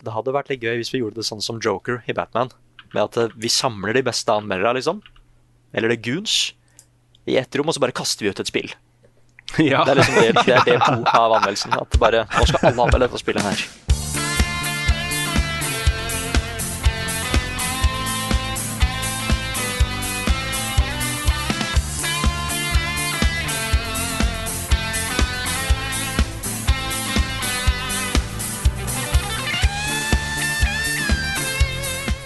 Det hadde vært litt gøy hvis vi gjorde det sånn som Joker i Batman. Med at eh, vi samler de beste anmeldere, liksom. Eller det Goons. I ett rom, og så bare kaster vi ut et spill. Ja. Det er liksom del, det er del to av anmeldelsen. At bare, nå skal alle anmelde dette spillet her.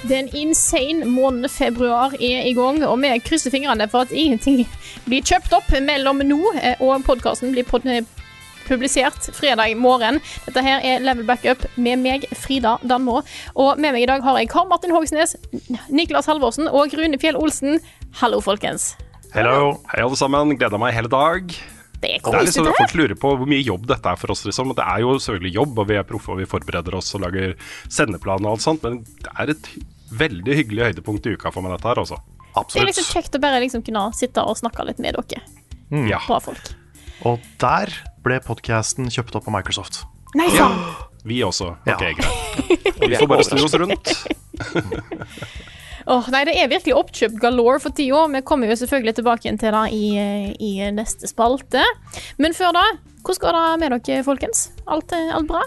Den insane måneden februar er i gang, og vi krysser fingrene for at ingenting blir kjøpt opp mellom nå eh, og podkasten blir pod eh, publisert fredag morgen. Dette her er Level Backup med meg, Frida Danmo. Og med meg i dag har jeg Karl Martin Hogsnes, Niklas Halvorsen og Rune Fjell Olsen. Hallo, folkens. Hello. Hei, alle sammen. Gleder meg hele dag. Det er Det er liksom, folk lurer på hvor mye jobb dette er for oss. liksom. Det er jo selvfølgelig jobb, og vi er proffe og vi forbereder oss og lager sendeplan og alt sånt, men det er et veldig hyggelig høydepunkt i uka for meg, dette her, altså. Det er liksom kjekt å bare liksom kunne sitte og snakke litt med dere. Ja. Bra folk. Og der ble podcasten kjøpt opp av Microsoft. Nei sann! Vi også. Ja. Ok, greit. Vi får bare snu oss rundt. Åh, nei, det er virkelig oppkjøpt galore for tida. Vi kommer jo selvfølgelig tilbake igjen til det i, i neste spalte. Men før da, hvordan går det med dere, folkens? Alt, alt bra?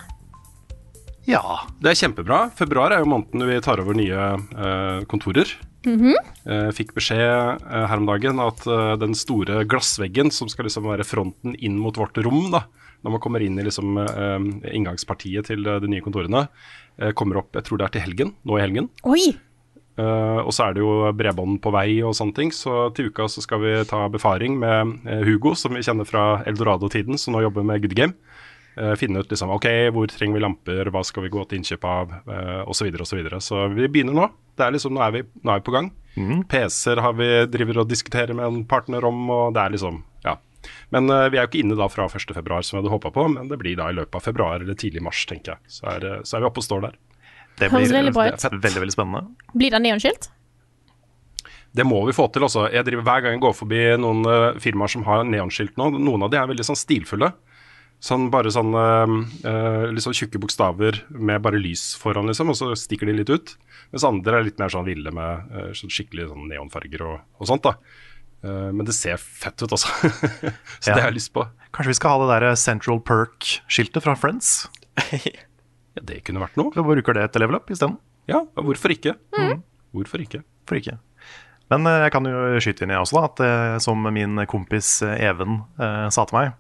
Ja. Det er kjempebra. Februar er jo måneden vi tar over nye eh, kontorer. Eh, fikk beskjed eh, her om dagen at eh, den store glassveggen som skal liksom være fronten inn mot vårt rom, da, når man kommer inn i liksom, eh, inngangspartiet til eh, de nye kontorene, kommer opp jeg tror det er til helgen, nå i helgen. Oi! Og så er det jo bredbånd på vei og sånne ting, så til uka så skal vi ta befaring med Hugo, som vi kjenner fra Eldorado-tiden, som nå jobber med Good Game. Eh, finne ut liksom, ok, hvor trenger vi lamper, hva skal vi gå til innkjøp av, uh, osv. Så, videre, og så, videre. så vi begynner nå. Det er liksom, nå, er vi, nå er vi på gang. PC-er har vi driver og diskuterer med en partner om, og det er liksom, ja. Men uh, vi er jo ikke inne da fra 1. februar som vi hadde håpa på, men det blir da i løpet av februar eller tidlig mars, tenker jeg. Så er, eh, så er vi oppe og står der. Det blir veldig bra ut. veldig, veldig spennende. Blir det neonskilt? Det må vi få til. også. Jeg driver Hver gang jeg går forbi noen uh, firmaer som har neonskilt nå, noen av de er veldig sånn stilfulle. Sånn Bare sånne uh, eh, litt sånn tjukke bokstaver med bare lys foran, liksom, og så stikker de litt ut. Mens andre er litt mer sånn ville med uh, sånn skikkelig sånn neonfarger og, og sånt. da. Uh, men det ser fett ut, altså. så Ja. det har jeg lyst på. Kanskje vi skal ha det der Central Perk-skiltet fra Friends? Ja, Det kunne vært noe. Vi bruker det til level up isteden. Ja, hvorfor ikke? Hvorfor ikke? For ikke. Men jeg kan jo skyte inn i også, da, at som min kompis Even sa til meg,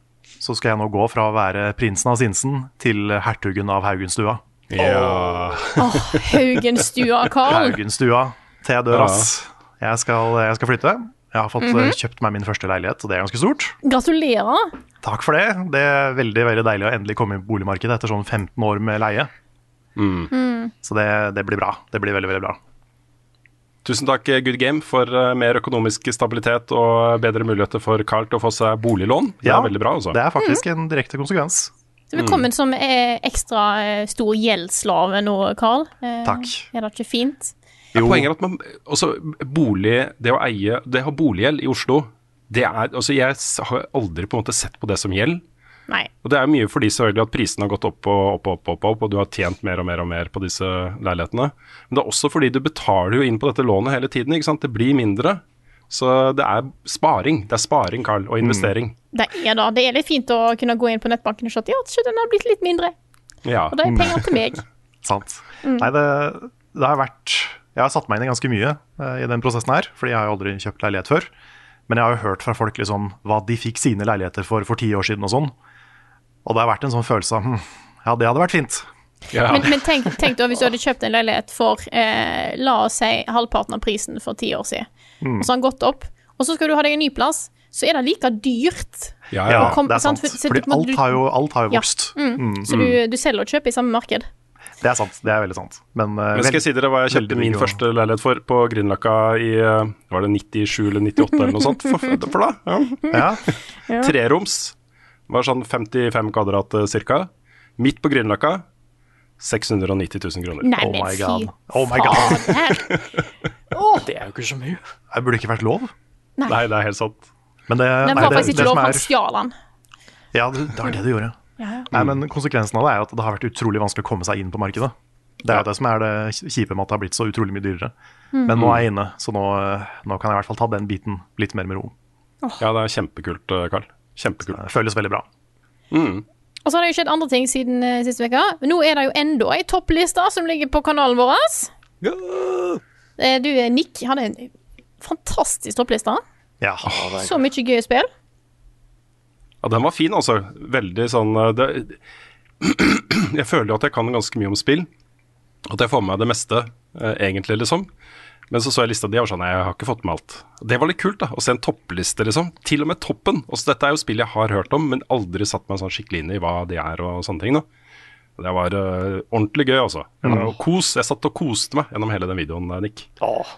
så skal jeg nå gå fra å være prinsen av Sinsen til hertugen av Haugenstua. Ja. Åh, Haugenstua, Carl. Haugenstua til jeg dør, ass. Jeg skal, jeg skal flytte. Jeg har fått eh, kjøpt meg min første leilighet, og det er ganske stort. Gratulerer. Takk for det. Det er veldig veldig deilig å endelig komme inn på boligmarkedet etter sånn 15 år med leie. Så det, det blir bra. Det blir veldig, veldig bra. Tusen takk, Good Game, for eh, mer økonomisk stabilitet og bedre muligheter for Carl til å få seg boliglån. Det Ja, er veldig bra, altså. Det er faktisk en direkte konsekvens. Så vi kommer som eh, ekstra eh, stor gjeldsslave nå, Carl. Takk. Er det ikke fint? Ja, Poenget er at man, også bolig, det å eie, det å ha boliggjeld i Oslo, det er, altså jeg har aldri på en måte sett på det som gjeld. Nei. Og det er mye fordi selvfølgelig at prisene har gått opp og opp og opp, opp, opp, og du har tjent mer og mer og mer på disse leilighetene. Men det er også fordi du betaler jo inn på dette lånet hele tiden, ikke sant. Det blir mindre. Så det er sparing. Det er sparing, Carl, og investering. Det er da. Det er litt fint å kunne gå inn på nettbanken og se at ja, den har blitt litt mindre. Ja. Og det er penger til meg. Sant. Nei, det, det har vært Jeg har satt meg inn i ganske mye uh, i den prosessen her, fordi jeg har jo aldri kjøpt leilighet før. Men jeg har jo hørt fra folk liksom hva de fikk sine leiligheter for for ti år siden og sånn. Og det har vært en sånn følelse av hm, ja, det hadde vært fint. Ja. Men, men tenk, tenk da hvis du hadde kjøpt en leilighet for eh, la oss si halvparten av prisen for ti år siden, Mm. og så har den gått opp, og så skal du ha deg en ny plass, så er det like dyrt. Ja, Ja, ja. kom- det er sant, sant. for- Fordi alt har jo, alt har jo Ja. vokst. Mm. Så du, du selger og kjøper i samme marked. Det er sant. Det er veldig sant. Men, uh, Men skal jeg si dere hva jeg kjøpte min første leilighet for på Grünerløkka i uh, Var det 97 eller 98 eller noe sånt? For, for da? Ja. Ja. Treroms. Var sånn 55 kvadrat ca. cirka. Midt på Grünerløkka. 690 000 kroner. Nei, Oh men my god. Oh my god. oh. Det er jo ikke så mye. Det burde ikke vært lov. Nei. Nei, det er helt sant. Men det, Den nei, var det, faktisk det ikke lov, som for er- han stjal den. Ja, det, det var det du gjorde. Ja, ja. Nei, men Konsekvensen av det er at det har vært utrolig vanskelig å komme seg inn på markedet. Det er jo det som er det kjipe med at det har blitt så utrolig mye dyrere. Mm. Men nå er jeg inne, så nå, nå kan jeg i hvert fall ta den biten litt mer med ro. Ja, det er kjempekult, uh, Carl. Kjempekult. Det føles veldig bra. Og så har det jo skjedd andre ting siden uh, sist uke. Nå er det jo enda ei toppliste som ligger på kanalen vår. Eh, Du, eh, Nick, hadde en fantastisk toppliste. Ja. Så mye gøye spill. Ja, den var fin, altså. Veldig sånn det, Jeg føler jo at jeg kan ganske mye om spill. At jeg får med meg det meste, egentlig, liksom. Men så så jeg lista di og sånn jeg har ikke fått med alt. Det var litt kult, da. Å se en toppliste, liksom. Til og med toppen. Også dette er jo spill jeg har hørt om, men aldri satt meg sånn skikkelig inn i hva de er og sånne ting. da. Det var uh, ordentlig gøy, altså. Mm. kos. Jeg satt og koste meg gjennom hele den videoen, uh, Nick. Åh,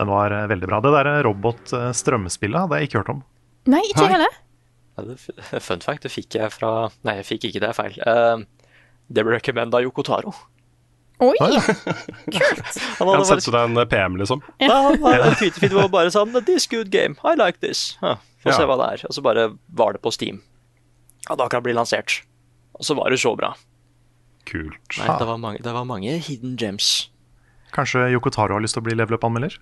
Den var eh, veldig bra. Det der robot-strømmespillet hadde jeg ikke hørt om. Nei, ikke heller. ja, fun fact, det fikk jeg fra Nei, jeg fikk ikke det, feil. Uh, det ble recommenda Yoko Taro. Oi! kult Han hadde sendte deg en PM, liksom. ja, han hadde tweetet fint, det var bare sånn This good game, I like this. Ja, Få se hva det er. Og så bare var det på Steam. Og da kan det bli lansert. Og så var det så bra. Kult. Nei, det, var mange, det var mange hidden gems. Kanskje Yoko Taro har lyst til å bli level up-anmelder?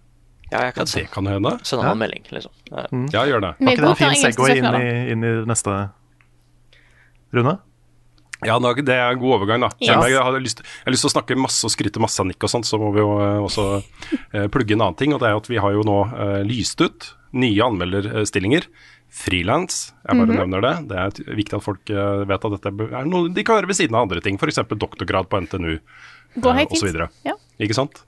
Ja, jeg Ja, kan det se, kan hende. Send han en melding, liksom. Ja. Ja, gjør det. Var ikke det en fin Segway inn i, inn i neste runde? Ja, det er en god overgang, da. Yes. Jeg, har lyst, jeg har lyst til å snakke masse og skryte masse av Nick og sånt, så må vi jo eh, også eh, plugge en annen ting. Og det er at vi har jo nå eh, lyst ut nye anmelderstillinger. Frilans, jeg bare nevner det. Det er viktig at folk vet at dette er noe de kan gjøre ved siden av andre ting. F.eks. doktorgrad på NTNU videre. Ja. Ikke sant?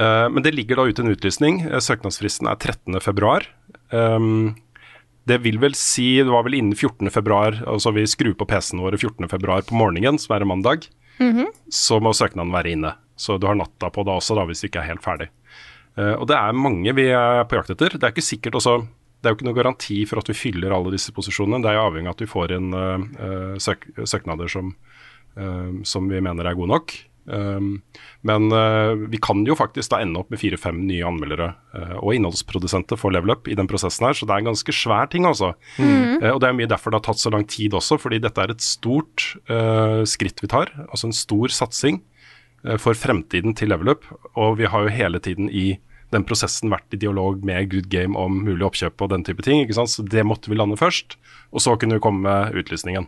Men det ligger da ute en utlysning. Søknadsfristen er 13. februar. Um, det vil vel si, det var vel innen 14. februar, altså vi skrur på PC-en våre 14. februar på morgenen, som er en mandag, så må søknaden være inne. Så du har natta på det også, da, hvis du ikke er helt ferdig. Uh, og det er mange vi er på jakt etter. Det er ikke sikkert også det er jo ikke noe garanti for at vi fyller alle disse posisjonene. Det er jo avhengig av at vi får inn eh, søk søknader som, uh, som vi mener er gode nok. Um, men eh, vi kan jo faktisk da ende opp med fire-fem nye anmeldere eh, og innholdsprodusenter for Level Up i den prosessen her, så det er en ganske svær ting, altså. Eh, og det er mye derfor det har tatt så lang tid også, fordi dette er et stort uh, skritt vi tar. Altså en stor satsing for fremtiden til Level Up, og vi har jo hele tiden i den prosessen vært i dialog med Good Game om mulig oppkjøp og den type ting. ikke sant? Så det måtte vi lande først, og så kunne vi komme med utlysningen.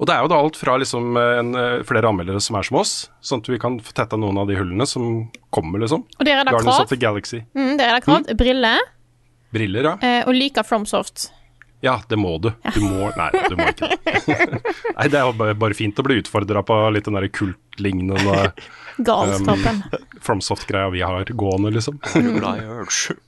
Og det er jo da alt fra liksom en, eh, flere anmeldere som er som oss, sånn at vi kan få tetta noen av de hullene som kommer, liksom. Og dere er da Guardians krav. of the Galaxy. Mm, dere er da krav. Briller. Briller, ja. Eh, og liker FromSoft. Ja, det må du. Du må Nei, du må ikke det. Nei, det er jo bare, fint å bli utfordra på litt den derre kultlignende Galskapen. FromSoft-greia vi har gående, liksom. Glad i Urge.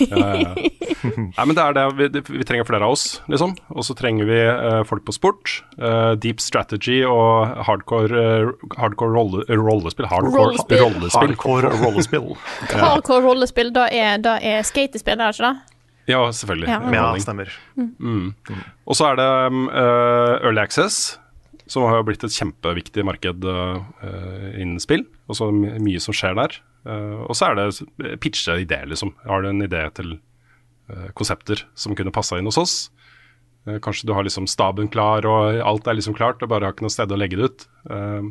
Ja, ja, ja. Nei, men det er det. Vi, vi trenger flere av oss, liksom. Og så trenger vi uh, folk på sport. Uh, deep strategy og hardcore, uh, hardcore rolle, rollespill. Hardcore Rollespill. rollespill. Hardcore rollespill. Hardcore rollespill, da er, da er skatespill, er det ikke det? Ja, selvfølgelig. Ja. Ja, Mm. stemmer. Og så er det Early Access, som har jo blitt et kjempeviktig marked uh, innen spill. Og så my mye som skjer der. Eh, og så er det s- pitche ideer, liksom. Har du en idé til eh, konsepter som kunne passa inn hos oss? Eh, kanskje du har liksom staben klar, og alt er liksom klart, og bare har ikke noe sted å legge det ut. Eh,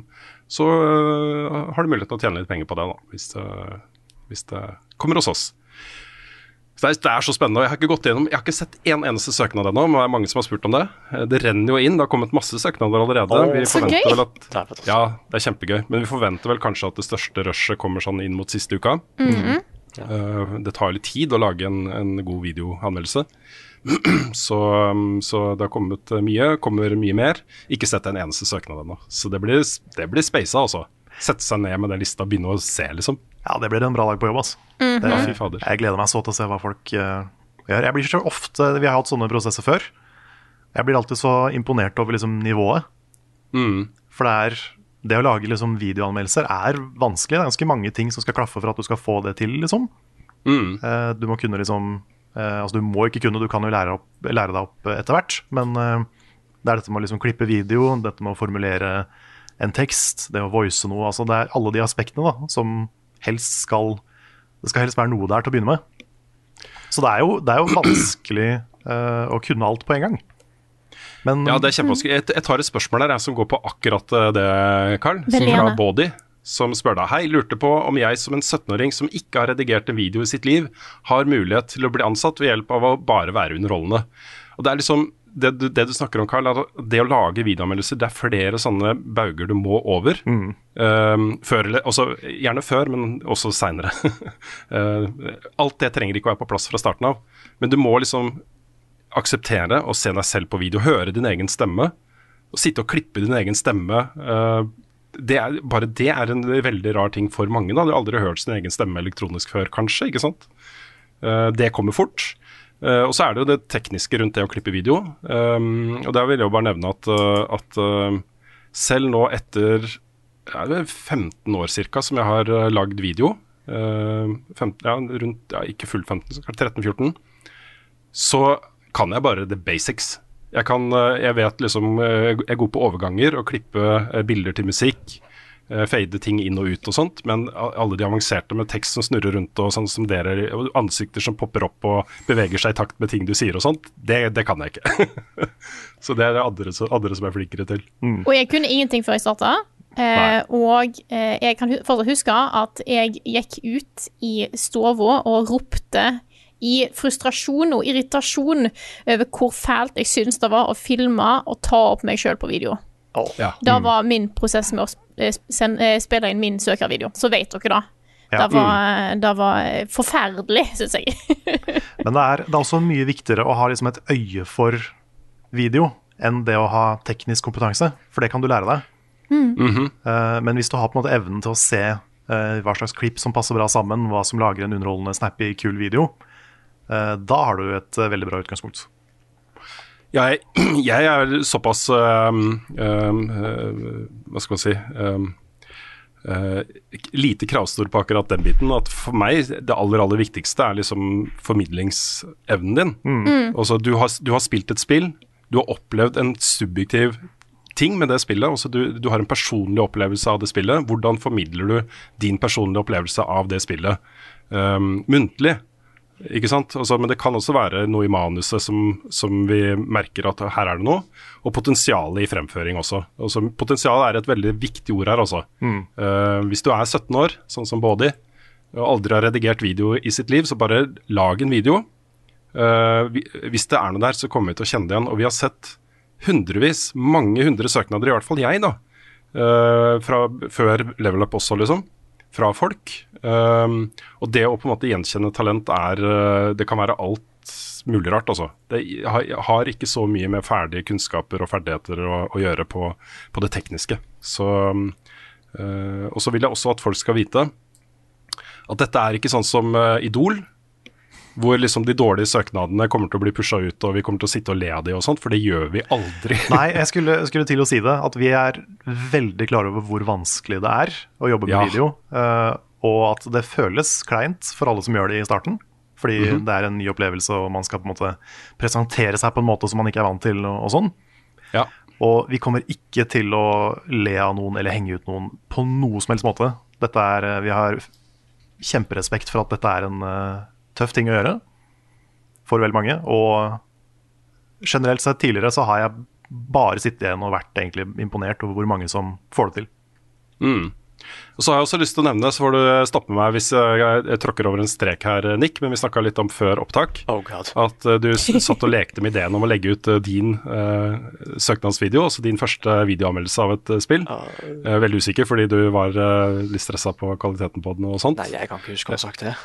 så eh, har du mulighet til å tjene litt penger på det, da, hvis det, hvis det kommer hos oss. Så det, er, det er så spennende. og Jeg har ikke gått gjennom, jeg har ikke sett en eneste søknad ennå, men det er mange som har spurt om det. Eh, Det renner jo inn. Det har kommet masse søknader allerede. Oh, vi så forventer gøy. vel at. Ja, det er kjempegøy. Men vi forventer vel kanskje at det største rushet kommer sånn inn mot siste uka. Eh, det tar litt tid å lage en, en god videoanmeldelse. så, um, så det har kommet mye, kommer mye mer. Ikke sett en eneste søknad ennå. Så det blir, det blir speisa, altså. Sette seg ned med den lista og begynne å se, liksom. Ja, det blir en bra dag på jobb, altså. Det, Ja, fy fader. jeg gleder meg så til å se hva folk uh, gjør. Jeg blir så ofte, Vi har hatt sånne prosesser før. Jeg blir alltid så imponert over liksom, nivået. Mm. For det er det å lage liksom videoanmeldelser er vanskelig. Det er ganske mange ting som skal klaffe for at du skal få det til, liksom. Eh, du må kunne liksom uh, Altså, du må ikke kunne, du kan jo lære, opp, lære deg opp etter hvert. Men det er dette med å liksom klippe video, dette med å formulere en tekst, det å voice noe. Altså, det er alle de aspektene da, som helst skal Det skal helst være noe der til å begynne med. Så det er jo, det er jo vanskelig uh, å kunne alt på en gang. Men Ja, det er kjempevanskelig. Jeg, jeg tar et spørsmål der jeg, som går på akkurat eh, det, Carl. Som fra. Body. Som spør deg Hei, lurte på om jeg som en 17-åring som ikke har redigert en video i sitt liv, har mulighet til å bli ansatt ved hjelp av å bare være underholdende. Og det er liksom det du, det du snakker om, Carl, er at det å lage videoanmeldelser, det er flere sånne bauger du må over. Um, før, også, gjerne før, men også seinere. alt det trenger ikke å være på plass fra starten av. Men du må liksom akseptere å se deg selv på video, høre din egen stemme. Å sitte og klippe din egen stemme. Uh, det er, bare det er en veldig rar ting for mange. Da. Du har aldri hørt sin egen stemme elektronisk før, kanskje. ikke sant? Uh, det kommer fort. Eh, og så er det jo det tekniske rundt det å klippe video. Um, og der vil jeg jo bare nevne at, eh, at uh, selv nå etter ja, er 15 år cirka som jeg har uh, lagd video, uh, 15, ja, rundt, ja, ikke fullt 15, så 13-14, så kan jeg bare the basics. Jeg, kan, jeg vet liksom Jeg er god på overganger og klippe bilder til musikk. Eh, Fade ting inn og ut og sånt. Men alle de avanserte med tekst som snurrer rundt og sånn som dere, og ansikter som popper opp og beveger seg i takt med ting du sier og sånt, det, det kan jeg ikke. Så det er det andre, andre som er flinkere til. Og jeg kunne ingenting før jeg starta. Eh, og eh, jeg kan fortsatt huske at jeg gikk ut i stua og ropte i frustrasjon og irritasjon over hvor fælt jeg syntes det var å filme og ta opp meg sjøl på video. Ja. Det var min prosess med å eh, sen- eh, spille inn min søkervideo. Så vet dere det. Ja. Det var, det var eh, forferdelig, syns jeg. Men det er, det er også mye viktigere å ha liksom et øye for video enn det å ha teknisk kompetanse, for det kan du lære deg. Eh, men hvis du har på en måte evnen til å se eh, hva slags klipp som passer bra sammen, hva som lager en underholdende, snappy, kul video, eh, da har du et veldig bra utgangspunkt. Jeg, jeg er såpass øhm, øh, Hva skal man si øh, Lite kravstor på akkurat den biten. At for meg det aller aller viktigste er liksom formidlingsevnen din. Altså, du, har, du har spilt et spill, du har opplevd en subjektiv ting med det spillet. Altså, du, du har en personlig opplevelse av det spillet. Hvordan formidler du din personlige opplevelse av det spillet um, muntlig? Ikke sant? Altså, men det kan også være noe i manuset som, som vi merker at her er det noe. Og potensialet i fremføring også. Altså, potensial er et veldig viktig ord her, altså. Eh, hvis du er 17 år, sånn som Body, og aldri har redigert video i sitt liv, så bare lag en video. Uh, vi- hvis det er noe der, så kommer vi til å kjenne det igjen. Og vi har sett hundrevis, mange hundre søknader, i hvert fall jeg, da. uh, fra før level up også, liksom. Fra folk. Um, og det å på en måte gjenkjenne talent er eh, Det kan være alt mulig rart, altså. Det har, ikke så mye med ferdige kunnskaper og ferdigheter å, å gjøre på, på det tekniske. Så eh, Og så vil jeg også at folk skal vite at dette er ikke sånn som eh, Idol, hvor liksom de dårlige søknadene kommer til å bli pusha ut, og vi kommer til å sitte og le av de og sånt, for det gjør vi aldri. Nei, jeg skulle, skulle til å si det, at vi er veldig klar over hvor vanskelig det er å jobbe med Ja. video. eh, og at det føles kleint for alle som gjør det i starten. Fordi det er en ny opplevelse, og man skal på en måte presentere seg på en måte som man ikke er vant til. Og, og sånn. Ja. Og vi kommer ikke til å le av noen eller henge ut noen på noe som helst måte. Dette er, eh, vi har kjemperespekt for at dette er en eh, tøff ting å gjøre for veldig mange. Og generelt sett tidligere så har jeg bare sittet igjen og vært egentlig imponert over hvor mange som får det til. Og så har jeg også lyst til å nevne, så får du stoppe meg hvis jeg, jeg tråkker over en strek her, Nick, men vi snakka litt om før opptak. Oh god. At eh, du satt og lekte med ideen om å legge ut eh, din uh, søknadsvideo, altså din første videoanmeldelse av et spill. Er veldig usikker fordi du var uh, litt stressa på kvaliteten på den og sånt. Nei, jeg kan ikke huske å ha sagt det.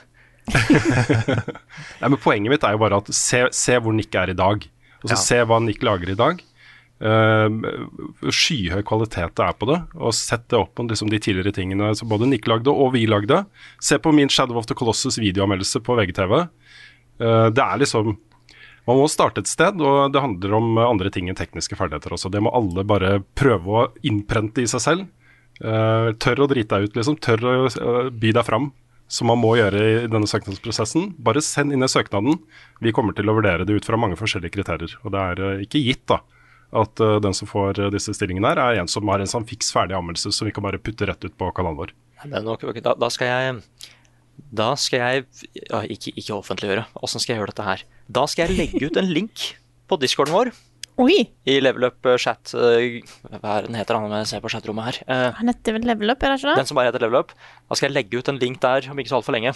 Nei, men Poenget mitt er jo bare at se, se hvor Nick er i dag. Og så Ja. Se hva Nick lager i dag. Uh, skyhøy kvalitet det er på det. Og sett det opp mot liksom, de tidligere tingene som både Nick lagde og vi lagde. Se på min Shadow of the Colossus videoanmeldelse på VGTV. Uh, det er liksom Man må starte et sted, og det handler om andre ting enn tekniske ferdigheter også. Det må alle bare prøve å innprente i seg selv. Uh, tør å drite deg ut, liksom. Tør å eh, by deg fram, som man må gjøre i denne søknadsprosessen. Bare send inn i søknaden. Vi kommer til å vurdere det ut fra mange forskjellige kriterier. Og det er eh, ikke gitt da, at eh, den som får eh, disse stillingene her, er en som har en sånn fiks ferdig anmeldelse som vi kan bare putte rett ut på kanalen vår. Nok, da, da skal jeg Da skal jeg ja, ikke, ikke offentliggjøre. Åssen skal jeg gjøre dette her? Da skal jeg legge ut en link på discorden vår Oi! i level up eh, chat eh, Hva er den heter han jeg ser på chatrommet her? Eh, Han heter vel Level Up, er det ikke Den som bare heter level up. Da skal jeg legge ut en link der om ikke så altfor lenge.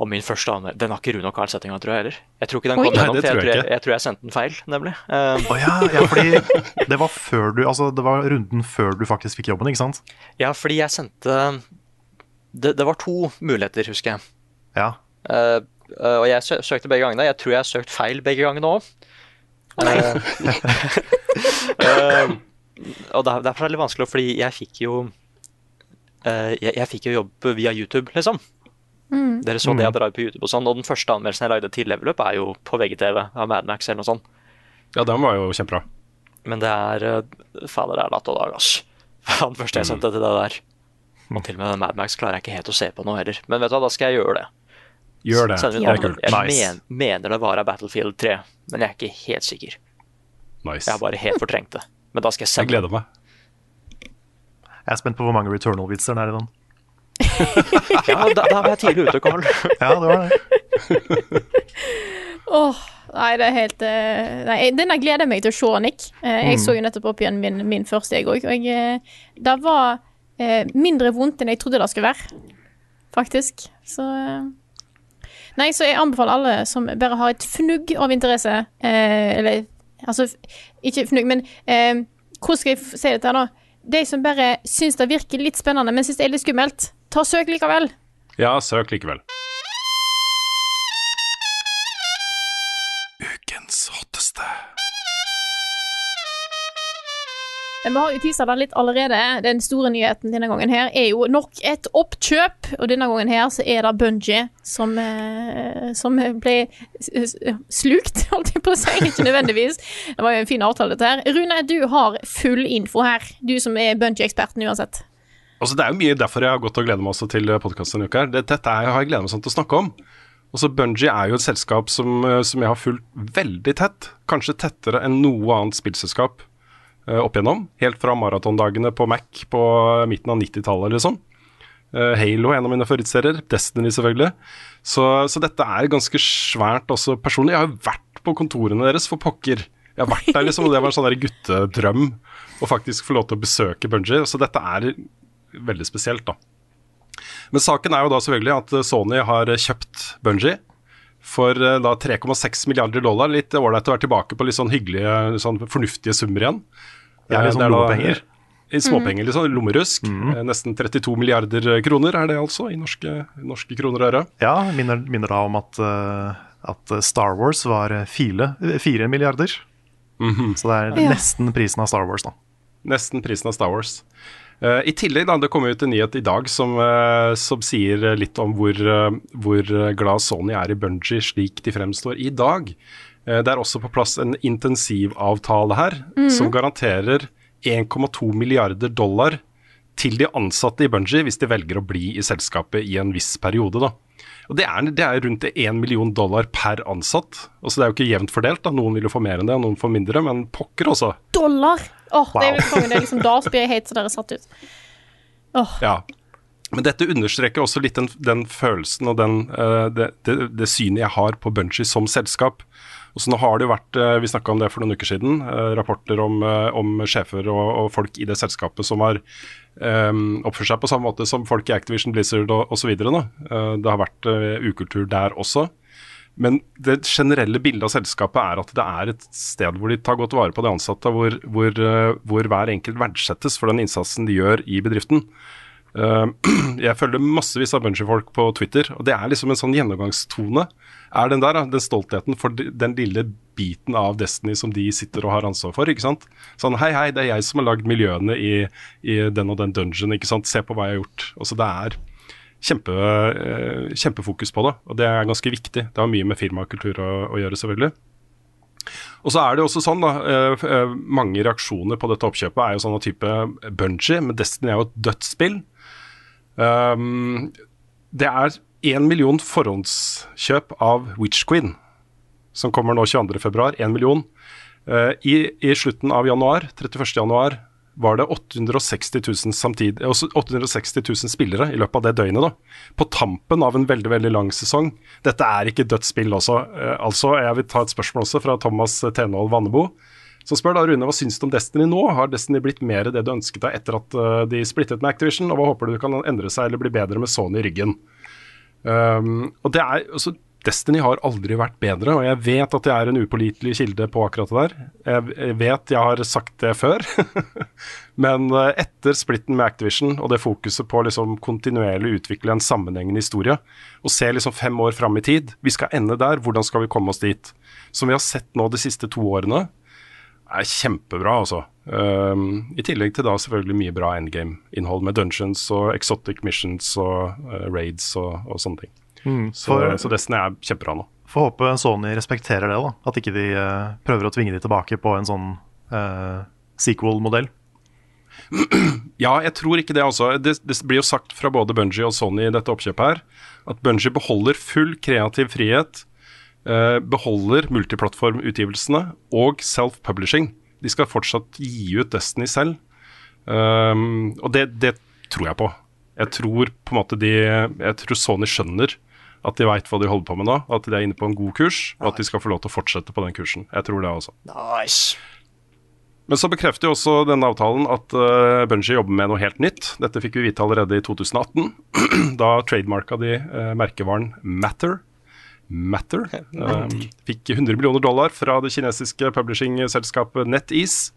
Og min første anmeldelse Den har ikke Rune og Carl sett engang, tror jeg heller. Jeg tror ikke den kom gjennom, for jeg jeg jeg, jeg tror jeg sendte den feil, nemlig. Um, oh, ja, ja, fordi det var før du Altså, det var runden før du faktisk fikk jobben, ikke sant? ja, fordi jeg sendte det, det var to muligheter, husker jeg. Ja. Uh, eh, og jeg sø søkte begge gangene. Jeg tror jeg har søkt feil begge gangene òg. og der, derfor er det litt vanskelig, fordi jeg fikk jo uh, jeg, jeg fikk jo jobb via YouTube, liksom. Dere så det jeg drar på YouTube og sånn. Og den første anmeldelsen jeg lagde til leveløp, er jo på VGTV av Mad Max eller noe sånt. Ja, den var jo kjempebra. Men det er uh, Fader, det er natt og dag, ass. Den første jeg sendte til det der. Og til og med Mad Max klarer jeg ikke helt å se på nå heller. Men vet du hva, da skal jeg gjøre det. Gjør det. Sende Det er kult. Jeg Nice. men, mener det var av Battlefield 3, men jeg er ikke helt sikker. Nice. Jeg har bare helt fortrengt det. Men da skal jeg Jeg gleder meg. Jeg er spent på hvor mange Returnal-vitser det er i den. Ja, da, da var jeg tidlig ute, Carl. Ja, det var det. Åh, nei, det er helt eh, Nei, denne gleder jeg meg til å se, Nick. Jeg jeg så jo nettopp opp igjen min, min første, jeg òg. Og jeg, eh, det var eh, mindre vondt enn jeg trodde det skulle være, faktisk. Så eh, Nei, så jeg anbefaler alle som bare har et fnugg av interesse eh, Eller altså, ikke fnugg, men eh, hvordan skal jeg si dette da? De som bare syns det virker litt spennende, men syns det er litt skummelt, ta søk likevel. Ja, søk likevel. Vi har jo tisa det litt allerede. Den store nyheten denne gangen her er jo nok et oppkjøp. Og denne gangen her så er det Bungie som, eh, som ble slukt, holdt jeg på å si. Ikke nødvendigvis. Det var jo en fin avtale, dette her. Rune, du har full info her. Du som er Bungie-eksperten uansett. Altså, det er jo mye derfor jeg har gått og gleder meg også til podkasten denne uka. Dette har jeg gledet meg sånn til å snakke om. Også Bungie er jo et selskap som, eh, som jeg har fulgt veldig tett. Kanskje tettere enn noe annet spillselskap eh, opp igjennom. Helt fra maratondagene på Mac på midten av 90-tallet, liksom. Eh, Halo er en av mine favorittserier. Destiny, selvfølgelig. Så, så dette er ganske svært også personlig. Jeg har jo vært på kontorene deres, for pokker. Jeg har vært der, liksom, og det var en sånn guttedrøm å faktisk få lov til å besøke Bungie. Så dette er veldig spesielt, da. Men saken er jo da selvfølgelig at eh, Sony har kjøpt Bungie for eh, da 3,6 milliarder dollar. Litt ålreit å være tilbake på litt sånn hyggelige, sånn fornuftige summer igjen. Ja, litt Eh, sånn det er lommepenger. I småpenger, liksom. Lommerusk. Eh, Nesten 32 milliarder kroner er det altså, i norske, norske kroner og øre. Ja, minner, minner da om at, eh, at Star Wars var fire, fire milliarder. Så det er Ja. nesten prisen av Star Wars, da. Nesten prisen av Star Wars. Eh, I tillegg, da, det kom ut en nyhet i dag som, eh, som sier litt om hvor, eh, hvor glad Sony er i Bungie slik de fremstår i dag. Det er også på plass en intensivavtale her som garanterer 1,2 milliarder dollar til de ansatte i Bungie hvis de velger å bli i selskapet i en viss periode. da. Og Det er, det er rundt 1 million dollar per ansatt. Altså Det er jo ikke jevnt fordelt. da. Noen vil jo få mer enn det, og noen får mindre, men pokker også. Dollar! Åh, det er jo kongen. Det er liksom da blir jeg helt så dere satt ut. Ja. Men dette understreker også litt den, den følelsen og den, uh, det, det, det synet jeg har på Bunchy som selskap. Og så nå har det jo vært, eh, Vi snakka om det for noen uker siden, eh, rapporter om, om sjefer og, og folk i det selskapet som har um, oppført seg på samme måte som folk i Activision Blizzard og osv. Uh, det har vært ukultur der også. Men det generelle bildet av selskapet er at det er et sted hvor de tar godt vare på de ansatte, hvor, hvor, eh, hvor hver enkelt verdsettes for den innsatsen de gjør i bedriften. Eh, jeg følger massevis av Bungie-folk på Twitter, og det er liksom en sånn gjennomgangstone. Er den der, den stoltheten for den lille biten av Destiny som de sitter og har ansvar for. ikke sant? Sånn hei, hei, det er jeg som har lagd miljøene i, i den og den dungeon, ikke sant. Se på hva jeg har gjort. Altså det er kjempe, eh, kjempefokus på det, og det er ganske viktig. Det har mye med firmakultur å, å gjøre, selvfølgelig. Og så er det også sånn, da. eh, eh, mange reaksjoner på dette oppkjøpet er jo sånn av type bungee, men Destiny er jo et dødsspill. Um, det er én million forhåndskjøp av Witch Queen, som kommer nå 22.2. Én million. Uh, i, I slutten av januar, 31. januar, var det 860 000, samtidig, også 860 000 spillere i løpet av det døgnet. da, På tampen av en veldig veldig lang sesong. Dette er ikke dødt spill også. Eh, altså, Jeg vil ta et spørsmål også fra Thomas Tenhold Vannebo. Som spør da, Rune, hva syns du om Destiny nå? Har Destiny blitt mer det du ønsket deg etter at uh, de splittet med Activision? Og hva håper du kan endre seg eller bli bedre med Sony i ryggen? Um, og det er, altså, Destiny har aldri vært bedre, og jeg vet at jeg er en upålitelig kilde på akkurat det der. Jeg vet jeg har sagt det før, men eh, etter splitten med Activision og det fokuset på liksom kontinuerlig utvikle en sammenhengende historie, og se liksom fem år fram i tid, vi skal ende der, hvordan skal vi komme oss dit? Som vi har sett nå de siste to årene, er kjempebra, altså. Um, I tillegg til da selvfølgelig mye bra endgame-innhold med dungeons og exotic missions og uh, raids og, og sånne ting. Mm, for, så, så Destiny er kjempebra nå. Får håpe Sony respekterer det, da. At ikke de uh, prøver å tvinge de tilbake på en sånn uh, sequel-modell. Ja, jeg tror ikke det, altså. Det, det, blir jo sagt fra både Bungie og Sony i dette oppkjøpet her, at Bungie beholder full kreativ frihet, uh, beholder multiplattformutgivelsene og self-publishing. De skal fortsatt gi ut Destiny selv. Um, og det, det, tror jeg på. Jeg tror på en måte de Jeg tror Sony skjønner at de veit hva de holder på med nå, at de er inne på en god kurs, og at de skal få lov til å fortsette på den kursen. Jeg tror det også. Nice. Men så bekrefter jo også denne avtalen at uh, Bungie jobber med noe helt nytt. Dette fikk vi vite allerede i 2018. da trademarka de uh, merkevaren Matter. Matter. Uh, fikk 100 millioner dollar fra det kinesiske publishing-selskapet NetEase.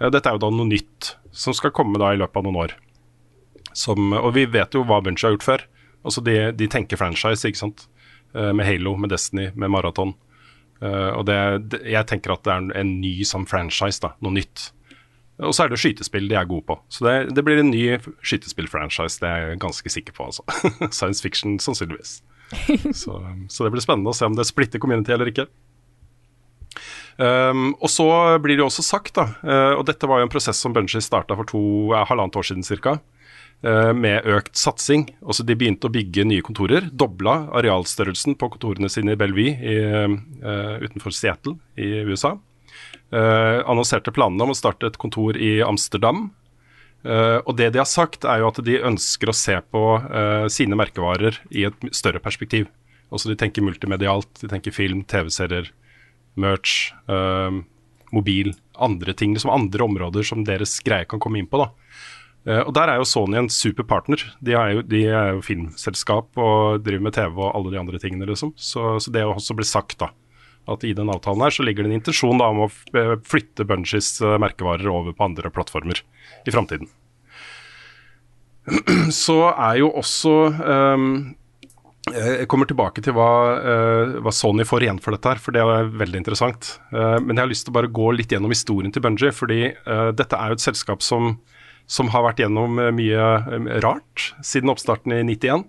Uh, dette er jo da noe nytt som skal komme da i løpet av noen år. Som, og vi vet jo hva Bungie har gjort før. Altså de, de tenker franchise, ikke sant. Uh, med Halo, med Destiny, med Marathon. Uh, og det, jeg tenker at det er en, ny sånn franchise, da, noe nytt. Og så er det skytespill de er gode på. Så det, det blir en ny skytespill-franchise, det er jeg ganske sikker på. altså. Science fiction, sannsynligvis. så, så, det blir spennende å se om det splitter community eller ikke. Um, og så blir det jo også sagt, da, uh, og dette var jo en prosess som Bungie starta for to, uh, halvannet år siden ca. Eh, med økt satsing. Også de begynte å bygge nye kontorer. Dobla arealstørrelsen på kontorene sine i Bellevue i, uh, utenfor Seattle i USA. Uh, annonserte planene om å starte et kontor i Amsterdam. Og det de har sagt, er jo at de ønsker å se på sine merkevarer i et større perspektiv. Også de tenker multimedialt, de tenker film, TV-serier, merch, mobil, andre ting, liksom andre områder som deres greie kan komme inn på. da. Uh, og Der er jo Sony en super partner. De er, jo, de er jo filmselskap og driver med TV og alle de andre tingene. liksom. Så, så det også blir sagt da, at i den avtalen her så ligger det en intensjon da om å eh, flytte Bungies uh, merkevarer over på andre plattformer i framtiden. Så er jo også um, Jeg kommer tilbake til hva, uh, hva, Sony får igjen for dette, her, for det er veldig interessant. men jeg har lyst til å bare gå litt gjennom historien til Bungie, fordi dette er jo et selskap som som har vært gjennom eh, mye eh, rart siden oppstarten i 91.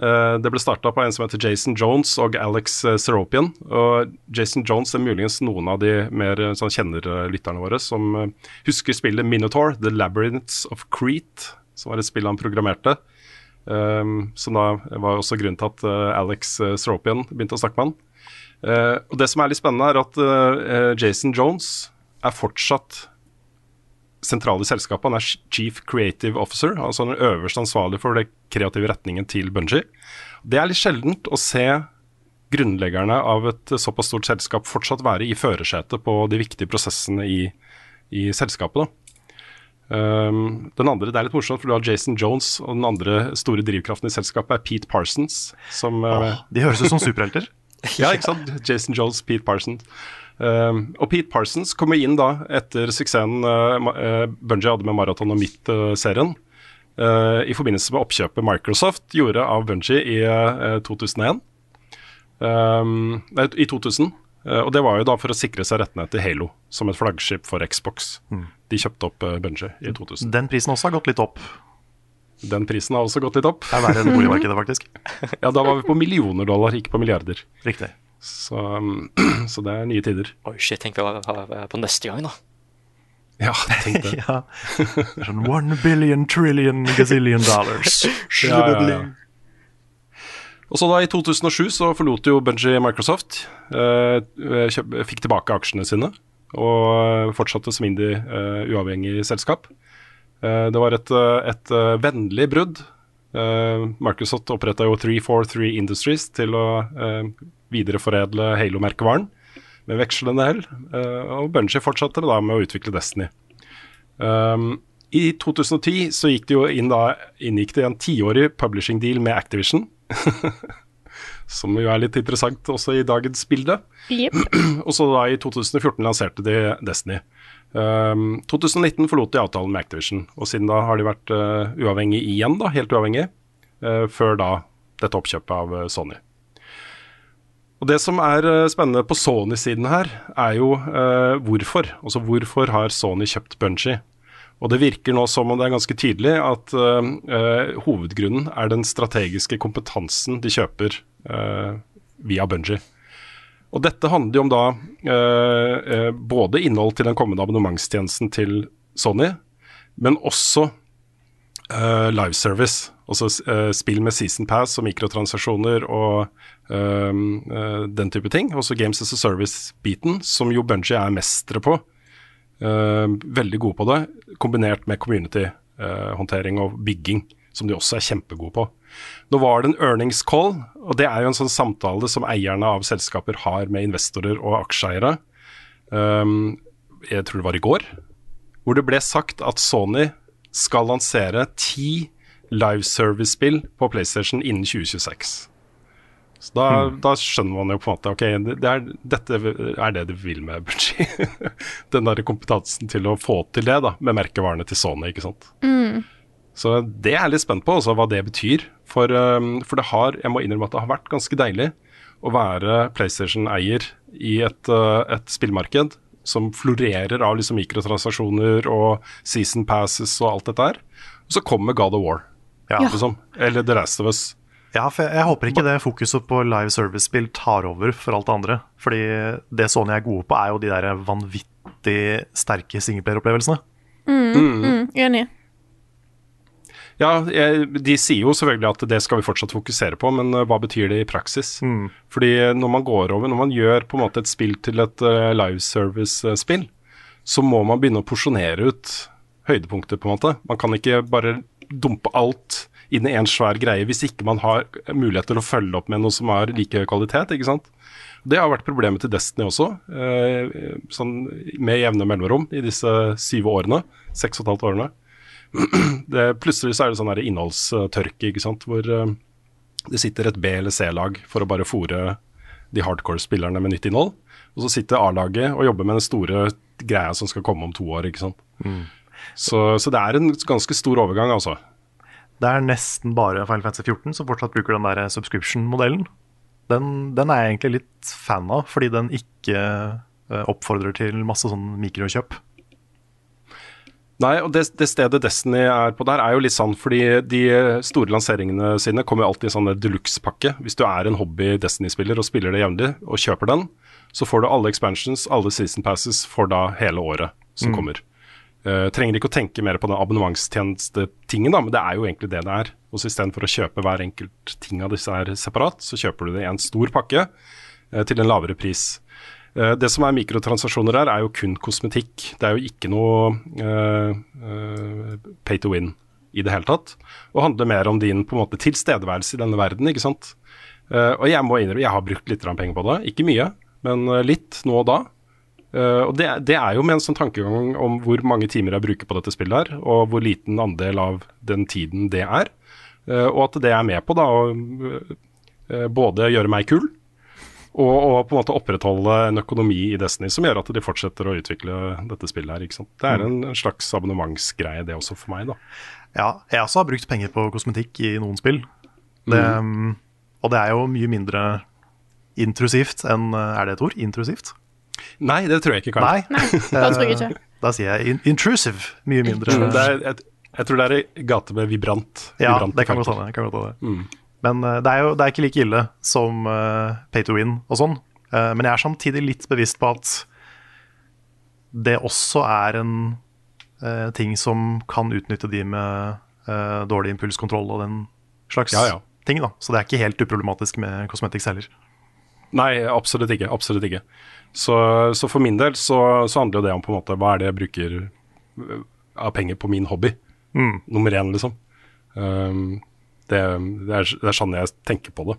Eh, det ble starta på en som heter Jason Jones og Alex Seropian. Og Jason Jones er muligens noen av de mer sånn kjennerlytterne våre som husker spillet Minotaur, The Labyrinths of Crete, som var et spill han programmerte. Um, som da var også grunnen til at Alex Seropian begynte å snakke med han. Uh, og Det som er litt spennende, er at uh, Jason Jones er fortsatt sentrale selskapet. Han er chief creative officer, altså den øverste ansvarlig for den kreative retningen til Bunji. Det er litt sjeldent å se grunnleggerne av et såpass stort selskap fortsatt være i førersetet på de viktige prosessene i, i selskapet. da. Um, den andre, Det er litt morsomt, for du har Jason Jones, og den andre store drivkraften i selskapet er Pete Parsons. Som, oh, de høres ut som superhelter. ja, ikke sant? Jason Jones, Pete Parsons. Uh, og Pete Parsons kommer inn da etter suksessen uh, Bungie hadde med Marathon og Midt-serien. Uh, I forbindelse med oppkjøpet Microsoft gjorde av Bungie i 2001. Um, nei, i 2000. og det var jo da for å sikre seg rettene til Halo som et flaggskip for Xbox. Mm. De kjøpte opp Bungie i 2000. Den prisen også har gått litt opp. Den prisen har også gått litt opp. Det er verre enn boligmarkedet, faktisk. ja, da var vi på millioner dollar, ikke på milliarder. Riktig. Så, så det er nye tider. Oi, shit, tenk hva vi er på neste gang, da. Ja, tenk det. Ja. Sånn one billion trillion gazillion dollars. Ja, ja, ja. Og så da I 2007 så forlot jo Benji Microsoft. Eh, kjøp, fikk tilbake aksjene sine og fortsatte som indie eh, uavhengig selskap. Eh, det var et, eh, et eh, vennlig brudd. Eh, Microsoft oppretta jo 343 Industries til å eh, videreforedle Halo-merkevaren med vekslende hell. Eh, og Bungie fortsatte da med å utvikle Destiny. Um, I 2010 så gikk det jo inn da, inngikk det en tiårig publishing deal med Activision. Som jo er litt interessant også i dagens bilde. Yep. Og så da i 2014 lanserte de Destiny. Um, 2019 forlot de avtalen med Activision, og siden da har de vært uh, uavhengig igjen, da, helt uavhengig, uh, før da dette oppkjøpet av uh, Sony. Og Det som er spennende på Sony-siden her, er jo hvorfor. Altså hvorfor har Sony kjøpt Bungie? Og det virker nå som om det er ganske tydelig at hovedgrunnen er den strategiske kompetansen de kjøper via Bungie. Og dette handler jo om da eh, både innhold til den kommende abonnementstjenesten til Sony, men også live service. Altså spill med season pass og mikrotransaksjoner og den type ting. Også Games as a Service-biten, som jo Bungie er mestere på. Veldig gode på det, kombinert med community-håndtering og bygging, som de også er kjempegode på. Nå var det en earnings call, og det er jo en sånn samtale som eierne av selskaper har med investorer og aksjeeiere. Um, jeg tror det var i går, hvor det ble sagt at Sony skal lansere ti live service-spill på PlayStation innen 2026. Så da, mm. da, skjønner man jo på en måte Ok, det er, dette er det du vil med Bungie. Den der kompetansen til å få til det, da, med merkevarene til Sony, ikke sant. Mm. Så det er jeg litt spent på, også hva det betyr. For, um, for, det har, jeg må innrømme at det har vært ganske deilig å være PlayStation-eier i et, uh, et, spillmarked som florerer av liksom mikrotransaksjoner og season passes og alt dette her. Og så kommer God of War, ja. liksom. Eller The Last of Us. Ja, for jeg, jeg, håper ikke det fokuset på live service-spill tar over for alt det andre. Fordi det Sony er gode på, er jo de der vanvittig sterke singleplayer-opplevelsene. Mm, mm. mm, enig. Ja, de sier jo selvfølgelig at det skal vi fortsatt fokusere på, men uh, hva betyr det i praksis? Mm. Fordi når man går over, når man gjør på en måte et spill til et uh, live service-spill, så må man begynne å porsjonere ut høydepunkter, på en måte. Man kan ikke bare dumpe alt inn i en svær greie hvis ikke man har mulighet til å følge opp med noe som har like kvalitet. ikke sant? Det har vært problemet til Destiny også, eh, sånn med jevne mellomrom i disse syv årene. Seks og et halvt årene. Det, plutselig så er det sånn innholdstørke, ikke sant, hvor eh, det sitter et B- eller C-lag for å bare fòre de hardcore-spillerne med nytt innhold. Og så sitter A-laget og jobber med den store greia som skal komme om to år. ikke sant. Mm. Så, så, det er en ganske stor overgang, altså. Det er nesten bare Final Fantasy 14 som fortsatt bruker den der subscription-modellen. Den, den, er jeg egentlig litt fan av, fordi den ikke uh, oppfordrer til masse sånn mikrokjøp. Nei, og det, det, stedet Destiny er på der, er jo litt sånn fordi de store lanseringene sine kommer alltid i sånn deluxe-pakke. Hvis du er en hobby Destiny-spiller og spiller det jevnlig, og kjøper den, så får du alle expansions, alle season passes for da hele året som mm. kommer. Uh, trenger ikke å tenke mer på den abonnementstjenestetingen, men det er jo egentlig det det er. Og så Istedenfor å kjøpe hver enkelt ting av disse her separat, så kjøper du det i en stor pakke uh, til en lavere pris. Uh, det som er mikrotransaksjoner her, er jo kun kosmetikk. Det er jo ikke noe pay to win i det hele tatt. Og handler mer om din på en måte tilstedeværelse i denne verden, ikke sant. og jeg må innrømme, jeg har brukt litt penger på det. Ikke mye, men litt nå og da. Uh, og det, det, er jo med en sånn tankegang om hvor mange timer jeg bruker på dette spillet her, og hvor liten andel av den tiden det er. Uh, og at det er med på da å uh, både gjøre meg kul, og, og, på en måte opprettholde en økonomi i Destiny som gjør at de fortsetter å utvikle dette spillet her. ikke sant? Det er en, en slags abonnementsgreie det også for meg, da. Ja, jeg også har brukt penger på kosmetikk i noen spill. Det, mm. Og det er jo mye mindre intrusivt enn Er det et ord? Intrusivt? Nei, det tror jeg ikke, Karl. Nei, Nei det tror jeg ikke. Da sier jeg in intrusive. Mye mindre. Mm, er, jeg, jeg, tror det er i gate med vibrant. Ja, vibrant det kan godt hende. Mm. Men uh, det er jo det er ikke like ille som uh, pay to win og sånn. Eh, men jeg er samtidig litt bevisst på at det også er en eh, ting som kan utnytte de med eh, dårlig impulskontroll og den slags Ja, ja. ting. da. Så det er ikke helt uproblematisk med cosmetics heller. Nei, absolutt ikke. Absolutt ikke. Så, så for min del så, så handler jo det om på en måte hva er det jeg bruker av penger på min hobby. Mm. Nummer én, liksom. Um, det, det, er, det er sånn jeg tenker på det.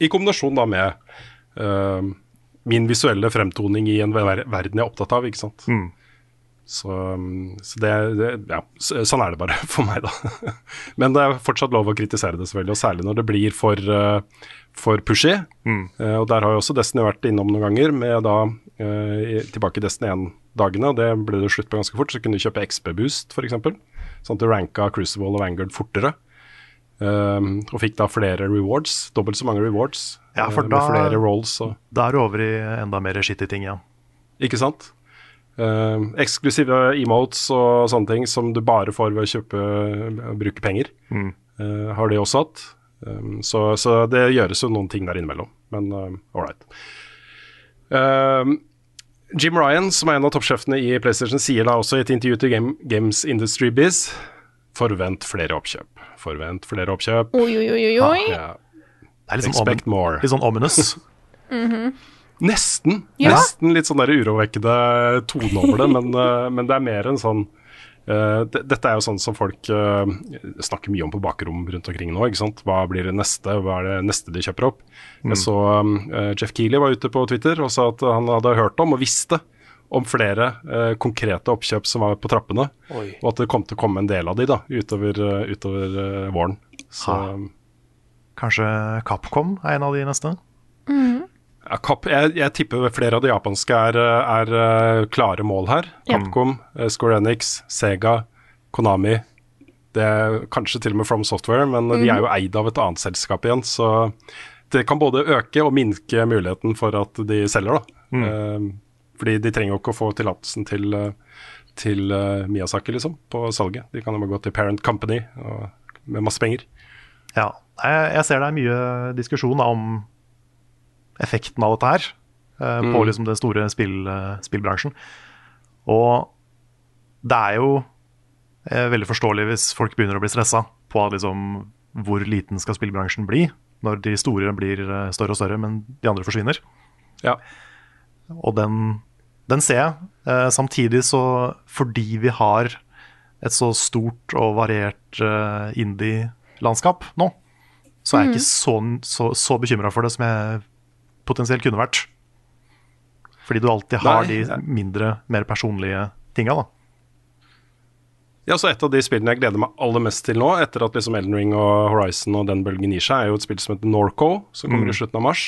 I kombinasjon da med uh, min visuelle fremtoning i en ver verden jeg er opptatt av, ikke sant. Mm. Så, så det, det Ja, sånn er det bare for meg, da. Men det er fortsatt lov å kritisere det, selvfølgelig, og særlig når det blir for, uh, for pushy. Eh, og der har jo også Destiny vært innom noen ganger, med da tilbake i Destiny 1-dagene. og Det ble det slutt på ganske fort. Så kunne du kjøpe XP-boost, f.eks. Sånn at du ranka Crucible og Vanguard fortere. Um, og fikk da flere rewards. Dobbelt så mange rewards. Ja, for eh, med da- flere rolls og Da er du over i enda mer skittige ting, ja. Ikke sant? Uh, eksklusive emotes og sånne ting som du bare får ved å kjøpe og bruke penger, Mm. Uh, har de også hatt. Um, så, så det gjøres jo noen ting der innimellom, men all right. Um, Jim Ryan, som er en av toppsjefene i PlayStation, sier da også i et intervju til Game, Games Industry Biz forvent flere oppkjøp. Forvent flere oppkjøp. Oi, oi, oi, oi. Ja, Det er litt sånn, expect more. litt sånn ominous. Nesten. Ja. Nesten litt sånn der urovekkende tone over det, men, eh, men det er mer en sånn uh, det- Dette er jo sånn som folk uh, snakker mye om på bakrom rundt omkring nå. ikke sant? Hva blir det neste? Hva er det neste de kjøper opp? Jeg så eh, Jeff Keeley var ute på Twitter og sa at han hadde hørt om og visste om flere eh, konkrete oppkjøp som var på trappene, Oi. og at det kom til å komme en del av de da, utover, eh, utover uh, våren. Så Ha. Kanskje Capcom er en av de neste? Ja, Cap, jeg, jeg tipper flere av de japanske er, er eh, klare mål her. Ja. Capcom, eh, Square Enix, Sega, Konami. Det er kanskje til og med From Software, men de er jo eid av et annet selskap igjen. Så det kan både øke og minke muligheten for at de selger, da. Eh, fordi de trenger jo ikke å få tillatelsen til, eh, til uh, Miyazaki, liksom, på salget. De kan jo bare gå til Parent Company og, med masse penger. Ja. Jeg, jeg ser det er mye diskusjon om effekten av dette her eh, på liksom den store spill, spillbransjen. Og det er jo veldig forståelig hvis folk begynner å bli stressa på liksom, hvor liten skal spillbransjen bli når de store blir større og større, men de andre forsvinner. Ja. Og den, den ser jeg. Eh, samtidig så fordi vi har et så stort og variert uh, indie-landskap nå, så er jeg ikke så, så, så bekymra for det som jeg potensielt kunne vært. Fordi du alltid har Nei, de mindre, mer personlige tinga, da. Ja, så Et av de spillene jeg gleder meg aller mest til nå, etter at liksom Elden Ring og Horizon og den bølgen gir seg, er jo et spill som heter Norco, som kommer i slutten av mars.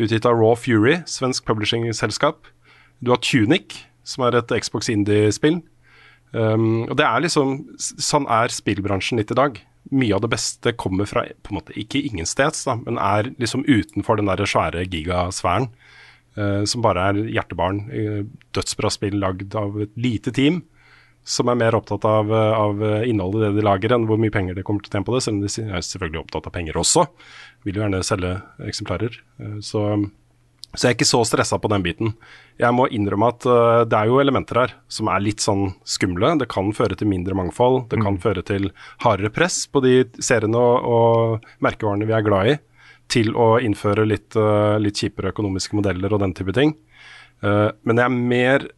Utgitt av Raw Fury, svensk publishing-selskap. Du har Tunic, som er et Xbox Indie-spill. Um, og det er liksom Sånn er spillbransjen litt i dag. Mye av det beste kommer fra på en måte ikke ingensteds, da, men er liksom utenfor den der svære gigasfæren. Uh, som bare er hjertebarn. Uh, dødsbra spill lagd av et lite team som er mer opptatt av, eh, av innholdet i det de lager, enn hvor mye penger de kommer til å tjene på det. Selv om de er selvfølgelig opptatt av penger også. Vil jo gjerne selge eksemplarer. Eh, Så, så jeg er ikke så stressa på den biten. Jeg må innrømme at uh, det er jo elementer her som er litt sånn skumle. Det kan føre til mindre mangfold. Det kan føre til hardere press på de seriene og, og merkevarene vi er glad i, til å innføre litt, uh, litt kjipere økonomiske modeller og den type ting. Uh, men jeg er mer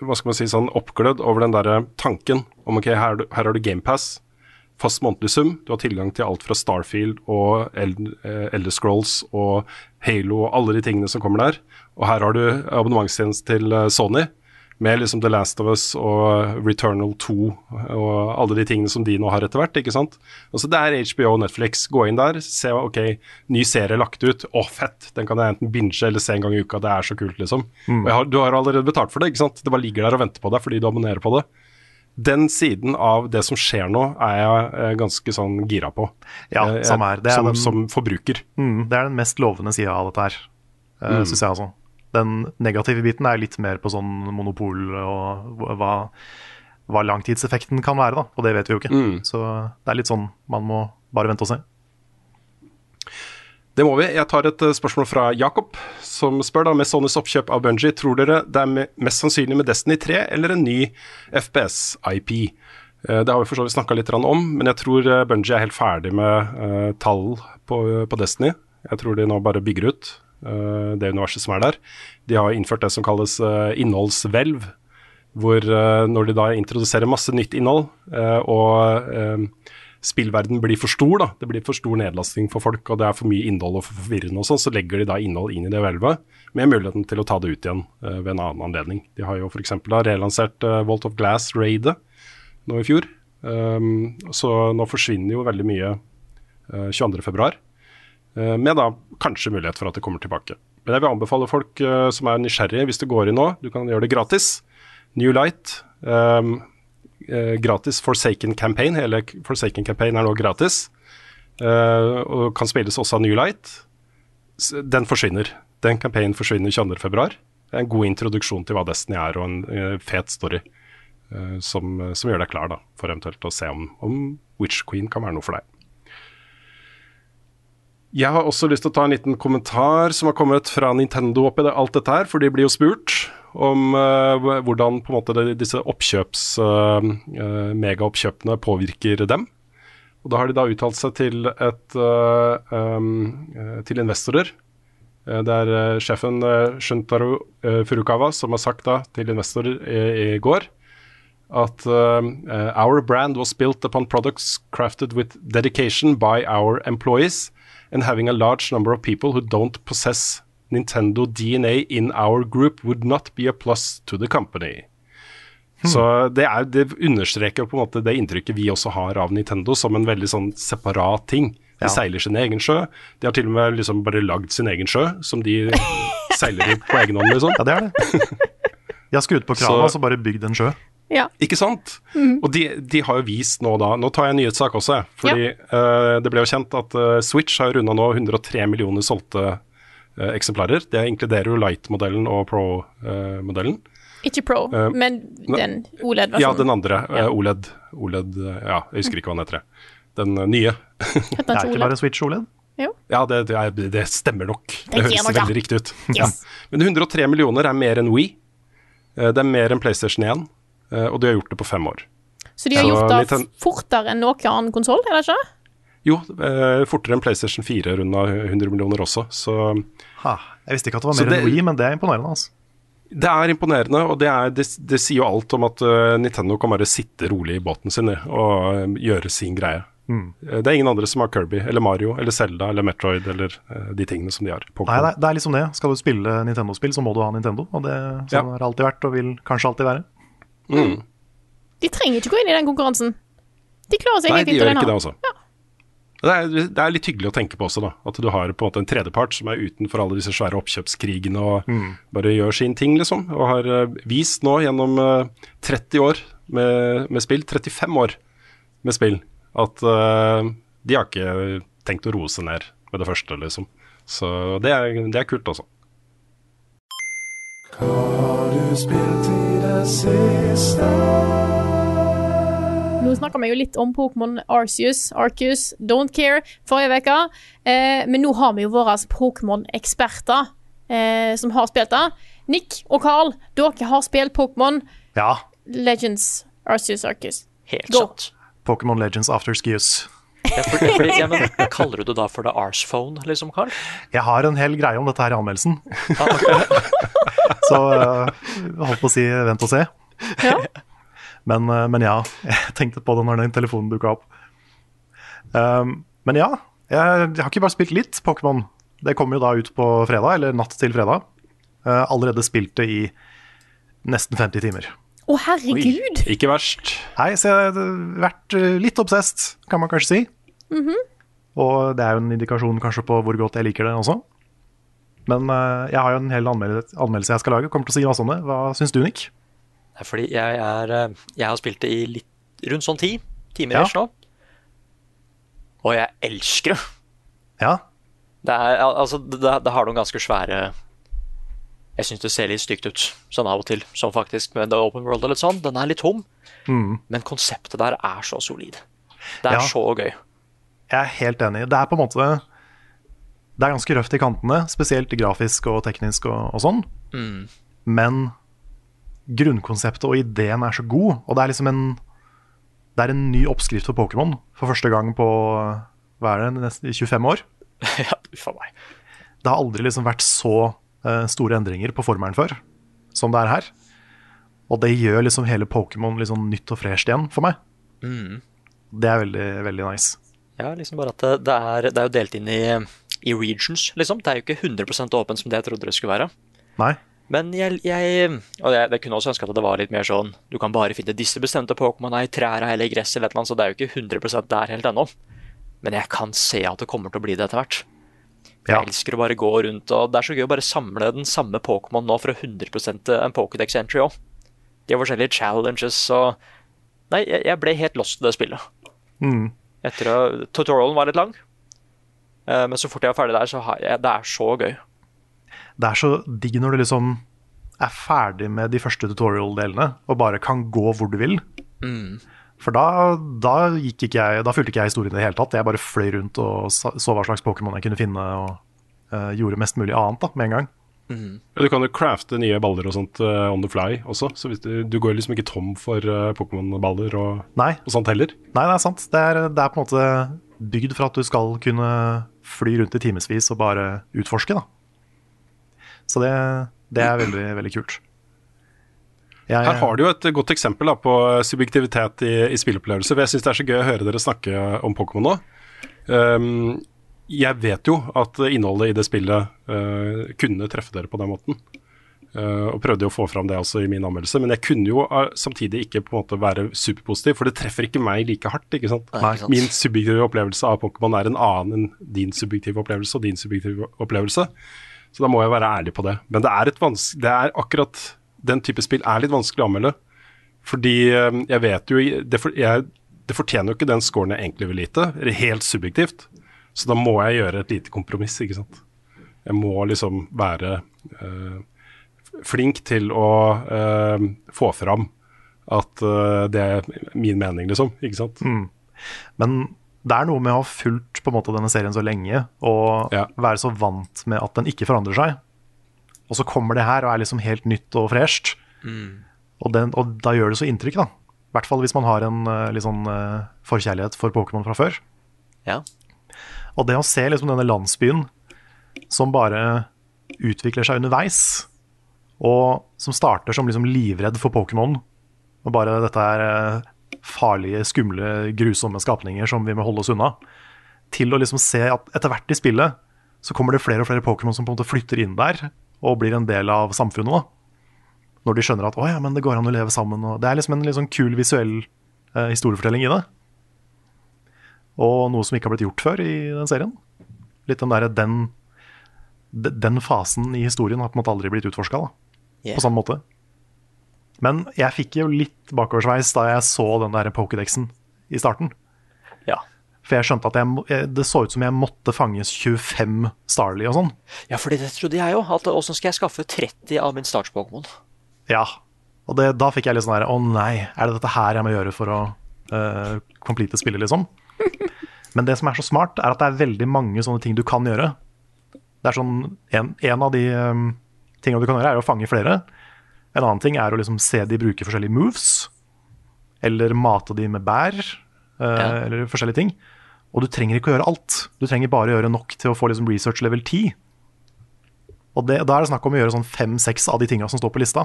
hva skal man si, sånn oppglødd over den der tanken om ok, her, har du- her har du GamePass, fast månedlig sum, du har tilgang til alt fra Starfield og eh, Elder Scrolls og Halo og alle de tingene som kommer der. Og her har du abonnementstjeneste til eh, Sony med liksom The Last of Us og Returnal 2 og alle de tingene som de nå har etter hvert. ikke sant? Altså Det er HBO og Netflix. Gå inn der, se ok, ny serie lagt ut. Å, fett! Den kan jeg enten binge eller se en gang i uka. Det er så kult, liksom. Jeg har, du har allerede betalt for det, ikke sant? Det bare ligger der og venter på deg fordi du abonnerer på det. Den siden av det som skjer nå, er jeg eh, ganske sånn gira på. Ja, Eh, jeg- her. Det er som, den- som forbruker. Mm, det er den mest lovende sida av dette her, mm. syns jeg altså. Den negative biten er litt mer på sånn monopol og hva, hva langtidseffekten kan være, da. Og det vet vi jo ikke. Så det er litt sånn man må bare vente og se. Det må vi. Jeg tar et uh, spørsmål fra Jakob, som spør da med Sonys oppkjøp av Bungie, tror dere det er mest sannsynlig med Destiny 3 eller en ny FPS-IP? Uh, det har vi for så vidt snakka litt om, men jeg tror uh, Bungie er helt ferdig med tall på, på, Destiny. Jeg tror de nå bare bygger ut det universet som er der. De har innført det som kalles innholdshvelv, hvor når de da introduserer masse nytt innhold og spillverden blir for stor, da. Det blir for stor nedlasting for folk, og det er for mye innhold og for forvirrende og sånn, så legger de da innhold inn i det hvelvet, med muligheten til å ta det ut igjen uh, ved en annen anledning. De har jo f.eks. relansert uh, Vault of Glass-raidet nå i fjor. Um, så nå forsvinner jo veldig mye uh, 22.2, uh, med da kanskje mulighet for at det kommer tilbake. Men jeg vil anbefale folk uh, som er nysgjerrige, hvis du går inn nå, du kan gjøre det gratis. New Light. Um, eh, gratis Forsaken Campaign. Hele Forsaken Campaign er nå gratis. Eh, og kan spilles også av New Light. Den forsvinner. Den campaignen forsvinner 22.2. Det er en god introduksjon til hva Destiny er, og en uh, fet story som, som, gjør deg klar da, for eventuelt å se om, om Witch Queen kan være noe for deg. Jeg har også lyst til å ta en liten kommentar som har kommet fra Nintendo oppi det, alt dette her, for de blir jo spurt om uh, hvordan på en måte det, disse oppkjøps, uh, uh, megaoppkjøpene påvirker dem. Og Da har de da uttalt seg til, et, um, til investorer. Det er sjefen Shuntaro Furukawa som har sagt da til investorer i, i går at our brand was built upon products crafted with dedication by our employees and having a large number of people who don't possess Nintendo DNA in our group would not be a plus to the company. Hmm. Så det, er, det, understreker på en måte det inntrykket vi også har av Nintendo som en veldig sånn separat ting. De ja. seiler sin egen sjø. De har til og med liksom bare lagd sin egen sjø, som de seiler i på egen hånd, liksom. Ja, det er det. De har skutt på krana og så bare bygd en sjø. Ja. Ikke sant? Mm. Og de, de, har jo vist nå da Nå tar jeg en nyhetssak også, fordi ja. uh, det ble jo kjent at uh, Switch har runda nå 103 millioner solgte eksemplarer. Det inkluderer jo Light-modellen og Pro-modellen. ikke Pro, men den OLED-versjonen. Ja, den andre. Ja. OLED. OLED Ja, jeg husker ikke hva den heter. Den nye. det er ikke bare Switch OLED? Jo. Ja, det, det, er, det, stemmer nok. Det, høres veldig riktig ut. Yes. Ja. Men 103 millioner er mer enn Wii. Det er mer enn PlayStation 1. Eh, og de har gjort det på fem år. Så de har gjort det fortere enn noen annen konsoll, er det ikke? Jo, eh, fortere enn PlayStation 4 runda 100 millioner også, så ha, Jeg visste ikke at det var mer enn Wii, men det er imponerende, altså. Det er imponerende, og det, er, det, det sier jo alt om at uh, Nintendo kan bare sitte rolig i båten sin og uh, gjøre sin greie. Mm. Det er ingen andre som har Kirby eller Mario eller Zelda eller Metroid eller uh, de tingene som de har. Nei, det er liksom det. Skal du spille Nintendo-spill, så må du ha Nintendo. Og det sånn ja. har alltid vært og vil kanskje alltid være. Mm. De trenger ikke gå inn i den konkurransen. De klarer seg Nei, de gjør ikke Det, altså. ja. Det, er, det, er, litt hyggelig å tenke på også, da. At du har på en måte en tredjepart som er utenfor alle disse svære oppkjøpskrigene og mm. bare gjør sin ting, liksom. Og har uh, vist nå gjennom uh, eh, 30 år med, med, spill, 35 år med spill, at uh, de har ikke tenkt å roe seg ned med det første, liksom. Så det er, det er kult, altså. Hva har du spilt i det siste? Nå snakka vi jo litt om Pokémon Arceus, Arceus, Don't Care forrige uke. Eh, men nå har vi jo våre Pokémon-eksperter eh, som har spilt det. Nick og Carl, dere har spilt Pokémon ja. Legends Arceus Arceus. Helt sant. Pokémon Legends After Skius. Ja, men, kaller du det da for the Arsephone, liksom, Carl? Jeg har en hel greie om dette her i anmeldelsen. Ah, okay. Så uh, holdt på å si vent og se. Ja. Men, uh, men, ja, jeg tenkte på det når den telefonen dukka opp. Um, men ja, jeg, jeg, har ikke bare spilt litt Pokémon. Det kommer jo da ut på fredag, eller natt til fredag. Uh, allerede spilt det i nesten 50 timer. Å, herregud! Oi, ikke verst. Nei, så jeg har vært litt obsesst, kan man kanskje si. Mm -hmm. Og det er jo en indikasjon kanskje på hvor godt jeg liker det også. Men uh, jeg har jo en hel anmeldelse, anmeldelse jeg skal lage. Kommer til å si masse om det. Hva syns du, Nick? Fordi jeg, er, eh, jeg har spilt det i litt, rundt sånn ti timer ja. nå. Og jeg elsker det. Ja. Det, er, altså, det, det har noen ganske svære jeg syns det ser litt stygt ut sånn av og til. sånn faktisk med The Open World og litt sånn. Den er litt tom, mm. men konseptet der er så solid. Det er ja. så gøy. Jeg er helt enig. Det er på en måte Det er ganske røft i kantene, spesielt grafisk og teknisk og, og sånn. Mm. Men grunnkonseptet og ideen er så god, og det er liksom en Det er en ny oppskrift for Pokémon for første gang på hva er det, nesten 25 år. ja, for meg. Det har aldri liksom vært så eh, store endringer på formelen før som det er her. Og det gjør liksom hele Pokémon liksom nytt og fresht igjen for meg. Mm. Det er veldig, veldig nice. Ja, liksom bare at det, det, er, det er jo delt inn i, i regions, liksom. Det er jo ikke 100% åpent som det jeg trodde det skulle være. Nei. Men jeg, jeg Og jeg, jeg kunne også ønske at det var litt mer sånn Du kan bare finne disse bestemte Pokémon i trærne eller i gress eller et eller annet, så det er jo ikke 100% der helt ennå. Men jeg kan se at det kommer til å bli det etter hvert. Jeg Ja. elsker å bare gå rundt, og det er så gøy å bare samle den samme Pokémon nå for å 100 en Pokédex entry òg. De har forskjellige challenges og Nei, jeg, jeg ble helt lost i det spillet. Mm. Etter å Tutorialen var litt lang, eh, men så fort jeg var ferdig der, så har jeg Det er så gøy. Det er så digg når du liksom er ferdig med de første tutorial-delene og bare kan gå hvor du vil. Mm. For da, da, gikk ikke jeg, da fulgte ikke jeg historien i det hele tatt. Jeg bare fløy rundt og så hva slags Pokémon jeg kunne finne, og uh, gjorde mest mulig annet da, med en gang. Ja, du kan jo crafte nye baller og sånt uh, on the fly også, så hvis du, du går liksom ikke tom for uh, Pokémon-baller og, og sånt heller. nei, det er sant. Det er, det er på en måte bygd for at du skal kunne fly rundt i timevis og bare utforske, da. Så det, det er veldig, veldig kult. Jeg, Her har du jo et godt eksempel da, på subjektivitet i, i spilleopplevelser. Jeg syns det er så gøy å høre dere snakke om Pokémon nå. Um, jeg vet jo at innholdet i det spillet uh, kunne treffe dere på den måten. Uh, og prøvde jo å få fram det også i min anmeldelse. Men jeg kunne jo uh, samtidig ikke på en måte være superpositiv, for det treffer ikke meg like hardt. ikke sant? Nei, ikke sant? Min subjektive opplevelse av Pokémon er en annen enn din subjektive opplevelse og din subjektive opplevelse. Så da må jeg være ærlig på det. Men det er, et det er akkurat den type spill er litt vanskelig å anmelde. Fordi eh, jeg vet jo Det, for, jeg, det fortjener jo ikke den scoren jeg egentlig vil lite, helt subjektivt. Så da må jeg gjøre et lite kompromiss, ikke sant. Jeg må liksom være øh, flink til å øh, få fram at øh, det er min mening, liksom. Ikke sant. Men det er noe med å ha fulgt på en måte denne serien så lenge og Ja. være så vant med at den ikke forandrer seg. Og så kommer det her og er liksom helt nytt og fresht. Og, den, og da gjør det så inntrykk, da. I hvert fall hvis man har en eh, litt sånn eh, forkjærlighet for Pokémon fra før. Ja. Og det å se liksom denne landsbyen som bare utvikler seg underveis, og som starter som liksom livredd for Pokémon, og bare dette er eh, farlige, skumle, grusomme skapninger som vi må holde oss unna, til å liksom se at etter hvert i spillet så kommer det flere og flere Pokémon som på en måte flytter inn der og blir en del av samfunnet. da. Når de skjønner at å ja, men det går an å leve sammen. Og det er liksom en sånn kul visuell eh, historiefortelling i det. Og noe som ikke har blitt gjort før i den serien. Litt den, der, den, den fasen i historien har på en måte aldri blitt utforska Yeah. på samme måte. Men jeg fikk jo litt bakoversveis da jeg så den der Pokédexen i starten. Ja. For jeg skjønte at jeg, det så ut som jeg måtte fanges 25 Starly og sånn. ja, for det trodde jeg jo. At åssen skal jeg skaffe 30 av min starts-Pokémon? Ja. Og det, da fikk jeg litt sånn her Å nei, er det dette her jeg må gjøre for å uh, complete spillet, liksom? Men det som er så smart, er at det er veldig mange sånne ting du kan gjøre. Det er sånn, En, en av de um, tingene du kan gjøre, er å fange flere. En annen ting er å liksom se de bruke forskjellige moves. Eller mate de med bær. uh, Ja. Eller forskjellige ting. Og du trenger ikke å gjøre alt. Du trenger bare å gjøre nok til å få liksom research level 10. Og det, da er det snakk om å gjøre sånn fem-seks av de tinga som står på lista.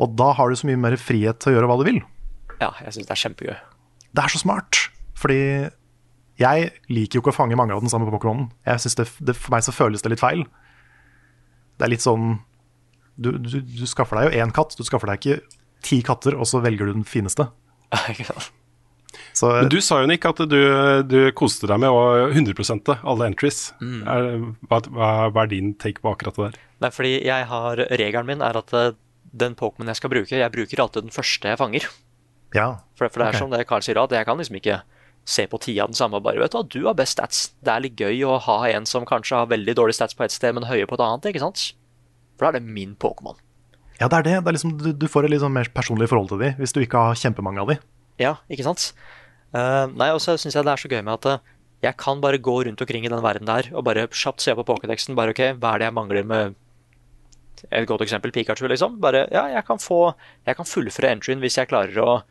Og da har du så mye mer frihet til å gjøre hva du vil. Ja, jeg syns det er kjempegøy. Det er så smart, fordi jeg liker jo ikke å fange mange av den samme Pokémonen. Jeg synes det, det, For meg så føles det litt feil. Det er litt sånn Du, du, du skaffer deg jo én katt, du skaffer deg ikke ti katter, og så velger du den fineste. Så Men du sa jo, Nick, at du, du koste deg med å 100% alle entries. Er, hva, hva, hva er din take på akkurat det der? Nei, fordi jeg har Regelen min er at eh, den Pokémon jeg skal bruke, jeg bruker alltid den første jeg fanger. ja. For, for det er okay. som det Carl sier, at jeg kan liksom ikke se på tida den samme og bare vet du hva, du har best stats. Det er litt gøy å ha en som kanskje har veldig dårlige stats på et sted, men høye på et annet, ikke sant? For da er det min Pokémon. ja, det er det. det er liksom, du, du får et litt sånn mer personlig forhold til de hvis du ikke har kjempemange av de. Ja, ikke sant? Uh, nei, og så syns jeg det er så gøy med at uh, Jeg kan bare gå rundt omkring i den verden der og bare kjapt se på pokédexen. Bare ok, hva er det jeg mangler med et godt eksempel, Pikachu, liksom. Bare, ja, jeg kan få Jeg kan fullføre entryen hvis jeg klarer å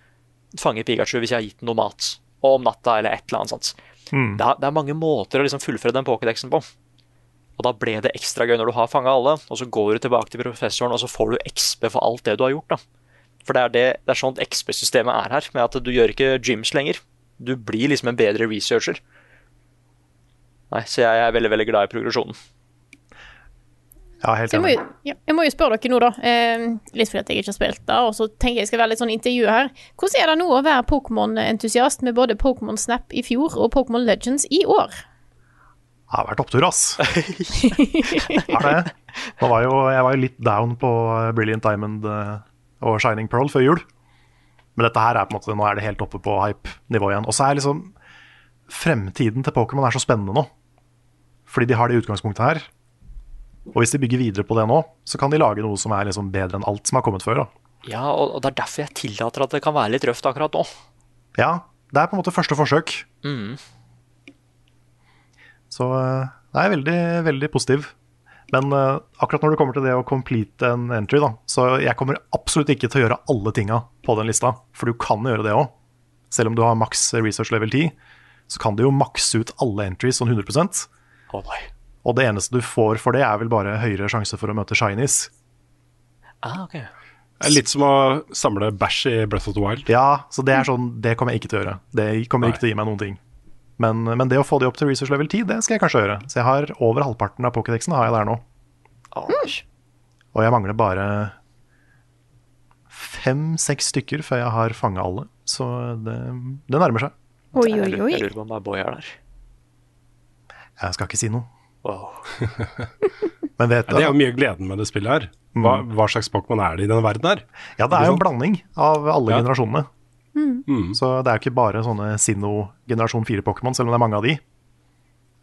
fange Pikachu hvis jeg har gitt den noe mat. Og om natta, eller et eller annet sånt. Mm. Det, er, det er mange måter å liksom fullføre den pokédexen på. Og da ble det ekstra gøy når du har fanga alle, og så går du tilbake til professoren, og så får du XP for alt det du har gjort. da. For det er, det, det er sånn XP-systemet er her, med at du gjør ikke gyms lenger. Du blir liksom en bedre researcher. Nei, Så jeg er veldig veldig glad i progresjonen. Ja, helt enig. jeg må, jo, ja, jeg må jo spørre dere nå, da. Eh, litt fordi at jeg ikke har spilt det, og så tenker jeg jeg skal være litt sånn intervju her. Hvordan er det nå å være Pokémon-entusiast med både Pokémon Snap i fjor og Pokémon Legends i år? Det har vært opptur, ass. Har det. Nå var jo, jeg var jo litt down på Brilliant Diamond eh, og Shining Pearl før jul. Men dette her er på en måte, nå er det helt oppe på hype-nivå igjen. Og så er liksom Fremtiden til Pokémon er så spennende nå. Fordi de har det utgangspunktet her. Og hvis de bygger videre på det nå, så kan de lage noe som er liksom bedre enn alt som har kommet før. da. Ja, og, og det er derfor jeg tillater at det kan være litt røft akkurat nå. Ja, det er på en måte første forsøk. Mm. Så eh, det er veldig, veldig positiv. Men eh, akkurat når det kommer til det å complete en entry, da, så jeg kommer absolutt ikke til å gjøre alle tinga på den lista, for du kan gjøre det òg. Selv om du har maks research level 10, så kan du jo makse ut alle entries sånn 100 oh nei. Og det eneste du får for det, er vel bare høyere sjanse for å møte shinies. Ah, ok. Det er litt som å samle bæsj i Breath of the Wild. Ja, så det er sånn, det kommer jeg ikke til å gjøre. Det kommer Nei. ikke til å gi meg noen ting. Men, men det å få de opp til research level 10, det skal jeg kanskje gjøre. Så jeg har over halvparten av Pokédexen har jeg der nå. Mm. Og jeg mangler bare fem-seks stykker før jeg har fanga alle. Så det, det nærmer seg. Oi, oi, oi. Jeg lurer på om det er Boy her der. Jeg skal ikke si noe. Wow. Men vet Ja, det er jo mye av gleden med det spillet her. Hva, hva slags Pokémon er det i denne verden her? Ja, det er jo en blanding av alle Ja. generasjonene. Mm. Så det er ikke bare sånne Sinnoh generasjon 4-Pokémon, selv om det er mange av de.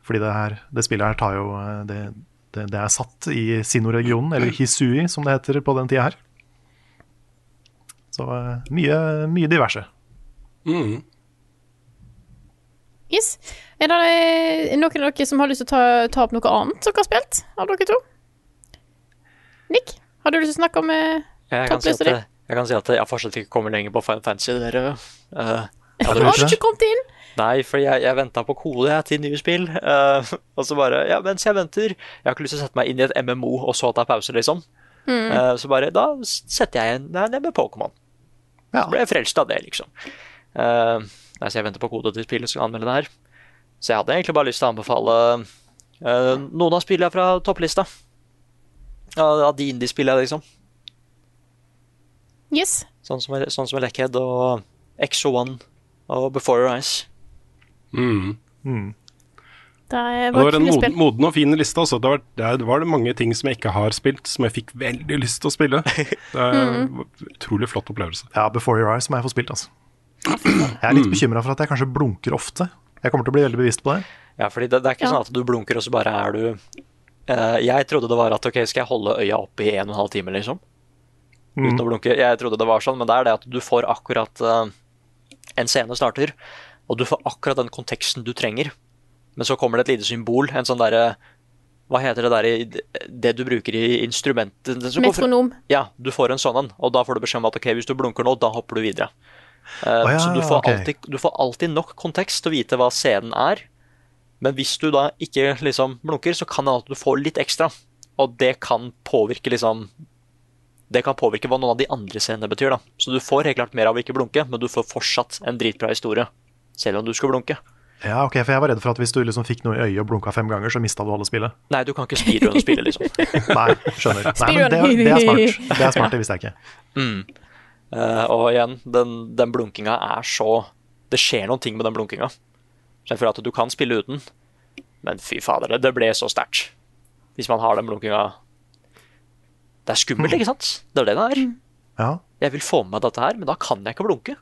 Fordi det, her, det spillet her tar jo eh, Det, det, det er satt i Sinnoh-regionen, eller Hisui som det heter på den tida her. Så eh, mye, mye diverse. Mm. Yes. Er det eh, noen av dere som har lyst til å ta, ta opp noe annet dere har spilt, av dere to? Nick, har du lyst til å snakke om eh, topplista di? Jeg kan si at jeg fortsatt ikke kommer lenger på Final Fantasy. Dere. Uh, Har du ikke kommet inn? Nei, for jeg, jeg venta på kode jeg, til nye spill. Uh, og så bare Ja, mens jeg venter Jeg har ikke lyst til å sette meg inn i et MMO og så ta pause, liksom. Eh, så bare Da setter jeg igjen Nei, det med Pokémon. Ja. Så ble jeg frelst av det, liksom. Uh, nei, så jeg venter på kode til spillet skal anmelde det her. Så jeg hadde egentlig bare lyst til å anbefale noen av spillene fra topplista. Av av de indie-spillene, liksom. Yes. Sånn som, sånn som Leckhead og Exo1 og Before Your Eyes. Mm. Det er- Det var en moden, moden og fin liste. Altså. Det, var, det var mange ting som jeg ikke har spilt, som jeg fikk veldig lyst til å spille. Det er en utrolig flott opplevelse. Ja, Before Your Eyes må jeg få spilt, altså. Jeg er litt bekymra for at jeg kanskje blunker ofte. Jeg kommer til å bli veldig bevisst på det. Ja, fordi det, det er ikke Ja. sånn at du blunker, og så bare er du uh, Jeg trodde det var at ok, skal jeg holde øya oppe i en og en halv time, liksom? Uten å blunke. Jeg trodde det var sånn, men det er det at du får akkurat uh, En scene starter, og du får akkurat den konteksten du trenger. Men så kommer det et lite symbol, en sånn derre Hva heter det der i Det du bruker i instrumentet Metronom. Ja, du får en sånn en, og da får du beskjed om at ok, hvis du blunker nå, da hopper du videre. Uh, oh, ja, så du får, okay. alltid, du får alltid nok kontekst til å vite hva scenen er. Men hvis du da ikke liksom blunker, så kan det hende at du får litt ekstra. Og det kan påvirke liksom Det kan påvirke hva noen av de andre scenene betyr. da. Så du får helt klart mer av å ikke blunke, men du får fortsatt en dritbra historie. Selv om du skulle blunke. Ja, ok, for jeg var redd for at hvis du liksom fikk noe i øyet og blunka fem ganger, så mista du alle spillet. Nei, du kan ikke speedrunne spillet, liksom. Nei, skjønner. Nei, men det, det er smart. Det er smart, det visste jeg ikke. Eh, og igjen, den, den blunkinga er så Det skjer noen ting med den blunkinga. For at du kan spille uten, men fy fader, det, det ble så sterkt. Hvis man har den blunkinga Det er skummelt, ikke sant? Det er det det er. Ja, Jeg vil få med meg dette her, men da kan jeg ikke blunke.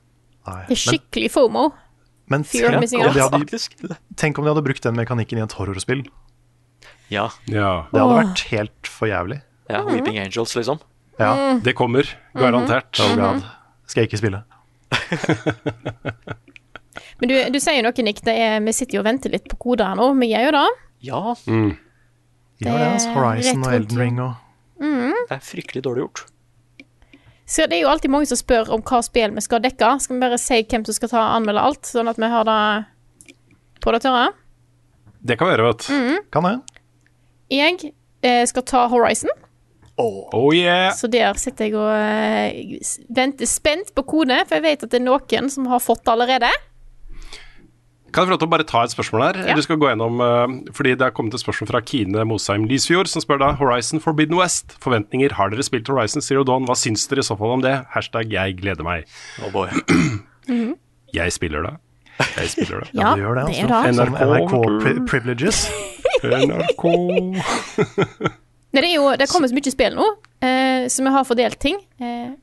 nei. Det er skikkelig FOMO. Men, men tenk, om de hadde, tenk om de hadde brukt den mekanikken i et horrorspill. Ja. Ja, Det hadde vært helt for jævlig. ja Weeping Angels, liksom. Ja, det kommer. Garantert. oh god. Skal jeg ikke spille. Men du, du sier noe, Nick. Det er, vi sitter jo og venter litt på koder her nå. Vi gjør jo det. Ja, Mm. Ja, det er ja. Horizon og Elden Ring og det er fryktelig dårlig gjort. Så det er jo alltid mange som spør om hva spill vi skal dekke. Skal vi bare si hvem som skal ta anmelde alt, sånn at vi har det på det tørre? Det kan være, vet du. Kan det? Jeg eh, skal ta Horizon, Oh yeah! så der sitter jeg og eh, venter spent på kode, for jeg vet at det er noen som har fått det allerede. Kan jeg få lov til å bare ta et spørsmål her? Ja. Du skal gå gjennom, eh, fordi Det er kommet et spørsmål fra Kine Mosheim Lisfjord, som spør da Horizon Forbidden West. Forventninger. Har dere spilt Horizon Zero Dawn? Hva syns dere i så fall om det? Hashtag jeg gleder meg. Oh boy. Jeg spiller det. Jeg spiller det. Ja, det gjør det, altså. det. er NRK, NRK pri privileges. NRK Nei, det, er jo, det kommer så mye spill nå, eh, så vi har fordelt ting. Eh,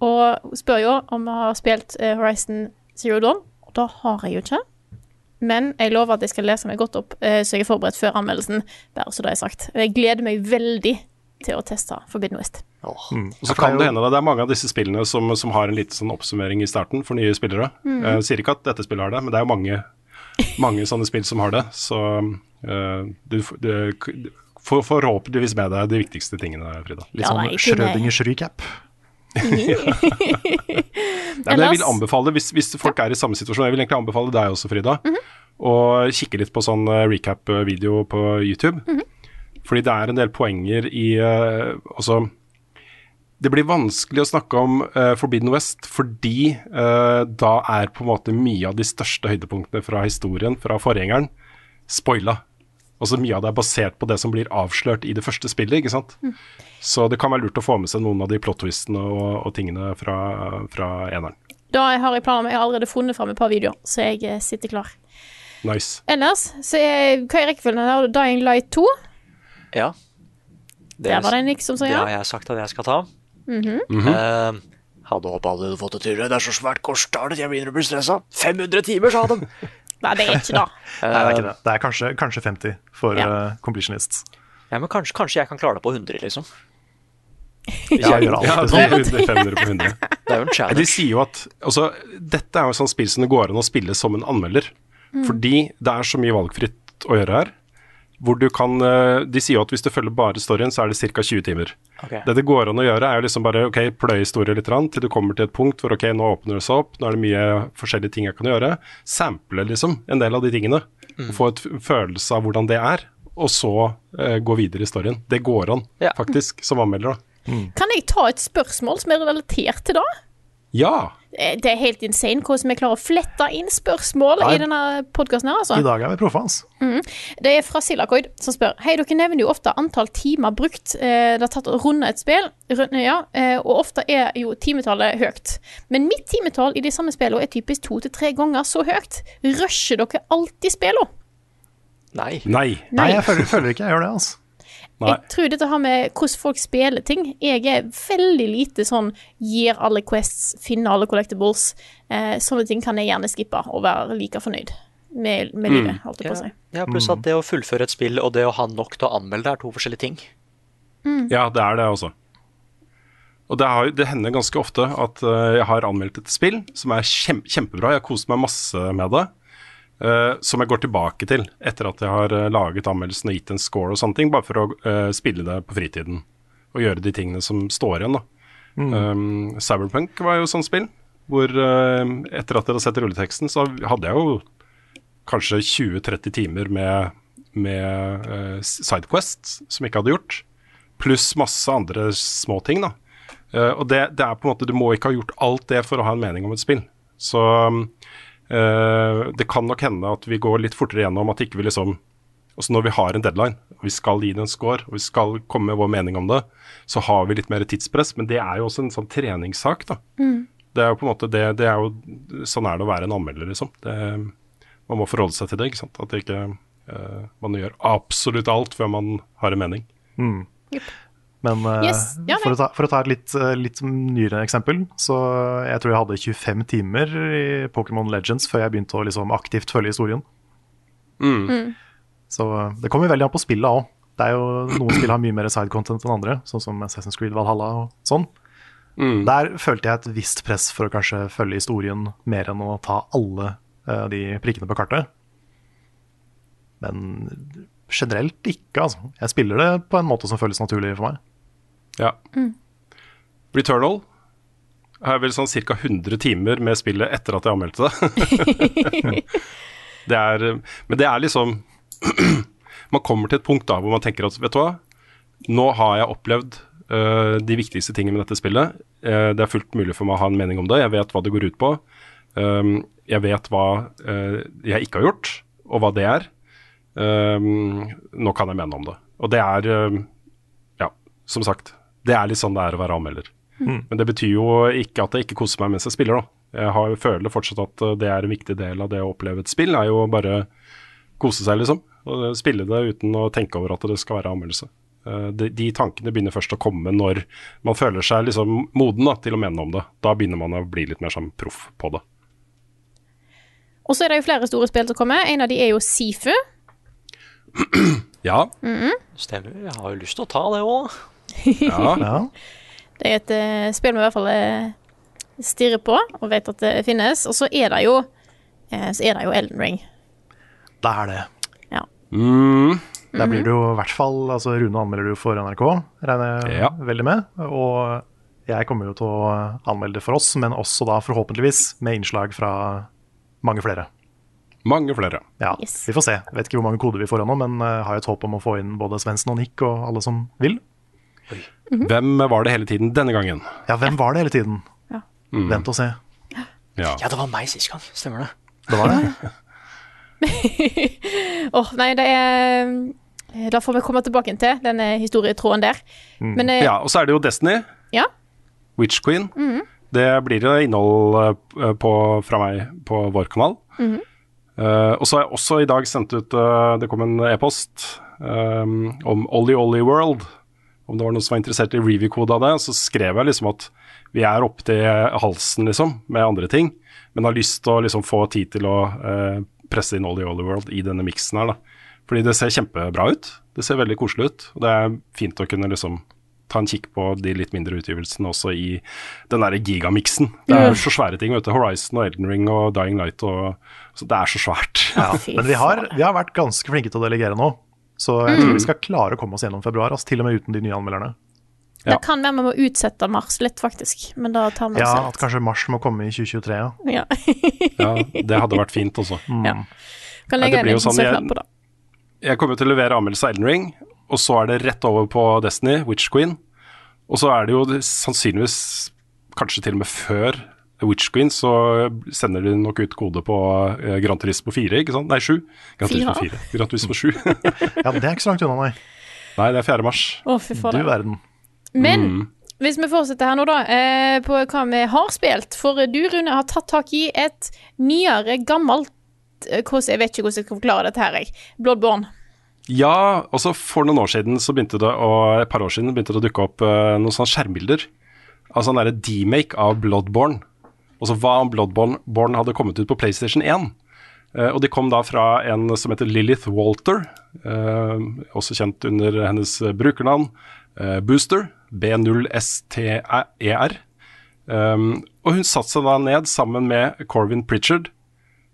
og spør jo om vi har spilt eh, Horizon Zero Dawn, og da har jeg jo ikke. Men jeg lover at jeg skal lese meg godt opp, eh, så jeg er forberedt før anmeldelsen. Bare så det er sagt. Jeg gleder meg veldig til å teste Forbidden West. Mm. Og så kan det hende det er mange av disse spillene som, som har en liten sånn oppsummering i starten for nye spillere. Jeg sier ikke at dette spillet har det, men det er jo mange, mange sånne spill som har det. Så uh, du, du får forhåpentligvis med deg de viktigste tingene, Frida. Litt Ja, sånn. Schrødingers recap. Nei, men jeg vil anbefale, hvis, hvis folk er i samme situasjon, jeg vil egentlig anbefale deg også, Frida, å kikke litt på sånn eh, recap-video på YouTube. Fordi det er en del poenger i eh, Altså Det blir vanskelig å snakke om uh, Forbidden West fordi uh, da er på en måte mye av de største høydepunktene fra historien fra forgjengeren spoila. Altså Mye av det er basert på det som blir avslørt i det første spillet. ikke sant? Så det kan være lurt å få med seg noen av de plot-twistene og, og tingene fra, fra eneren. Da har jeg planer om Jeg har allerede funnet fram et par videoer, så jeg eh, sitter klar. Nice. Ellers, så er, hva er rekkefølgen her? Dying Light 2? Ja. Det, Der var det Nick som sa ja. det har jeg sagt at jeg skal ta. Eh, hadde håpa alle hadde fått det tidligere. Det er så svært korsdalet, jeg begynner å bli stressa. 500 timer, sa de! Nei, det er ikke det. Nei, det er ikke det. Det er kanskje, kanskje 50 for Ja. uh, completionists. Ja, men kanskje, kanskje jeg kan klare det på 100, liksom. Ja, gjør alt Ja, det det sånn. er 100, 500 på 100. Det er jo en De sier jo at altså, Dette er jo et sånt spill som det går an å spille som en anmelder. Fordi det er så mye valgfritt å gjøre her. Hvor du kan, eh, De sier jo at hvis du følger bare storyen, så er det ca. 20 timer. Okay. Det det går an å gjøre, er jo liksom bare ok, pløye historien litt grann, til du kommer til et punkt hvor ok, nå åpner det seg opp, nå er det mye forskjellige ting jeg kan gjøre. Sample liksom en del av de tingene. Mm. få et følelse av hvordan det er, og så eh, gå videre i storyen. Det går an, Ja. faktisk, som anmelder. da. Kan jeg ta et spørsmål som er relatert til det? Ja! Eh, Det er helt insane hvordan vi klarer å flette inn spørsmål Nei. i denne podkasten her, I altså. dag er vi proffe, Mm. Det er fra Silakoid som spør Hei, dere nevner jo ofte antall timer brukt eh, det har tatt å runde et spill, runde, ja, eh, og ofte er jo timetallet høyt. Men mitt timetall i de samme spillene er typisk to til tre ganger så høyt. Rusher dere alltid spillene? Nei. Nei. Nei, jeg føler, føler ikke jeg gjør det. altså. Nei. Jeg tror dette har med hvordan folk spiller ting. Jeg er veldig lite sånn gir alle quests, finner alle collectibles. Eh, sånne ting kan jeg gjerne skippe og være like fornøyd med, med livet, holdt jeg på å si. Ja, pluss at det å fullføre et spill og det å ha nok til å anmelde er to forskjellige ting. Ja, det er det også. Og det, har, det hender ganske ofte at eh, jeg har anmeldt et spill som er kjem, kjempebra, jeg har kost meg masse med det, eh, som jeg går tilbake til etter at jeg har uh, laget anmeldelsen og gitt en score og sånne ting, bare for å uh, spille det på fritiden og gjøre de tingene som står igjen. da. Um, Cyberpunk var jo sånn spill, hvor etter at dere har sett rulleteksten, så hadde jeg jo kanskje 20-30 timer med, med sidequests som jeg ikke hadde gjort pluss masse andre små ting. da. Og det, det er på en måte, Du må ikke ha gjort alt det for å ha en mening om et spill. Så eh, det kan nok hende at vi går litt fortere gjennom at ikke vi liksom Altså Når vi har en deadline, og vi skal gi det en score, og vi skal komme med vår mening om det, så har vi litt mer tidspress. Men det er jo også en sånn treningssak, da. Det er jo på en måte det, det er jo, Sånn er det å være en anmelder, liksom. Det, man må forholde seg til det. ikke sant? At det ikke, uh, man gjør absolutt alt før man har en mening. Men eh, Yes, ja, for, å ta, for å ta et litt, eh, litt nyere eksempel, så jeg tror jeg hadde 25 timer i Pokémon Legends før jeg begynte å liksom aktivt følge historien. Så eh, det kommer veldig an på spillet òg. Det er jo Noen spill har mye mer side content enn andre, sånn som Assassin's Creed Valhalla og sånn. Der følte jeg et visst press for å kanskje følge historien mer enn å ta alle uh, de prikkene på kartet. Men generelt ikke, altså. Jeg spiller det på en måte som føles naturlig for meg. Ja. Returnal har vel sånn ca. 100 timer med spillet etter at jeg anmeldte det. det er, men det er liksom Man kommer til et punkt da hvor man tenker at vet du hva, nå har jeg opplevd uh, de viktigste tingene med dette spillet. Uh, det er fullt mulig for meg å ha en mening om det. Jeg vet hva det går ut på. Um, jeg vet hva uh, jeg ikke har gjort, og hva det er. Um, nå kan jeg mene om det. Og det er Ja, som sagt. Det er litt sånn det er å være anmelder. Men det betyr jo ikke at jeg ikke koser meg mens jeg spiller, da. Jeg har, føler fortsatt at uh, det er en viktig del av det å oppleve et spill, er jo bare kose seg, liksom. Og spille det uten å tenke over at det skal være anmeldelse. Uh, de, de tankene begynner først å komme når man føler seg liksom moden da, til å mene om det. Da begynner man å bli litt mer sånn proff på det. Og så er det jo flere store spill som kommer. En av de er jo Sifu. Ja. Stemmer. Jeg har jo lyst til å ta det òg. Ja. Ja. Det er et uh, spill vi i hvert fall eh, stirrer på, og vet at det finnes. Og så er det jo uh, Så er det jo Elden Ring. Det er det. Ja. Mm, Der blir det jo i hvert fall altså Rune anmelder du for NRK, regner jeg Ja. veldig med. Og jeg kommer jo til å anmelde det for oss, men også da forhåpentligvis med innslag fra mange flere. mange flere. Ja, Yes. Vi får se. Jeg vet ikke hvor mange koder vi får ennå, men uh, har jo et håp om å få inn både Svendsen og Nick og alle som vil. Hvem var det hele tiden denne gangen? Ja, hvem var det hele tiden? Ja. Vent og se. Ja. Ja, det var meg sist gang. Stemmer det. Det var det. Åh, nei, det er eh, Da får vi komme tilbake til denne historietråden der. Men eh, ja, og så er det jo Destiny. ja. Witch Queen. Det blir jo innhold eh, på, fra meg på vår kanal. Eh, og så har jeg også i dag sendt ut uh, Det kom en e-post um, om Ollie Ollie World. Om det var noen som var interessert i review-kode av det. Så skrev jeg liksom at vi er opp til halsen liksom, med andre ting, men har lyst til å liksom, få tid til å eh, presse inn Ollie Ollie World i denne miksen her. da. Fordi det ser kjempebra ut. Det ser veldig koselig ut. Og det er fint å kunne liksom ta en kikk på de litt mindre utgivelsene også i den derre gigamiksen. Det er så svære ting, vet du. Horizon og Elden Ring og Dying Light og så Det er så svært. Ja, men vi har, vi har vært ganske flinke til å delegere nå. Så jeg tror vi skal klare å komme oss gjennom februar, altså, til og med uten de nye anmelderne. Ja. Det kan være vi må utsette mars litt, faktisk. Men da tar vi Ja, at kanskje mars må komme i 2023, ja. Ja. Ja, det hadde vært fint også. ja. Kan legge inn en sånn, søknad på det. Jeg kommer til å levere anmeldelse av Elden Ring, og så er det rett over på Destiny, Witch Queen. Og så er det jo sannsynligvis kanskje til og med før Witch Queen, så sender de nok ut kode på eh, Gran Turismo 4, ikke sant? Nei, 7. Gran Turismo 4. Gran Turismo 7. Ja, Det er ikke så langt unna, nei. Nei, det er 4. mars. Å, fy Du fader. verden. Men Mm. hvis vi fortsetter her nå, da, eh, på hva vi har spilt. For du, Rune, har tatt tak i et nyere, gammelt eh, hvordan, Jeg vet ikke hvordan jeg skal forklare dette her, jeg. Bloodborne. Ja, altså for noen år siden så begynte det å, et par år siden begynte det å dukke opp eh, noen sånne skjermbilder. Altså en derre demake av Bloodborne. Altså hva om Bloodborne hadde kommet ut på PlayStation 1. Uh, og de kom da fra en som heter Lilith Walter, uh, også kjent under hennes brukernavn uh, Booster, B0STER. Um, og hun satte seg da ned sammen med Corvin Pritchard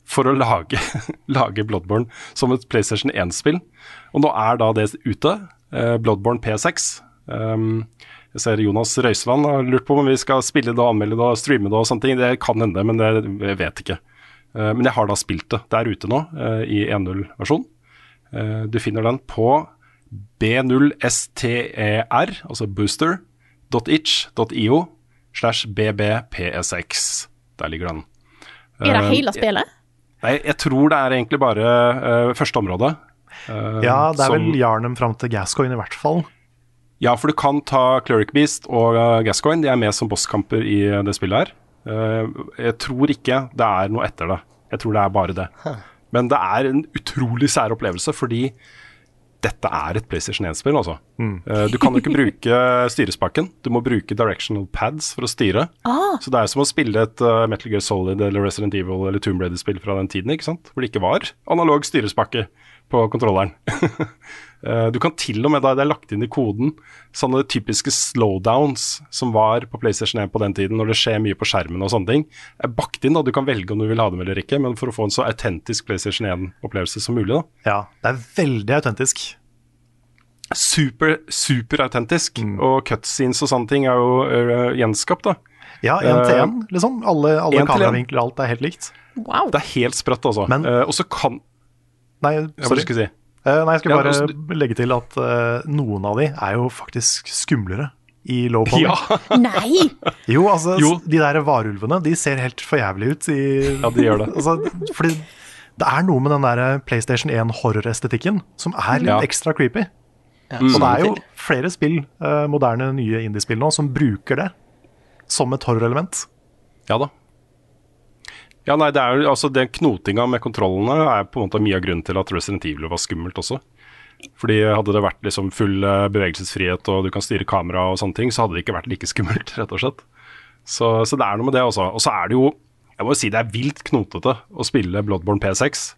for å lage, lage Bloodborne som et PlayStation 1-spill. Og nå er da det ute. eh, Bloodborne P6. Um, jeg ser Jonas Røiseland har lurt på om vi skal spille det, og anmelde det og streame det og sånne ting. Det kan hende, men det jeg vet ikke. Eh, men jeg har da spilt det. Det er ute nå eh, i 1.0-versjon. Eh, du finner den på B0STER, altså booster.itch.io slash bbps6. Der ligger den. Er det hele spillet? Nei, jeg tror det er egentlig bare første område. eh, Ja, det er som- vel Jarnum fram til Gascoigne i hvert fall. Ja, for du kan ta Cleric Beast og uh, Gascoigne. De er med som bosskamper i uh, det spillet her. Eh, jeg tror ikke det er noe etter det. Jeg tror det er bare det. Men det er en utrolig sær opplevelse, fordi dette er et PlayStation 1-spill, altså. Eh, du kan jo ikke bruke styrespaken. Du må bruke directional pads for å styre. Så det er som å spille et uh, Metal Gear Solid eller Resident Evil eller Tomb Raider-spill fra den tiden, ikke sant? Hvor det ikke var analog styrespakke på kontrolleren. Eh, du kan til og med, da det er lagt inn i koden, sånne typiske slowdowns som var på PlayStation 1 på den tiden, når det skjer mye på skjermen og sånne ting, er bakt inn. da, Du kan velge om du vil ha dem eller ikke, men for å få en så autentisk PlayStation 1-opplevelse som mulig. da. Ja, det er veldig autentisk. Super, super autentisk. Og cutscenes og sånne ting er jo øh, gjenskapt, da. Ja, én til én, Eh, liksom. Alle, alle kameravinkler, alt er helt likt. Wow. Det er helt sprøtt, altså. Men- Eh, og så kan Nei, sorry. jeg si? Eh, nei, jeg skulle Ja, bare altså, legge til at eh, noen av de er jo faktisk skumlere i low poly. Ja, Nei! Jo, altså, Jo. de der varulvene, de ser helt for jævlig ut. I, ja, de gjør det. altså, fordi det er noe med den der PlayStation 1 horrorestetikken som er litt Ja. ekstra creepy. Ja, Og det er jo flere spill, eh, moderne nye indiespill nå, som bruker det som et horrorelement. Ja da. Ja, nei, det er jo, altså Den knotinga med kontrollene er på en måte mye av grunnen til at Resident Evil var skummelt også. Fordi Hadde det vært liksom full eh, bevegelsesfrihet og du kan styre kamera og sånne ting, så hadde det ikke vært like skummelt, rett og slett. Så, så det er noe med det også. Og så er det jo Jeg må jo si det er vilt knotete å spille Bloodborne P6.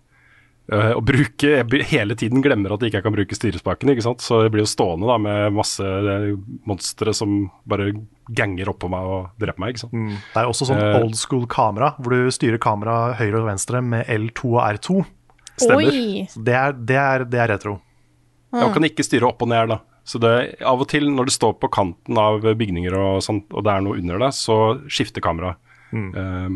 Eh, og bruke, jeg hele tiden glemmer at jeg ikke kan bruke styrespakene, ikke sant? Så jeg blir jo stående da med masse eh, monstre som bare ganger oppå meg og dreper meg. ikke sant? Det er også sånn Eh. old school kamera, hvor du styrer kamera høyre og venstre med L2 og R2. Stemmer. Det er, det er, det er retro. Ja, og kan ikke styre opp og ned, da. Så det, av og til når du står på kanten av bygninger og sånt, og det er noe under deg, så skifter kameraet eh,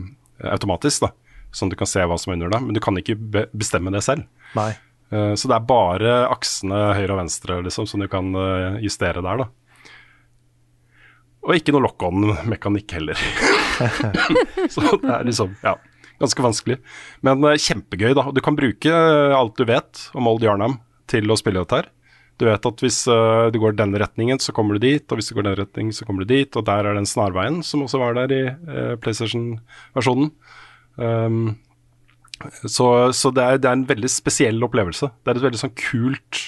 automatisk, da. Sånn at du kan se hva som er under deg. Men du kan ikke be bestemme det selv. Nei. Eh, så det er bare aksene høyre og venstre liksom, som du kan eh, justere der, da. Og ikke noe lock-on-mekanikk heller. så det er liksom, ja, ganske vanskelig. Men eh, kjempegøy, da. Du kan bruke alt du vet om Old Yarnham til å spille dette her. Du vet at hvis du går den retningen, så kommer du dit, og hvis du går den retningen, så kommer du dit. Og der er den snarveien som også var der i PlayStation-versjonen. Um, så, så det, er, det er en veldig spesiell opplevelse. Det er et veldig sånn kult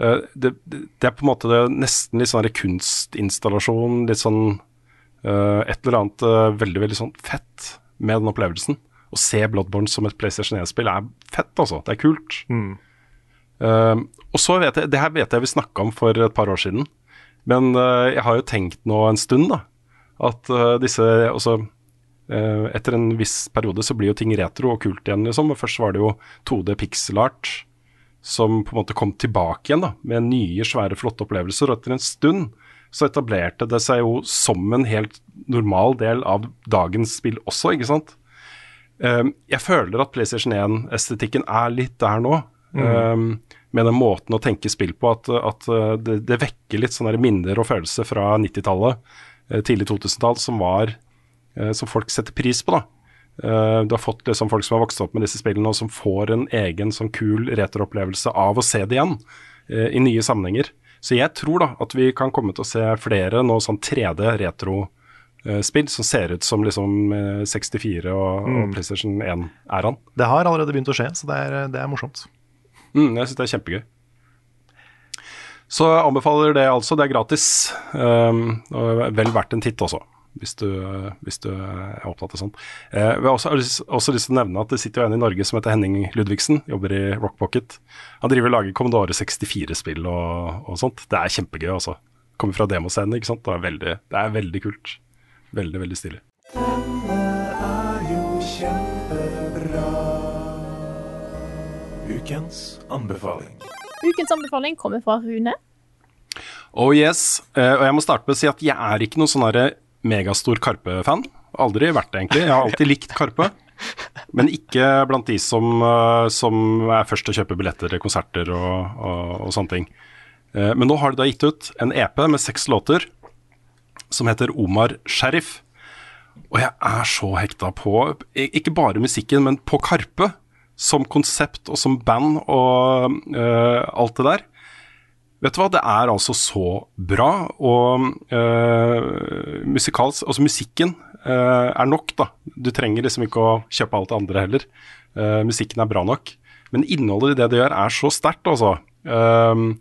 uh, det, det, er på en måte det, nesten litt sånn her kunstinstallasjon, litt sånn uh, Et eller annet uh, veldig, veldig sånn fett med den opplevelsen. Å se Bloodborne som et PlayStation 1-spill er fett, altså. Det er kult. Eh, og så vet jeg Det her vet jeg vi snakka om for et par år siden, men jeg har jo tenkt nå en stund, da, at disse Eh, etter en viss periode så blir jo ting retro og kult igjen, liksom. Og først var det jo 2D pixel art som på en måte kom tilbake igjen, da, med nye, svære, flotte opplevelser. Og etter en stund så etablerte det seg jo som en helt normal del av dagens spill også, ikke sant. Eh, jeg føler at PlayStation 1-estetikken er litt der nå. Mm. med den måten å tenke spill på, at, at eh, det, det vekker litt sånne minner og følelser fra 90-tallet, eh, tidlig 2000-tall, som var eh, som folk setter pris på. da. Eh, du har fått liksom folk som har vokst opp med disse spillene, og som får en egen sånn kul retroopplevelse av å se det igjen eh, i nye sammenhenger. Så jeg tror da at vi kan komme til å se flere nå sånn 3D retro-spill som ser ut som liksom eh, 64 og, og PlayStation 1-æraen. Det har allerede begynt å skje, så det er, det er morsomt. Mm, jeg syns det er kjempegøy. Så anbefaler det altså. Det er gratis. Vel verdt en titt også, hvis du, hvis du er opptatt av sånt. Eh, vi har også, også lyst til å nevne at det sitter jo en i Norge som heter Henning Ludvigsen, jobber i Rock Pocket. Han driver og lager Commodore 64-spill og, og sånt. Det er kjempegøy, altså. Kommer fra demoscenen, ikke sant. Det er, veldig, det er veldig kult. Veldig, veldig stilig. Ukens anbefaling. Ukens anbefaling kommer fra Rune. Oh yes. Uh, og jeg må starte med å si at jeg er ikke noen sånn herre megastor Karpe-fan. Aldri vært det, egentlig. Jeg har alltid likt Karpe. Men ikke blant de som, eh, som er først til å kjøpe billetter til konserter og, og, og sånne ting. Eh, men nå har de da gitt ut en EP med seks låter som heter Omar Sheriff. Og jeg er så hekta på ikke bare musikken, men på Karpe. Som konsept og som band og uh, alt det der. Vet du hva, det er altså så bra, og øh, musikals, altså musikken øh, er nok, da. Du trenger liksom ikke å kjøpe alt det andre heller. Uh, musikken er bra nok. Men innholdet i det det gjør, er så sterkt, altså. Uh,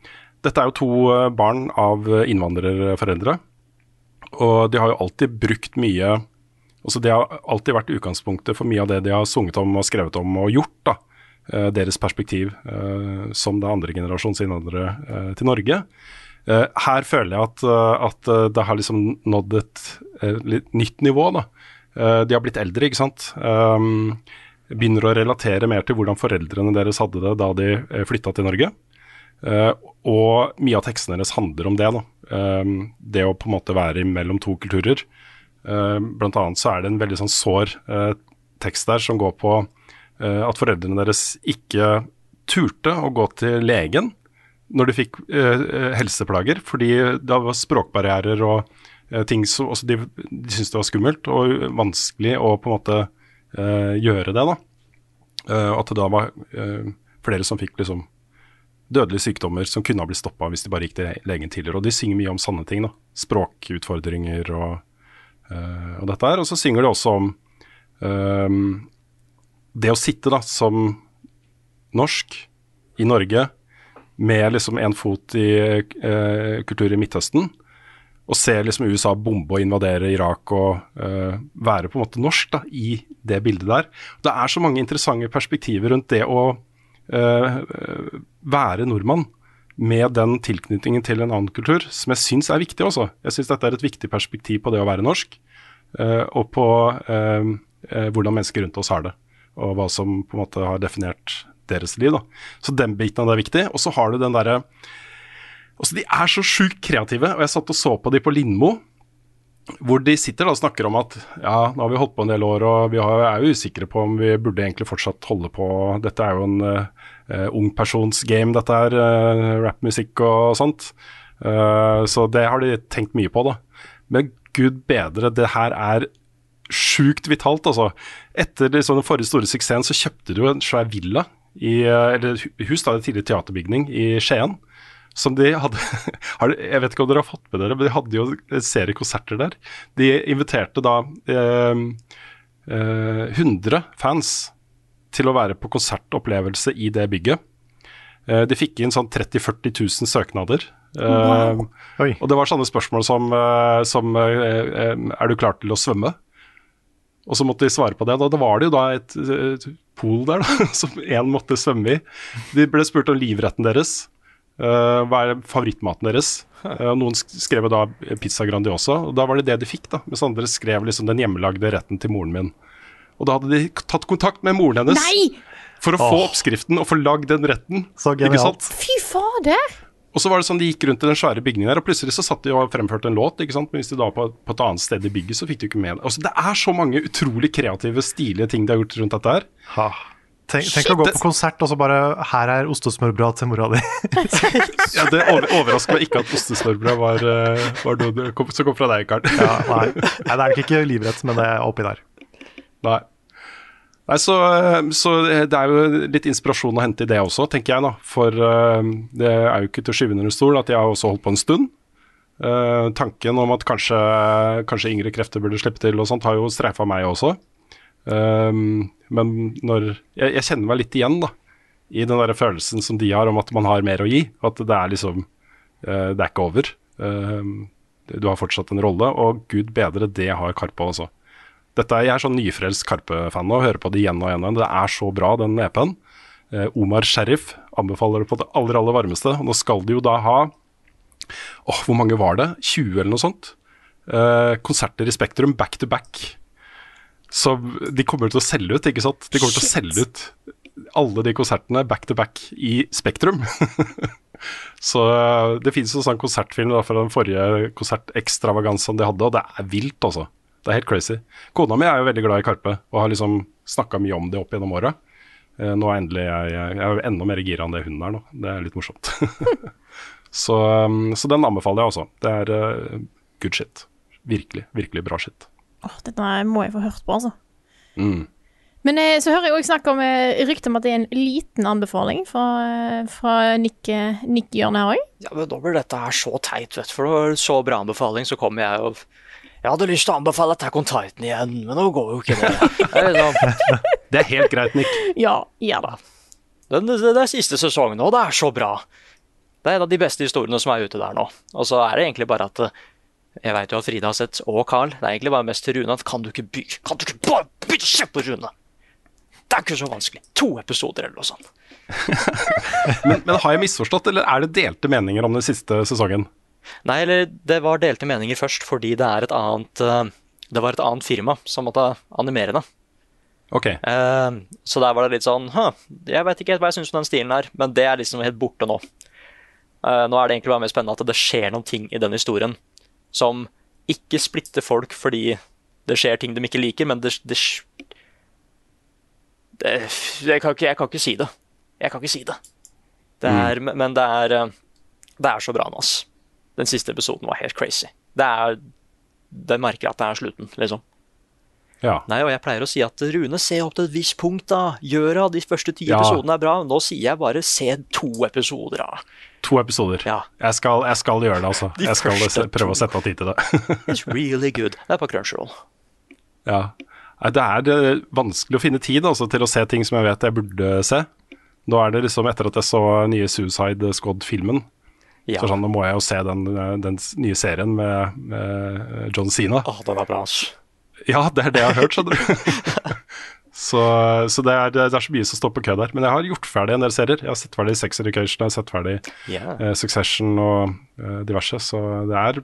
dette er jo to barn av innvandrerforeldre, og de har jo alltid brukt mye Altså Det har alltid vært utgangspunktet for mye av det de har sunget om og skrevet om og gjort. da deres perspektiv eh, som det andre generasjons innvandrere eh, til Norge. Eh, her føler jeg at, eh, at eh, det har liksom nådd et eh, litt nytt nivå. da. Eh, de har blitt eldre, ikke sant. Begynner å relatere mer til hvordan foreldrene deres hadde det da de flytta til Norge. Uh, og mye av tekstene deres handler om det. Um, det å på en måte være mellom to kulturer. Uh, blant annet så er det en veldig sånn sår uh, tekst der som går på at foreldrene deres ikke turte å gå til legen når de fikk helseplager, fordi det var språkbarrierer og ting som de, de syntes det var skummelt og vanskelig å på en måte gjøre det. da. at det da var flere som fikk liksom dødelige sykdommer som kunne ha blitt stoppa hvis de bare gikk til legen tidligere. Og de synger mye om sanne ting. da. Språkutfordringer og og dette her. Og så synger de også om um, det å sitte da som norsk i Norge med liksom en fot i eh, kultur i Midtøsten, og se liksom USA bombe og invadere Irak og eh, være på en måte norsk da, i det bildet der. Det er så mange interessante perspektiver rundt det å være nordmann med den tilknytningen til en annen kultur, som jeg syns er viktig også. Jeg syns dette er et viktig perspektiv på det å være norsk, uh, og på uh, uh, hvordan mennesker rundt oss har det. Og hva som på en måte har definert deres liv. Da. Så den biten av det er viktig. Og så har du den derre Altså, de er så sjukt kreative, og jeg satt og så på de på Lindmo. Hvor de sitter da og snakker om at ja, nå har vi holdt på en del år og vi er jo usikre på om vi burde egentlig fortsatt holde på. Dette er jo en uh, ungpersons-game, dette her. Uh, Rappmusikk og sånt. Uh, så det har de tenkt mye på, da. Men gud bedre, det her er sjukt vitalt, altså. Etter liksom, den forrige store suksessen så kjøpte du en svær villa, i, eller hus, da, en tidligere teaterbygning i Skien. Som de hadde Jeg vet ikke om dere har fått med dere, men de hadde jo en serie konserter der. De inviterte da eh, eh, 100 fans til å være på konsertopplevelse i det bygget. Eh, de fikk inn sånn 30 000-40 000 søknader. Wow. og det var sånne spørsmål som, eh, som eh, Er du klar til å svømme? Og så måtte de svare på det. Da, da var det jo da et, et pool der da, som én måtte svømme i. De ble spurt om livretten deres. Uh, hva er favorittmaten deres? Uh, noen skrev da pizza Grandiosa, og da var det det de fikk. da Mens andre skrev liksom den hjemmelagde retten til moren min. Og da hadde de tatt kontakt med moren hennes Nei! for å oh. få oppskriften og få lagd den retten. Så genialt. Fy fader! Og så var det sånn De gikk rundt i den svære bygningen der, og plutselig så satt de og fremførte en låt. ikke sant? Men hvis de da på, på et annet sted i bygget, så fikk de ikke med det. Altså, det er så mange utrolig kreative, stilige ting de har gjort rundt dette her. Ha. Tenk, tenk å gå på konsert og så bare 'Her er ostesmørbrød til mora di'. ja, Det over, overrasker meg ikke at ostesmørbrød var, eh, var noe som kom fra deg, Karl. ja, nei. nei, det er nok ikke livrett, men det er oppi der. Nei. Nei, så, så, det er jo litt inspirasjon å hente i det også, tenker jeg. da. For uh, det er jo ikke til å skyve under en stol at jeg har også holdt på en stund. Uh, tanken om at kanskje, kanskje, yngre krefter burde slippe til og sånt, har jo streifa meg også. Uh, men når jeg, jeg, kjenner meg litt igjen da, i den der følelsen som de har om at man har mer å gi. At det er liksom Det er ikke over. du har fortsatt en rolle, og gud bedre, det har Karpe også. Dette jeg er sånn nyfrelst Karpe-fan og hører på det igjen og igjen. Det er så bra, den EP-en. Eh, Omar Sheriff anbefaler det på det aller, aller varmeste. Og nå skal de jo da ha åh, hvor mange var det? 20 eller noe sånt? Eh, konserter i Spektrum back to back. Så de kommer til å selge ut, ikke sant? De kommer til å selge ut alle de konsertene back to back i Spektrum. så eh, det finnes en sånn konsertfilm da, fra den forrige konsertekstravaganzaen de hadde, og det er vilt, altså. Det er helt crazy. Kona mi er jo veldig glad i Karpe og har liksom snakka mye om det opp gjennom åra. Eh, nå er endelig jeg, jeg, jeg er enda mer gira enn det hun er nå. Det er litt morsomt. så, um, så, den anbefaler jeg også. Det er uh, good shit. Virkelig, virkelig bra shit. Oh, dette må jeg få hørt på, altså. Mm. Men eh, så hører jeg òg snakk om eh, rykte om at det er en liten anbefaling fra, eh, fra Nick, Nick Jørn her òg. Ja, men da blir dette her så teit, vet du. For det var så bra anbefaling, så kommer jeg og jeg hadde lyst til å anbefale Attack on Titan igjen, men nå går jo ikke det. Det er helt greit, Nick. Ja, ja da. Den, det, det er siste sesong nå, det er så bra. Det er en av de beste historiene som er ute der nå. Og så er det egentlig bare at eh, Jeg veit jo at Frida har sett, og Carl. Det er egentlig bare mest til Rune at kan du ikke by, kan du ikke bare bytte på Rune? Det er ikke så vanskelig. To episoder eller noe sånt. Men, men har jeg misforstått, eller er det delte meninger om den siste sesongen? Nei, eller det var delte meninger først fordi det er et annet eh, Det var et annet firma som måtte animere det. Ok. Uh, så der var det litt sånn jeg vet ikke helt hva jeg syns om den stilen her, men det er liksom helt borte nå. Uh, nå er det egentlig bare mer spennende at det skjer noen ting i den historien som ikke splitter folk fordi det skjer ting de ikke liker, men det, det, det jeg, kan ikke, jeg kan ikke si det. Jeg kan ikke si det. det er, Men det er, det er så bra nå, ass. Den siste episoden var helt crazy. Det er Den merker at det er slutten, liksom. Ja. Nei, og jeg pleier å si at Rune, se opp til et visst punkt, da. Gjør av de første ti Ja. episodene er bra. Nå sier jeg bare se to episoder, da. To episoder. Ja. Jeg, skal, jeg skal gjøre det, altså. De Jeg skal se- prøve å sette av tid til det. It's really good. Det er på Crunchyroll. ja. Det er vanskelig å finne tid altså, til å se ting som jeg vet jeg burde se. Nå er det liksom etter at jeg så nye Suicide Squad-filmen, Ja. så sånn, nå må jeg jo se den, eh, den nye serien med, med John Cena. Åh, den er bra, ass. Ja, det er det jeg har hørt, skjønner du. så så det, er, det er så mye som står på kø der. Men jeg har gjort ferdig en del serier. Jeg har sett ferdig Sex Education, jeg har sett ferdig yeah. eh, Succession og eh, diverse, så det er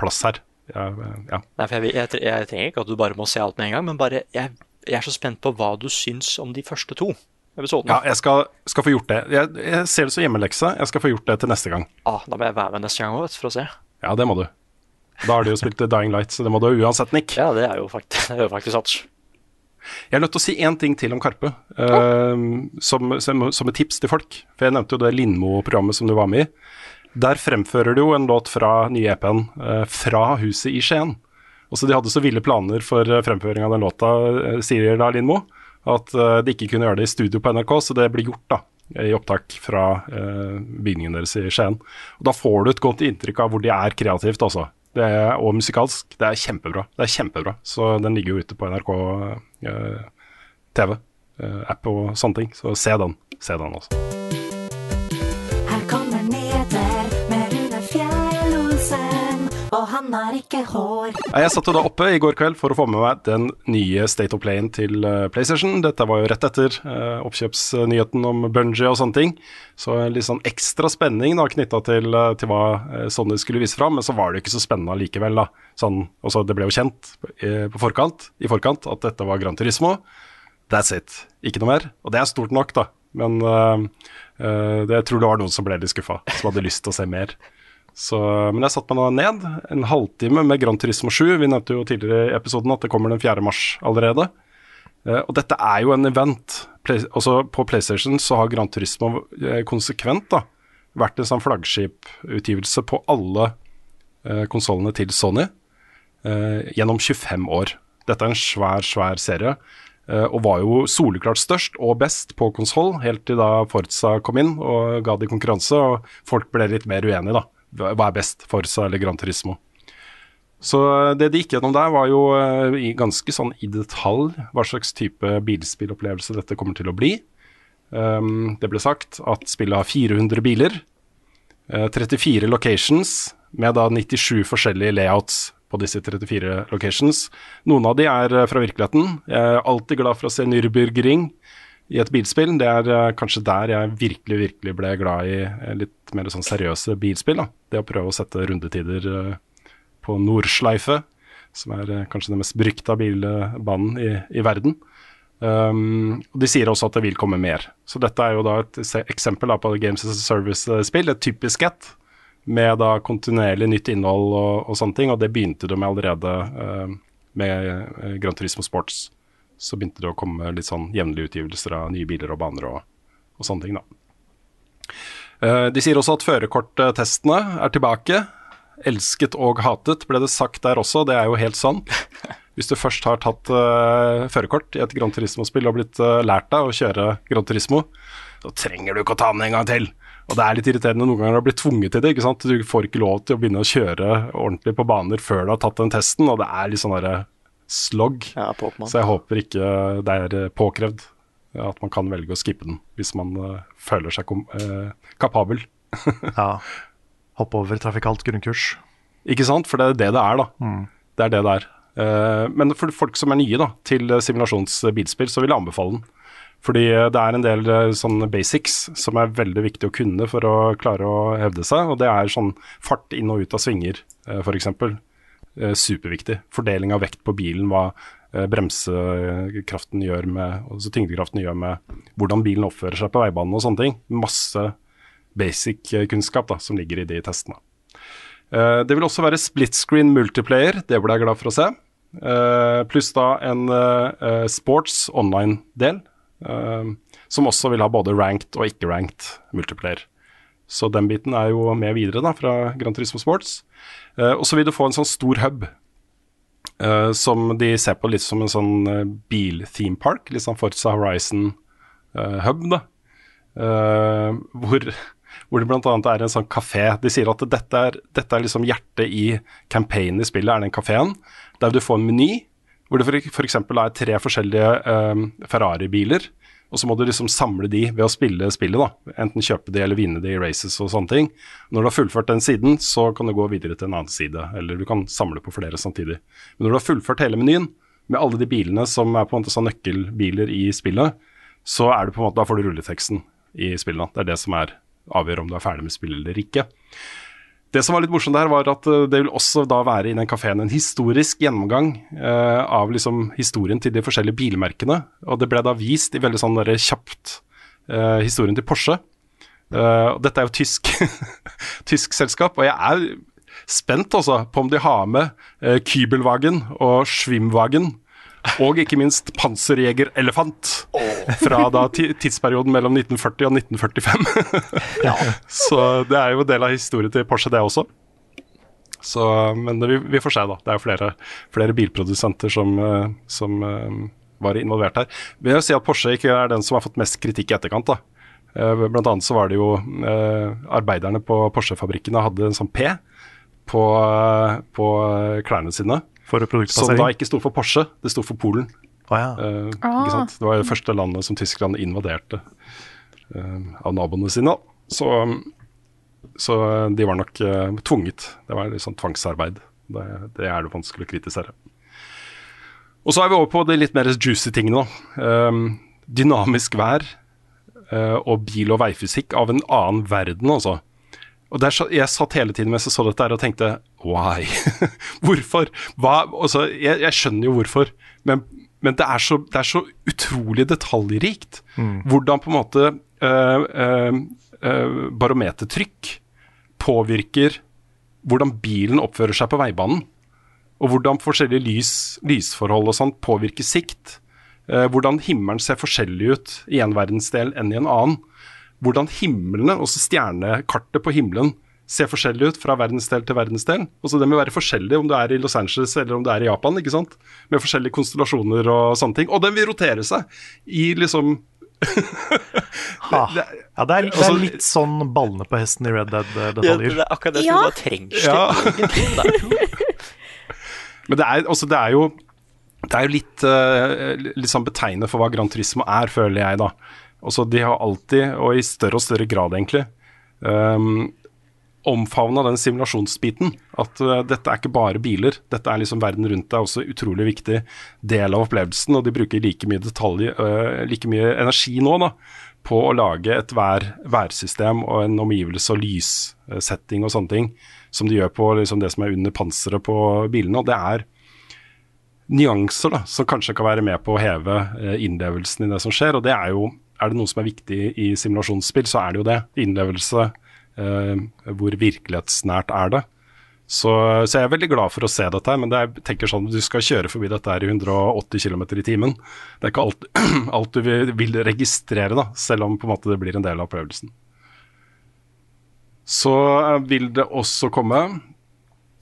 plass her. Ja, eh, ja. Nei, for jeg, jeg, jeg trenger ikke at du bare må se alt med en gang, men bare jeg, jeg er så spent på hva du syns om de første to episodene. ja jeg skal, skal få gjort det. Jeg, jeg ser det som hjemmelekse. Jeg skal få gjort det til neste gang. Ah, da må jeg være med neste gang òg, for å se. Ja, det må du. Da har de jo spilt Dying Light, så det må du uansett, Nick. Ja, det er jo faktisk, det er jo faktisk sant. Jeg er nødt til å si én ting til om Karpe, eh, som, som, som et tips til folk. For jeg nevnte jo det Lindmo-programmet som du var med i. Der fremfører du jo en låt fra nye EP-en, uh, 'Fra huset i Skien'. Og så De hadde så ville planer for eh, fremføring av den låta, eh, sier da Lindmo, at eh, de ikke kunne gjøre det i studio på NRK, så det blir gjort da, i opptak fra eh, bygningen deres i Skien. Og Da får du et godt inntrykk av hvor de er kreativt, altså. Er, og musikalsk. Det er kjempebra. Det er kjempebra. Så den ligger jo ute på NRK eh, TV, app og sånne ting. Så se den. Se den, altså. Han har ikke hår. Jeg satt jo da oppe i går kveld for å få med meg den nye State of Playen til eh, PlayStation. Dette var jo rett etter eh, oppkjøpsnyheten om Bungie og sånne ting. Så litt sånn ekstra spenning da knytta til, eh, til hva Sony skulle vise fram, men så var det jo ikke så spennende allikevel. da. Sånn, også Det ble jo kjent på forkant, i forkant at dette var Gran Turismo. That's it. Ikke noe mer. Og det er stort nok, da. Men uh, uh, det, jeg tror det var noen som ble litt skuffa, som hadde lyst til å se mer. Så, men jeg satte meg nå ned, en halvtime med Gran Turismo 7. Vi nevnte jo tidligere i episoden at det kommer den 4. mars allerede. Eh, og dette er jo en event. Også på PlayStation så har Gran Turismo eh, konsekvent da, vært en sånn flaggskiputgivelse på alle eh, konsollene til Sony gjennom 25 år. Dette er en svær, svær serie. og var jo soleklart størst og best på konsoll, helt til da Forza kom inn og ga de konkurranse, og folk ble litt mer uenige, da. Hva er best, Forza eller Gran Turismo? Så eh, det de gikk gjennom der, var jo eh, ganske sånn i detalj hva slags type bilspillopplevelse dette kommer til å bli. Um, det ble sagt at spillet har 400 biler, uh, 34 locations, med da 97 forskjellige layouts på disse 34 locations. Noen av de er eh, fra virkeligheten. Jeg er alltid glad for å se Nürburgring i et bilspill. Det er eh, kanskje der jeg virkelig, virkelig ble glad i eh, litt mer sånn seriøse bilspill. Da. Det å prøve å sette rundetider eh, på Nordschleife, som er kanskje den mest berykta bilbanen i, i verden. Um, og De sier også at det vil komme mer. Så dette er jo da et eksempel da, på Games as a Service-spill, et typisk et, med da kontinuerlig nytt innhold og, og sånne ting. Og det begynte de med allerede uh, med Grand Gran Turismo Sports. Så begynte det å komme litt sånn jevnlige utgivelser av nye biler og baner og, og sånne ting, da. Eh, de sier også at førerkorttestene er tilbake. Elsket og hatet, ble det sagt der også. Det er jo helt sant. Hvis du først har tatt uh, førerkort i et Grand Turismo-spill og blitt uh, lært deg å kjøre Grand Turismo, så trenger du ikke å ta den en gang til. Og det er litt irriterende noen ganger å bli tvunget til det. ikke sant? Du får ikke lov til å begynne å kjøre ordentlig på baner før du har tatt den testen, og det er litt sånn derre slog. Ja, Så jeg håper ikke det er eh, påkrevd at man kan velge å skippe den hvis man uh, føler seg kom, eh, kapabel. Ja. Hoppe over trafikalt grunnkurs. Ikke sant? For det er det det er, da. Det er det det er. Uh, men for folk som er nye da, til simulasjonsbilspill, så vil jeg anbefale den. Fordi det er en del sånne basics som er veldig viktig å kunne for å klare å hevde seg, og det er sånn fart inn og ut av svinger, f.eks. Eh, superviktig. Fordeling av vekt på bilen, hva eh, bremsekraften gjør med, altså tyngdekraften gjør med hvordan bilen oppfører seg på veibanen og sånne ting. Masse basic eh, kunnskap da, som ligger i de testene. Det vil også være split screen multiplayer, det ble jeg glad for å se. Pluss da en sports online-del, som også vil ha både ranked og ikke ranked multiplayer. Så den biten er jo med videre da, fra Gran Turismo Sports. Uh, og så vil du få en sånn stor hub, Uh, som de ser på litt som en sånn uh, bil-theme park. Litt sånn Forza Horizon-hub, da. Eh, hvor, hvor det bl.a. er en sånn kafé. De sier at dette er, dette er liksom hjertet i campaignen i spillet, er den kafeen. Der du får en meny hvor det f.eks. er tre forskjellige eh, Ferrari-biler. Og så må du liksom samle de ved å spille spillet, da. Enten kjøpe de eller vinne de i races og sånne ting. Når du har fullført den siden, så kan du gå videre til en annen side. Eller du kan samle på flere samtidig. Men når du har fullført hele menyen, med alle de bilene som er på en måte sånn nøkkelbiler i spillet, så er det på en måte, da får du rulleteksten i spillet. Det er det som er avgjør om du er ferdig med spillet eller ikke. Det som var litt morsomt der, var at eh, det vil også da være i den kafeen en historisk gjennomgang eh, av liksom historien til de forskjellige bilmerkene. Og det ble da vist i veldig sånn kjapt eh, historien til Porsche. Eh, og dette er jo tysk, tysk selskap, og jeg er spent også på om de har med eh, Kybelwagen og Schwimmwagen. Og ikke minst Panserjeger Elefant fra da tidsperioden mellom 1940 og 1945. Så det er jo en del av historien til Porsche, det også. Så, men det, vi, vi får se, da. Det er jo flere, flere bilprodusenter som, eh, som eh, var involvert her. Vi Vil si at Porsche ikke er den som har fått mest kritikk i etterkant. da. Eh, Blant annet så var det jo arbeiderne på Porsche-fabrikkene hadde en sånn P på, på klærne sine. For Som da ikke sto for Porsche, det sto for Polen. Å ja. uh, Ah. ikke sant? Det var det første landet som Tyskland invaderte uh, av naboene sine. Så, så de var nok uh, tvunget. Det var litt sånn tvangsarbeid. Det, det er det vanskelig å kritisere. Og så er vi over på de litt mer juicy tingene. da. Um, dynamisk vær eh, og bil- og veifysikk av en annen verden, altså. Og der, Jeg satt hele tiden mens jeg så dette her og tenkte why? hvorfor? Hva? Altså, jeg, jeg skjønner jo hvorfor, men, men det, er så, det er så utrolig detaljrikt. Hvordan på en måte øh, øh, øh, barometertrykk påvirker hvordan bilen oppfører seg på veibanen. Og hvordan forskjellige lys, lysforhold og sånt påvirker sikt. Eh, hvordan himmelen ser forskjellig ut i en verdensdel enn i en annen. Hvordan himmelene, også stjernekartet på himmelen, ser forskjellig ut fra verdensdel til verdensdel. Altså Det må være forskjellig om du er i Los Angeles eller om du er i Japan, ikke sant? med forskjellige konstellasjoner og sånne ting. Og den vil rotere seg i liksom Ha. Ja, det er, det er litt sånn ballene på hesten i Red Dead-detaljer. Ja, det er akkurat det som Ja. da trengs Ja. Men det er, også, det er jo det er jo litt, uh, litt sånn betegnende for hva Gran Turismo er, føler jeg, da. Også, de har alltid, og i større og større grad egentlig, um, omfavna den simulasjonsbiten. At uh, dette er ikke bare biler, dette er liksom verden rundt deg også utrolig viktig del av opplevelsen. Og de bruker like mye detalj, uh, like mye energi nå da, på å lage et vær, værsystem og en omgivelse og lyssetting og sånne ting, som de gjør på liksom det som er under panseret på bilene. Og det er nyanser da, som kanskje kan være med på å heve uh, innlevelsen i det som skjer. Og det er jo, er det noe som er viktig i simulasjonsspill, så er det jo det. Innlevelse, hvor virkelighetsnært er det. Så, så jeg er veldig glad for å se dette, men det er, tenker sånn, du skal kjøre forbi dette her i 180 km i timen. Det er ikke alt, alt du vil, vil registrere, da, selv om måte det blir en del av opplevelsen. Så eh, vil det også komme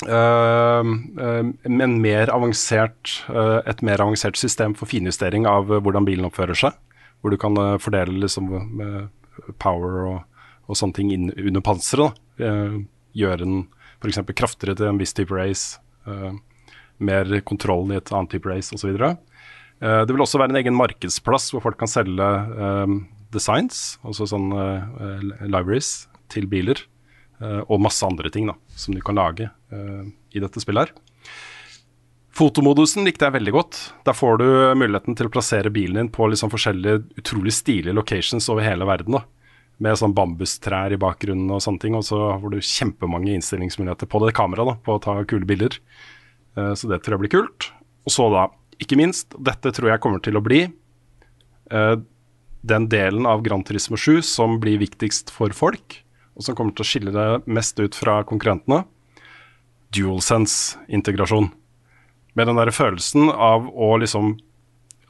uh, eh, en mer avansert, uh, et mer avansert system for finjustering av eh, hvordan bilen oppfører seg. Hvor du kan eh, fordele liksom, power og, og sånne ting inn under panseret. Eh, gjøre den f.eks. kraftigere til en viss type race. eh, mer kontroll i et annet type race osv. Eh, det vil også være en egen markedsplass hvor folk kan selge eh, designs, altså sånne eh, libraries, til biler. eh, og masse andre ting da, som du kan lage eh, i dette spillet her. Fotomodusen likte jeg veldig godt. Der får du muligheten til å plassere bilen din på liksom forskjellige utrolig stilige locations over hele verden. da. Med sånn bambustrær i bakgrunnen og sånne ting. Og så får du kjempemange innstillingsmuligheter på det kameraet da, på å ta kule bilder. Eh, så det tror jeg blir kult. Og så da, ikke minst, dette tror jeg kommer til å bli eh, den delen av Grand Turismo 7 som blir viktigst for folk, og som kommer til å skille det mest ut fra konkurrentene. DualSense-integrasjon. Med den der følelsen av å liksom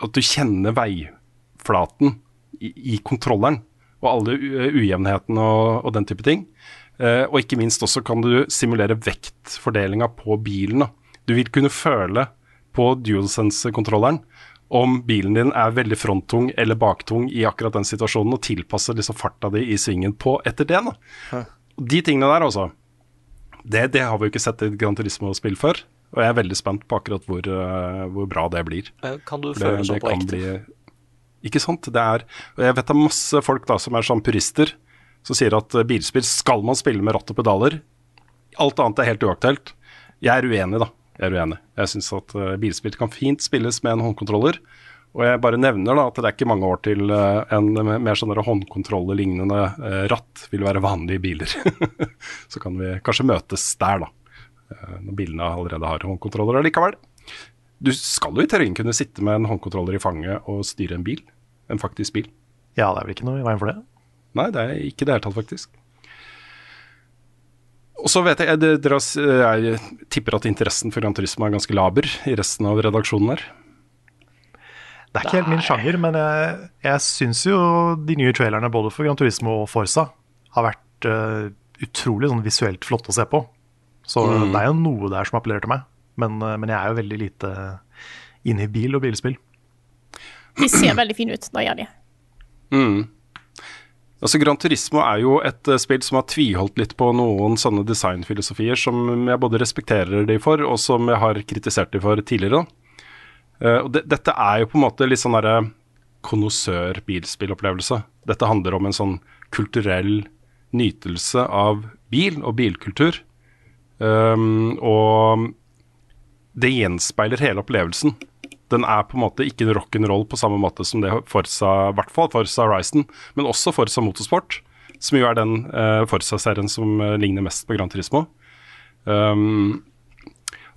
At du kjenner veiflaten i, i kontrolleren, og alle u- ujevnhetene og, og den type ting. Eh, og ikke minst også kan du simulere vektfordelinga på bilen. Da. Du vil kunne føle på DualSense-kontrolleren om bilen din er veldig fronttung eller baktung i akkurat den situasjonen, og tilpasse liksom farta di i svingen på etter det. Da. De tingene der, altså. Det, det har vi jo ikke sett i et Gran Turismo-spill før. Og jeg er veldig spent på akkurat hvor, eh, hvor bra det blir. Eh, Kan du føle det, sånn på ekte? Ikke sant? Det er og Jeg vet det er masse folk da som er sånn purister, som sier at eh, bilspill skal man spille med ratt og pedaler. Alt annet er helt uaktuelt. Jeg er uenig, da. Jeg er uenig. Jeg syns at eh, bilspill kan fint spilles med en håndkontroller. Og jeg bare nevner da at det er ikke mange år til eh, en mer sånn håndkontrollelignende ratt vil være vanlige biler. Så kan vi kanskje møtes der, da. Når bilene allerede har håndkontroller allikevel. Du skal jo i teorien kunne sitte med en håndkontroller i fanget og styre en bil. En faktisk bil. Ja, det er vel ikke noe i veien for det. Nei, det er ikke i det hele tatt, faktisk. Og så vet jeg, dere, har- jeg tipper at interessen for Gran Turismo er ganske laber i resten av redaksjonen her. Det er ikke helt min sjanger, men jeg, jeg syns jo de nye trailerne både for Gran Turismo og Forsa har vært uh, utrolig sånn visuelt flotte å se på. Så Mm. det er jo noe der som appellerer til meg. Men, eh, men jeg er jo veldig lite inne i bil og bilspill. De ser veldig fine ut. Da gjør de. Mm. Altså Gran Turismo er jo et eh, spill som har tviholdt litt på noen sånne designfilosofier som jeg både respekterer de for, og som jeg har kritisert de for tidligere. Eh, og de, dette er jo på en måte litt sånn derre konnoissør-bilspillopplevelse. Dette handler om en sånn kulturell nytelse av bil og bilkultur. Um, og det gjenspeiler hele opplevelsen. Den er på en måte ikke en rock'n'roll på samme måte som det Forza, i hvert fall Forza Horizon, men også Forza Motorsport, som jo er den uh, Forza-serien som uh, ligner mest på Gran Turismo. Um,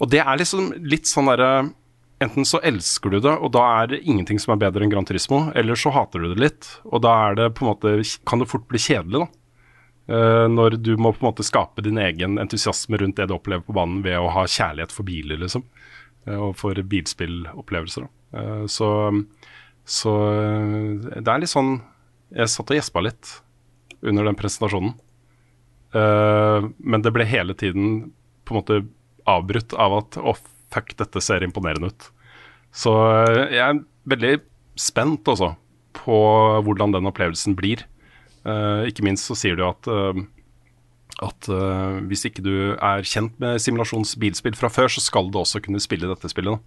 og det er liksom litt sånn derre Enten så elsker du det, og da er det ingenting som er bedre enn Gran Turismo, eller så hater du det litt, og da er det på en måte, kan det fort bli kjedelig, da. Eh, når du må på en måte skape din egen entusiasme rundt det du opplever på banen ved å ha kjærlighet for biler, liksom. Eh, og for bilspillopplevelser. Eh, så, så det er litt sånn Jeg satt og gjespa litt under den presentasjonen. Men det ble hele tiden på en måte avbrutt av at å, fuck, dette ser imponerende ut. Så jeg er veldig spent også på hvordan den opplevelsen blir. Eh, ikke minst så sier du at eh, at uh, hvis ikke du er kjent med simulasjonsbilspill fra før, så skal du også kunne spille dette spillet.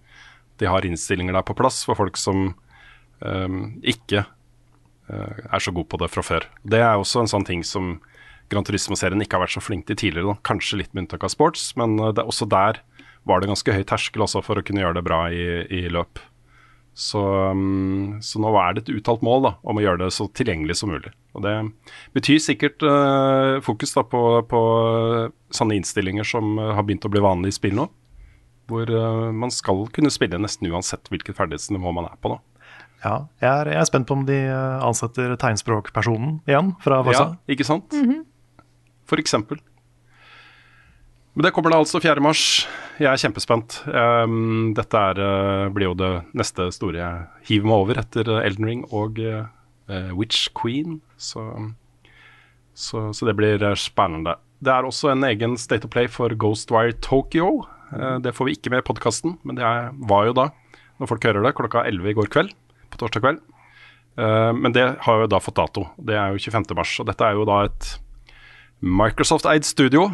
De har innstillinger der på plass for folk som eh, ikke uh, er så gode på det fra før. Det er også en sånn ting som Gran Turismo-serien ikke har vært så flink til tidligere. Da. Kanskje litt med unntak av sports, men uh, det, også der var det ganske høy terskel for å kunne gjøre det bra i, i løp. Så, um, så nå er det et uttalt mål da, om å gjøre det så tilgjengelig som mulig. Og Det betyr sikkert uh, fokus da, på, på sånne innstillinger som eh, har begynt å bli vanlig i spill nå. Hvor uh, man skal kunne spille nesten uansett hvilket ferdighetsnivå man er på. da. Ja, jeg er, jeg er spent på om de ansetter tegnspråkpersonen igjen fra Forsa. Ja, ikke sant? For eksempel. Men det kommer da altså 4. mars. Jeg er kjempespent. Um, dette er, uh, blir jo det neste store jeg hiver meg over etter eh, Elden Ring og uh, Witch Queen. Så, så, så det blir spennende. Det er også en egen State of Play for Ghostwire Tokyo. Uh, det får vi ikke med i podkasten, men det var jo da, når folk hører det, klokka 11 i går kveld. På torsdag kveld. Men det har jo da fått dato. Det er jo 25. mars. Og dette er jo da et Microsoft-eid studio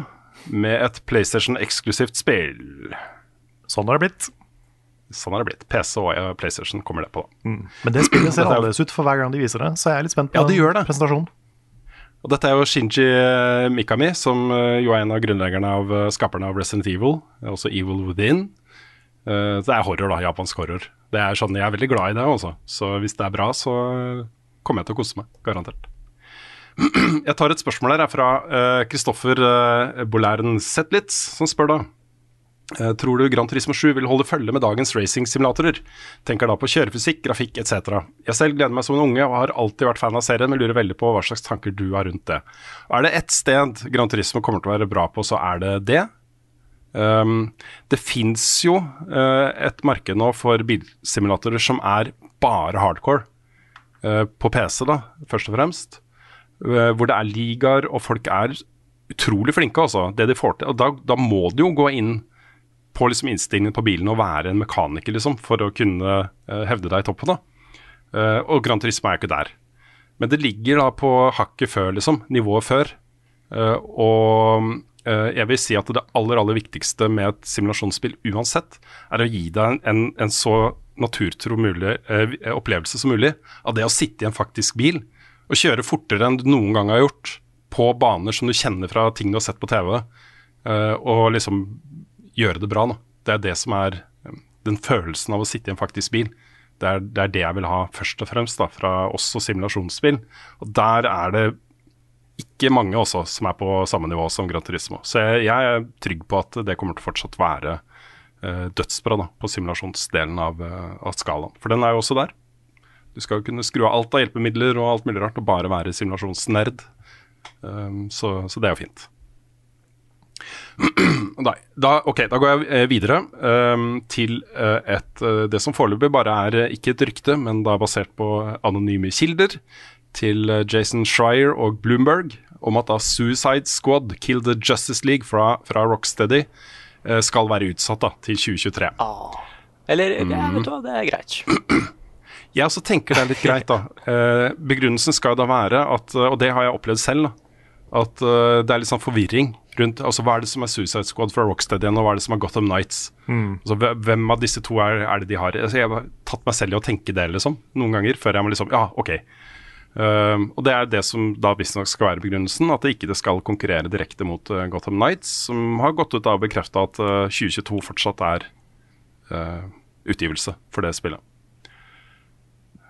med et PlayStation-eksklusivt spill. Sånn har det blitt. Sånn har det blitt. PC og eh, PlayStation kommer det på. da. Men det spillet ser er annerledes ut for hver gang de viser det, så jeg er litt spent på Ja, det gjør det. presentasjonen. Og dette er jo Shinji eh, Mikami, som eh, jo er en av grunnleggerne av skaperne av Resident Evil, også Evil Within. Det er horror, da. Japansk horror. Det er sånn, Jeg er veldig glad i det, også. Så hvis det er bra, så kommer jeg til å kose meg. Garantert. Jeg tar et spørsmål her fra Kristoffer uh, Bolæren Zetlitz, som spør da uh, Tror du Grand Turismo 7 vil holde følge med dagens racing-simulatorer? Tenker da på kjørefysikk, grafikk etc. Jeg selv gleder meg som en unge og har alltid vært fan av serien, men lurer veldig på hva slags tanker du har rundt det. Er det ett sted Grand Turismo kommer til å være bra på, så er det det. Um, det fins jo uh, et marked nå for bilsimulatorer som er bare hardcore. Uh, på PC, da, først og fremst. Uh, hvor det er ligaer, og folk er utrolig flinke, altså. Det de får til. Og da, da må du jo gå inn på liksom innstillingen på bilen og være en mekaniker, liksom, for å kunne hevde deg i toppen. da. og Grand Turisme er jo ikke der. Men det ligger da på hakket før, liksom. Nivået før. og Eh, jeg vil si at det aller aller viktigste med et simulasjonsspill uansett, er å gi deg en, en, en så naturtro mulig, uh, opplevelse som mulig av det å sitte i en faktisk bil og kjøre fortere enn du noen gang har gjort på baner som du kjenner fra ting du har sett på TV, uh, og liksom gjøre det bra. Da. Det er det som er um, den følelsen av å sitte i en faktisk bil. Det er, det er, det jeg vil ha først og fremst da, fra oss og simulasjonsspill. Og der er det ikke mange også som er på samme nivå som Gran Turismo. Så jeg, jeg er trygg på at det kommer til å fortsatt være uh, dødsbra da, på simulasjonsdelen av, uh, av, skalaen. For den er jo også der. Du skal kunne skru av alt av hjelpemidler og alt mulig rart og bare være simulasjonsnerd. Um, så, så, det er jo fint. Da, da, ok, da går jeg eh, videre um, til uh, et, uh, det som foreløpig bare er ikke et rykte, men da basert på anonyme kilder til eh, Jason Schreier og Bloomberg om at da Suicide Squad, Kill the Justice League fra, fra Rocksteady, eh, skal være utsatt da, til 2023. Ah. Eller mm. ja, vet du hva, det er greit. Jeg også tenker det er litt greit, da. Eh, begrunnelsen skal da være at, og det har jeg opplevd selv, da, at det er litt sånn forvirring rundt altså Hva er det som er Suicide Squad fra Rockstead igjen, og hva er det som er Gotham Nights? Mm. Altså, hvem av disse to er, er det de har? Altså, jeg har tatt meg selv i å tenke det liksom, noen ganger, før jeg må liksom Ja, OK. Uh, og Det er det som da visstnok skal være begrunnelsen, at det ikke skal konkurrere direkte mot uh, Gotham Nights, som har gått ut av å bekrefte at uh, eh, 2022 fortsatt er uh, utgivelse for det spillet.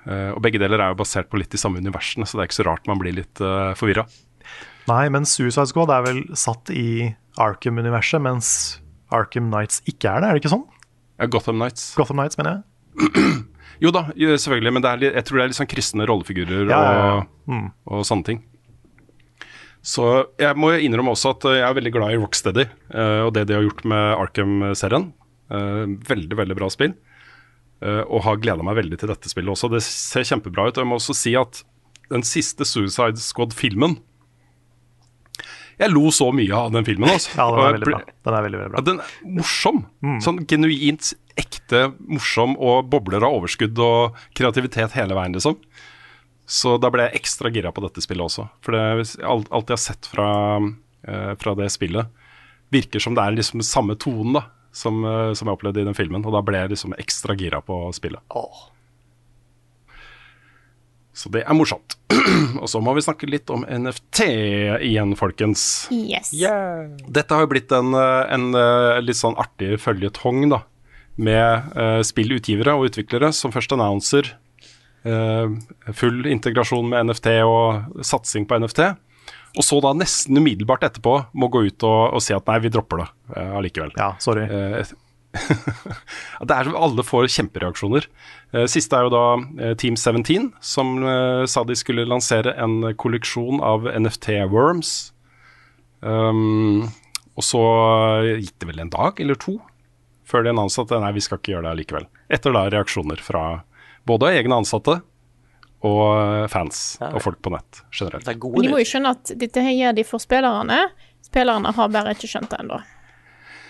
Og Begge deler er jo basert på litt de samme universene, så det er ikke så rart man blir litt uh, forvirra. Nei, men Suicide Squad er vel satt i Arkham-universet, mens Arkham Nights ikke er det, er det ikke sånn? Ja, Gotham Nights. Gotham Nights, mener jeg. Jo da, selvfølgelig, men litt, jeg tror det er litt sånn kristne rollefigurer ja, og, ja, mm. og, sånne ting. Så jeg må innrømme også at jeg er veldig glad i Rocksteady og det de har gjort med Arkham-serien. Veldig, veldig bra spill. Uh, og har gleda meg veldig til dette spillet også. Det ser kjempebra ut. Og jeg må også si at den siste Suicide Squad-filmen jeg lo så mye av den filmen. Altså. Ja, den er veldig bra. Den er veldig, veldig bra. den er morsom. Mm. Sånn genuint ekte morsom og bobler av overskudd og kreativitet hele veien, liksom. Så da ble jeg ekstra gira på dette spillet også. For det, alt, alt jeg har sett fra, uh, fra, det spillet, virker som det er liksom samme tonen da, som, uh, som jeg opplevde i den filmen. Og da ble jeg liksom ekstra gira på spillet. Oh. Så det er morsomt. og så må vi snakke litt om NFT igjen, folkens. Yes. Yeah. Dette har jo blitt en, en, en litt sånn artig føljetong, da. Med uh, spillutgivere og utviklere som først annonser uh, full integrasjon med NFT og satsing på NFT. Og så da nesten umiddelbart etterpå må gå ut og, og si at nei, vi dropper det uh, allikevel. Ja, sorry. det er som Alle får kjempereaksjoner. Uh, siste er jo da Team 17, som sa de skulle lansere en kolleksjon av NFT-worms. Um, og så gikk det vel en dag eller to før de annonset at nei, vi skal ikke gjøre det allikevel. Etter da reaksjoner fra både egne ansatte og fans ja. og folk på nett generelt. de må jo skjønne at dette her gjør de for spillerne. Spillerne har bare ikke skjønt det ennå.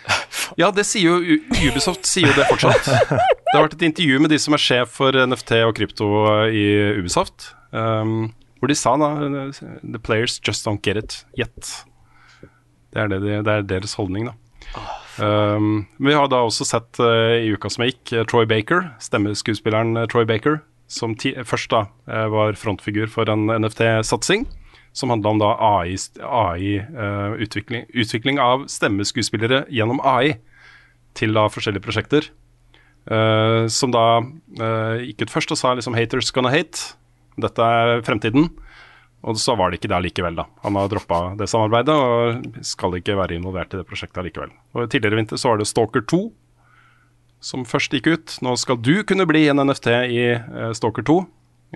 Ja, det sier jo Ubisoft sier jo det fortsatt. Det har vært et intervju med de som er sjef for NFT og krypto i Ubisoft, um, hvor de sa da The players just don't get it yet. Det er, det, det er deres holdning, da. Um, vi har da også sett uh, i uka som gikk, Troy Baker, stemmeskuespilleren Troy Baker, som først da var frontfigur for en NFT-satsing som handla om da AI, AI uh, utvikling, av stemmeskuespillere gjennom AI til da forskjellige prosjekter. eh, som da eh, gikk ut først og sa liksom 'haters gonna hate'. Dette er fremtiden. Og så var det ikke det likevel, da. Han har droppa det samarbeidet og skal ikke være involvert i det prosjektet likevel. Og Tidligere i vinter så var det Stalker 2 som først gikk ut. Nå skal du kunne bli en NFT i eh, Stalker 2,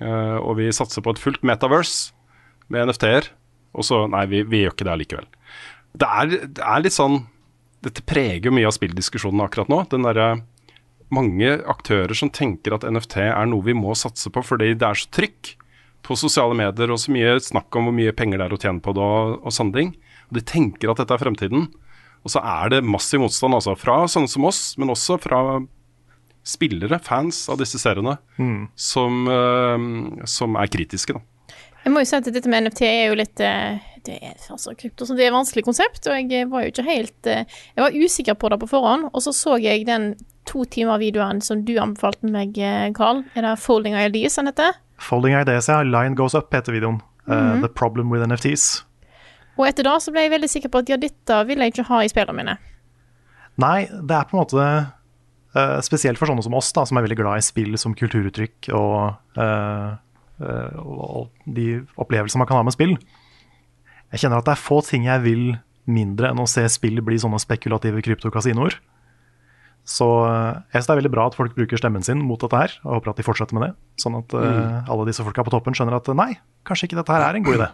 eh, og vi satser på et fullt metaverse med NFT-er. Og så Nei, vi, vi, gjør ikke det allikevel. Det er, det er litt sånn Dette preger mye av spilldiskusjonen akkurat nå. Den derre mange aktører som tenker at NFT er noe vi må satse på fordi det er så trykk på sosiale medier og så mye snakk om hvor mye penger det er å tjene på det og, og sånne ting. Og de tenker at dette er fremtiden. Og så er det massiv motstand altså, fra sånne som oss, men også fra spillere, fans av disse seriene, mm. som, uh, som, er kritiske. da. Jeg må jo si at dette med NFT er jo litt uh, Det er, altså, krypto, det er et vanskelig konsept, og jeg var jo ikke helt eh, Jeg var usikker på det på forhånd, og så så jeg den to timer videoen som du anbefalte meg, Carl. Er det Folding ILDs han heter? Folding IDs, ja. Line Goes Up heter videoen. Mm -hmm. the Problem with NFTs. Og etter da så ble jeg veldig sikker på at ja, dette vil jeg ikke ha i spillene mine. Nei, det er på en måte uh, spesielt for sånne som oss, da, som er veldig glad i spill som kulturuttrykk og, uh, og de opplevelsene man kan ha med spill. Jeg kjenner at det er få ting jeg vil mindre enn å se spill bli sånne spekulative kryptokasinoer. Så jeg synes det er veldig bra at folk bruker stemmen sin mot dette her, og håper at de fortsetter med det. Sånn at uh, alle disse folka på toppen skjønner at nei, kanskje ikke dette her er en god idé.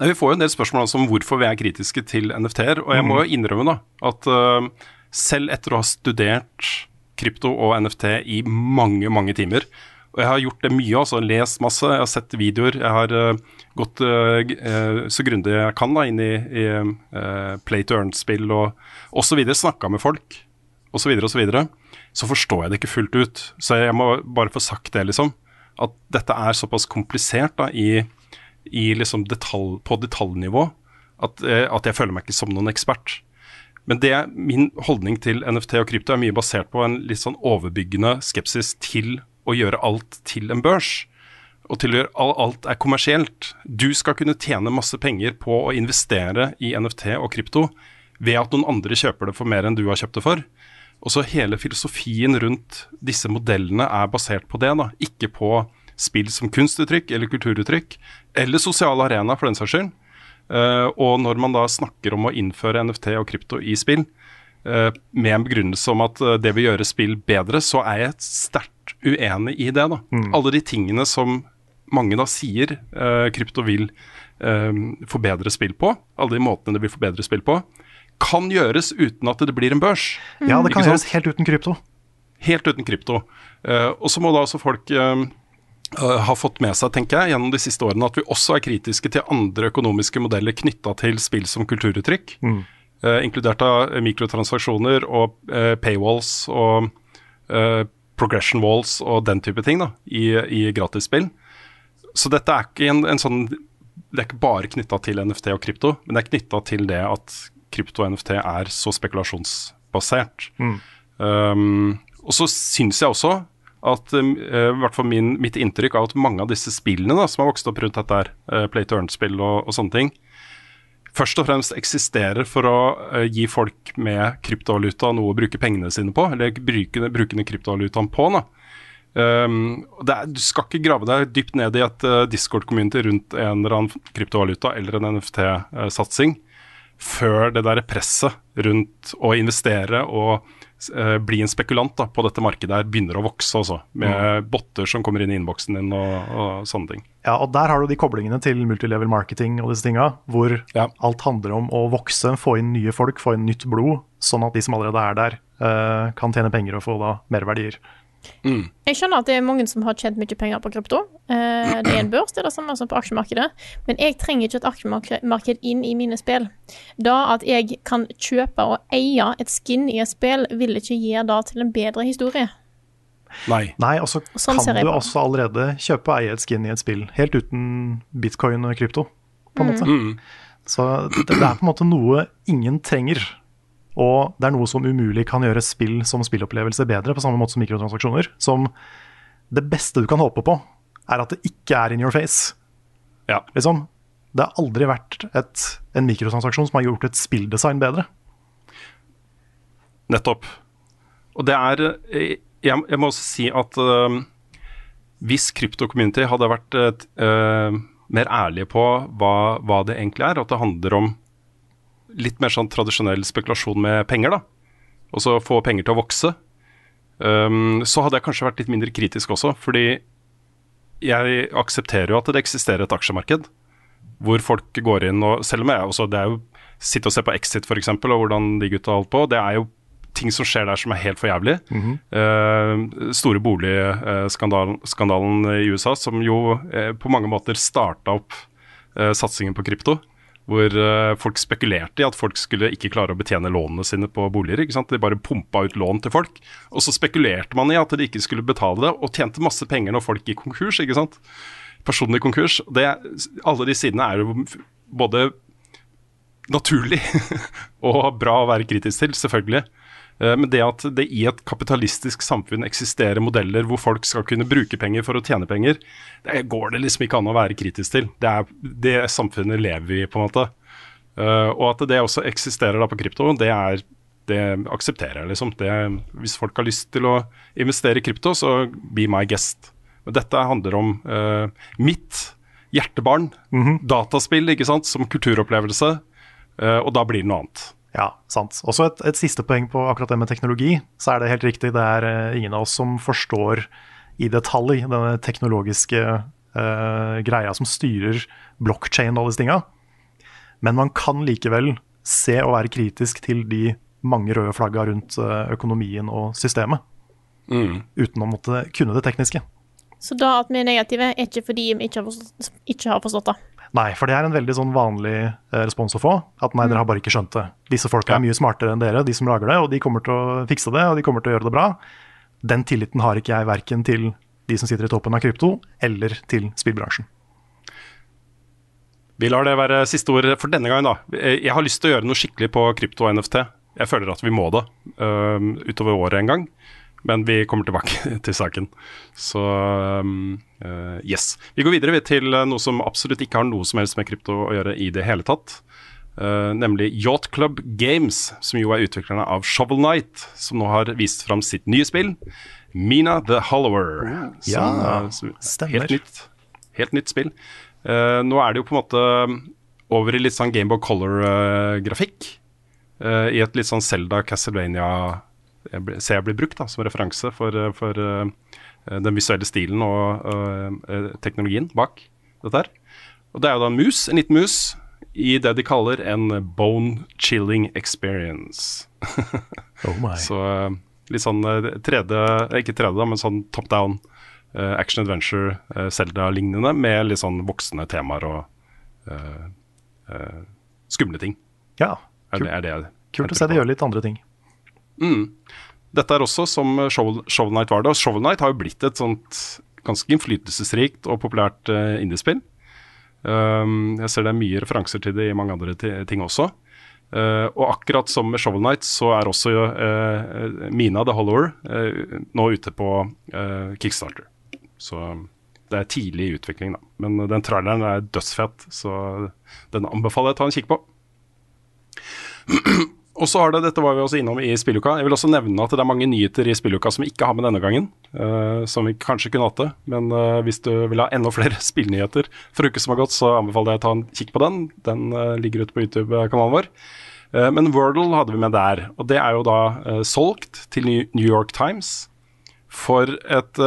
Nei, Vi får jo en del spørsmål om hvorfor vi er kritiske til NFT-er. Og jeg må jo mm. innrømme da, at uh, selv etter å ha studert krypto og NFT i mange, mange timer, og jeg har gjort det mye, altså lest masse, jeg har sett videoer. Jeg har uh, gått uh, så grundig jeg kan da, inn i, i play to earn-spill og osv. Snakka med folk osv. Så, videre, og så, videre, så forstår jeg det ikke fullt ut. Så jeg må bare få sagt det, liksom. At dette er såpass komplisert da, i liksom detalj, på detaljnivå at, at jeg føler meg ikke som noen ekspert. Men det, min holdning til NFT og krypto er mye basert på en litt sånn overbyggende skepsis til å gjøre alt til en børs. Og til å gjøre alt er kommersielt. Du skal kunne tjene masse penger på å investere i NFT og krypto ved at noen andre kjøper det for mer enn du har kjøpt det for. Og så Hele filosofien rundt disse modellene er basert på det, da. ikke på spill som kunstuttrykk eller kulturuttrykk, eller sosiale arena, for den saks skyld. Uh, og når man da snakker om å innføre NFT og krypto i spill, uh, med en begrunnelse om at uh, det vil gjøre spill bedre, så er jeg sterkt uenig i det. da. Mm. Alle de tingene som mange da sier krypto vil forbedre spill på, alle de måtene det vil forbedre spill på, kan gjøres uten at det blir en børs. Ja, det kan gjøres helt uten krypto. Helt uten krypto. Og så må da også folk ha fått med seg, tenker jeg, gjennom de siste årene at vi også er kritiske til andre økonomiske modeller knytta til spill som kulturuttrykk. Mm. inkludert av mikrotransaksjoner og paywalls og progression walls og den type ting da, i, i gratisspill. Så dette er ikke en, en sånn Det er ikke bare knytta til NFT og krypto, men det er knytta til det at krypto og NFT er så spekulasjonsbasert. Mm. Um, og så syns jeg også at uh, i hvert fall min, mitt inntrykk av at mange av disse spillene da, som har vokst opp rundt dette her, uh, play to earn-spill og, og, sånne ting, først og fremst eksisterer for å gi folk med kryptovaluta noe å bruke pengene sine på, eller bruke, bruke kryptovalutaen på. da. Um, er, du skal ikke grave deg dypt ned i et uh, Discord-community rundt en eller annen kryptovaluta eller en NFT-satsing før det der presset rundt å investere og bli en spekulant da, på dette markedet her begynner å vokse, også, med mm. botter som kommer inn i innboksen din og, og, sånne ting. Ja, og der har du de koblingene til multilevel marketing og disse tinga, hvor ja. alt handler om å vokse, få inn nye folk, få inn nytt blod, sånn at de som allerede er der, uh, kan tjene penger og få da merverdier. Mm. Jeg skjønner at det er mange som har tjent mye penger på krypto. Eh, det er en børs, det er det samme som på aksjemarkedet. Men jeg trenger ikke et aksjemarked inn i mine spill. Da at jeg kan kjøpe og eie et skin i et spill, vil ikke gi det til en bedre historie. Nei. Nei, og så sånn kan du også allerede kjøpe og eie et skin i et spill, helt uten bitcoin og krypto, på en mm. måte. Mm. Så det, det er på en måte noe ingen trenger. Og det er noe som umulig kan gjøre spill som spillopplevelse bedre, på samme måte som mikrotransaksjoner. Som det beste du kan håpe på, er at det ikke er in your face. Ja. Liksom. Det har aldri vært et, en mikrotransaksjon som har gjort et spilldesign bedre. Nettopp. Og det er eh, Jeg, jeg må også si at eh, hvis krypto-community hadde vært eh, mer ærlige på hva, hva det egentlig er, at det handler om litt mer sånn tradisjonell spekulasjon med penger, da, og så få penger til å vokse, um, så hadde jeg kanskje vært litt mindre kritisk også. Fordi jeg aksepterer jo at det eksisterer et aksjemarked hvor folk går inn og Selv om jeg også Det er jo Sitte og se på Exit f.eks., og hvordan de gutta holdt på. Det er jo ting som skjer der som er helt for jævlig. Mm -hmm. uh, store boligskandalen i USA, som jo uh, på mange måter starta opp uh, satsingen på krypto. Hvor eh, folk spekulerte i at folk skulle ikke klare å betjene lånene sine på boliger. ikke sant? De bare pumpa ut lån til folk. Og så spekulerte man i at de ikke skulle betale det, og tjente masse penger når folk gikk konkurs. ikke sant? Personlig konkurs. Det, alle de sidene er jo både naturlig og bra å være kritisk til, selvfølgelig. Eh, Men det at det i et kapitalistisk samfunn eksisterer modeller hvor folk skal kunne bruke penger for å tjene penger, det går det liksom ikke an å være kritisk til. Det er det samfunnet lever i, på en måte. Eh, og at det også eksisterer da på krypto, det, er, det aksepterer jeg, liksom. Det, hvis folk har lyst til å investere i krypto, så be my guest. Men dette handler om uh, mitt hjertebarn, dataspill, ikke sant, som kulturopplevelse, Uh, og da blir det noe annet. Ja, sant. Også et, et siste poeng på akkurat det med teknologi. Så er det helt riktig, det er eh, ingen av oss som forstår i detalj denne teknologiske uh, greia som styrer blokkjede og alle disse tinga. Men man kan likevel se og være kritisk til de mange røde flagga rundt eh, økonomien og systemet. Uten å måtte kunne det tekniske. Så da at vi er negative, er ikke fordi vi ikke har forstått, ikke har forstått det. Nei, for det er en veldig sånn vanlig eh, respons å få. At nei, dere har bare ikke skjønt det. Disse folka er mye smartere enn dere, de som lager det, og de kommer til å fikse det, og de kommer til å gjøre det bra. Den tilliten har ikke jeg verken til de som sitter i toppen av krypto, eller til spillbransjen. Vi lar det være siste ord for denne gangen, da. Jeg har lyst til å gjøre noe skikkelig på krypto og NFT. Jeg føler at vi må det uh, utover året en gang. Men vi kommer tilbake til saken. Så øh, yes. Vi går videre til noe som absolutt ikke har noe som helst med krypto å gjøre i det hele tatt. Uh, nemlig Yacht Club Games, som jo er utviklerne av Shovel Knight, som nå har vist fram sitt nye spill, Mina the Hollower. Ja, som, uh, som-. Helt nytt, helt nytt spill. Uh, nå er det jo på en måte over i litt sånn Gameboy Color-grafikk. I et litt sånn Zelda Castlevania jeg ble- ser jeg blir brukt da, som referanse for, uh, for uh, den visuelle stilen og uh, teknologien bak dette her. Og det er jo da en mus, en liten mus, i det de kaller en bone chilling experience. Oh my. Så litt sånn tredje, 3D, eh, ikke 3D, da, men sånn top down action adventure, Zelda-lignende, med litt sånn voksne temaer og uh, skumle ting. Ja, Er kult, det, er det, kult å se de gjør litt andre ting. Mm. Dette er også som Shovel, Shovel Knight var det. Og Shovel Knight har jo blitt et sånt ganske innflytelsesrikt og populært uh, indiespill. Um, jeg ser det er mye referanser til det i mange andre ting også. Uh, og akkurat som med Shovel Knight, så er også uh, Mina the Hollower uh, nå ute på Kickstarter. Så det er tidlig i utvikling, da. Men den traileren er dødsfett, så den anbefaler jeg å ta en kikk på. Og så har det, dette var vi også innom i spilluka. Jeg vil også nevne at det er mange nyheter i spilluka som vi ikke har med denne gangen. Uh, som vi kanskje kunne hatt det. Men uh, hvis du vil ha enda flere spillnyheter for uke som har gått, så anbefaler jeg å ta en kikk på den. Den uh, ligger ute på YouTube-kanalen vår. Men Wordle hadde vi med der. Og det er jo da solgt til New York Times for et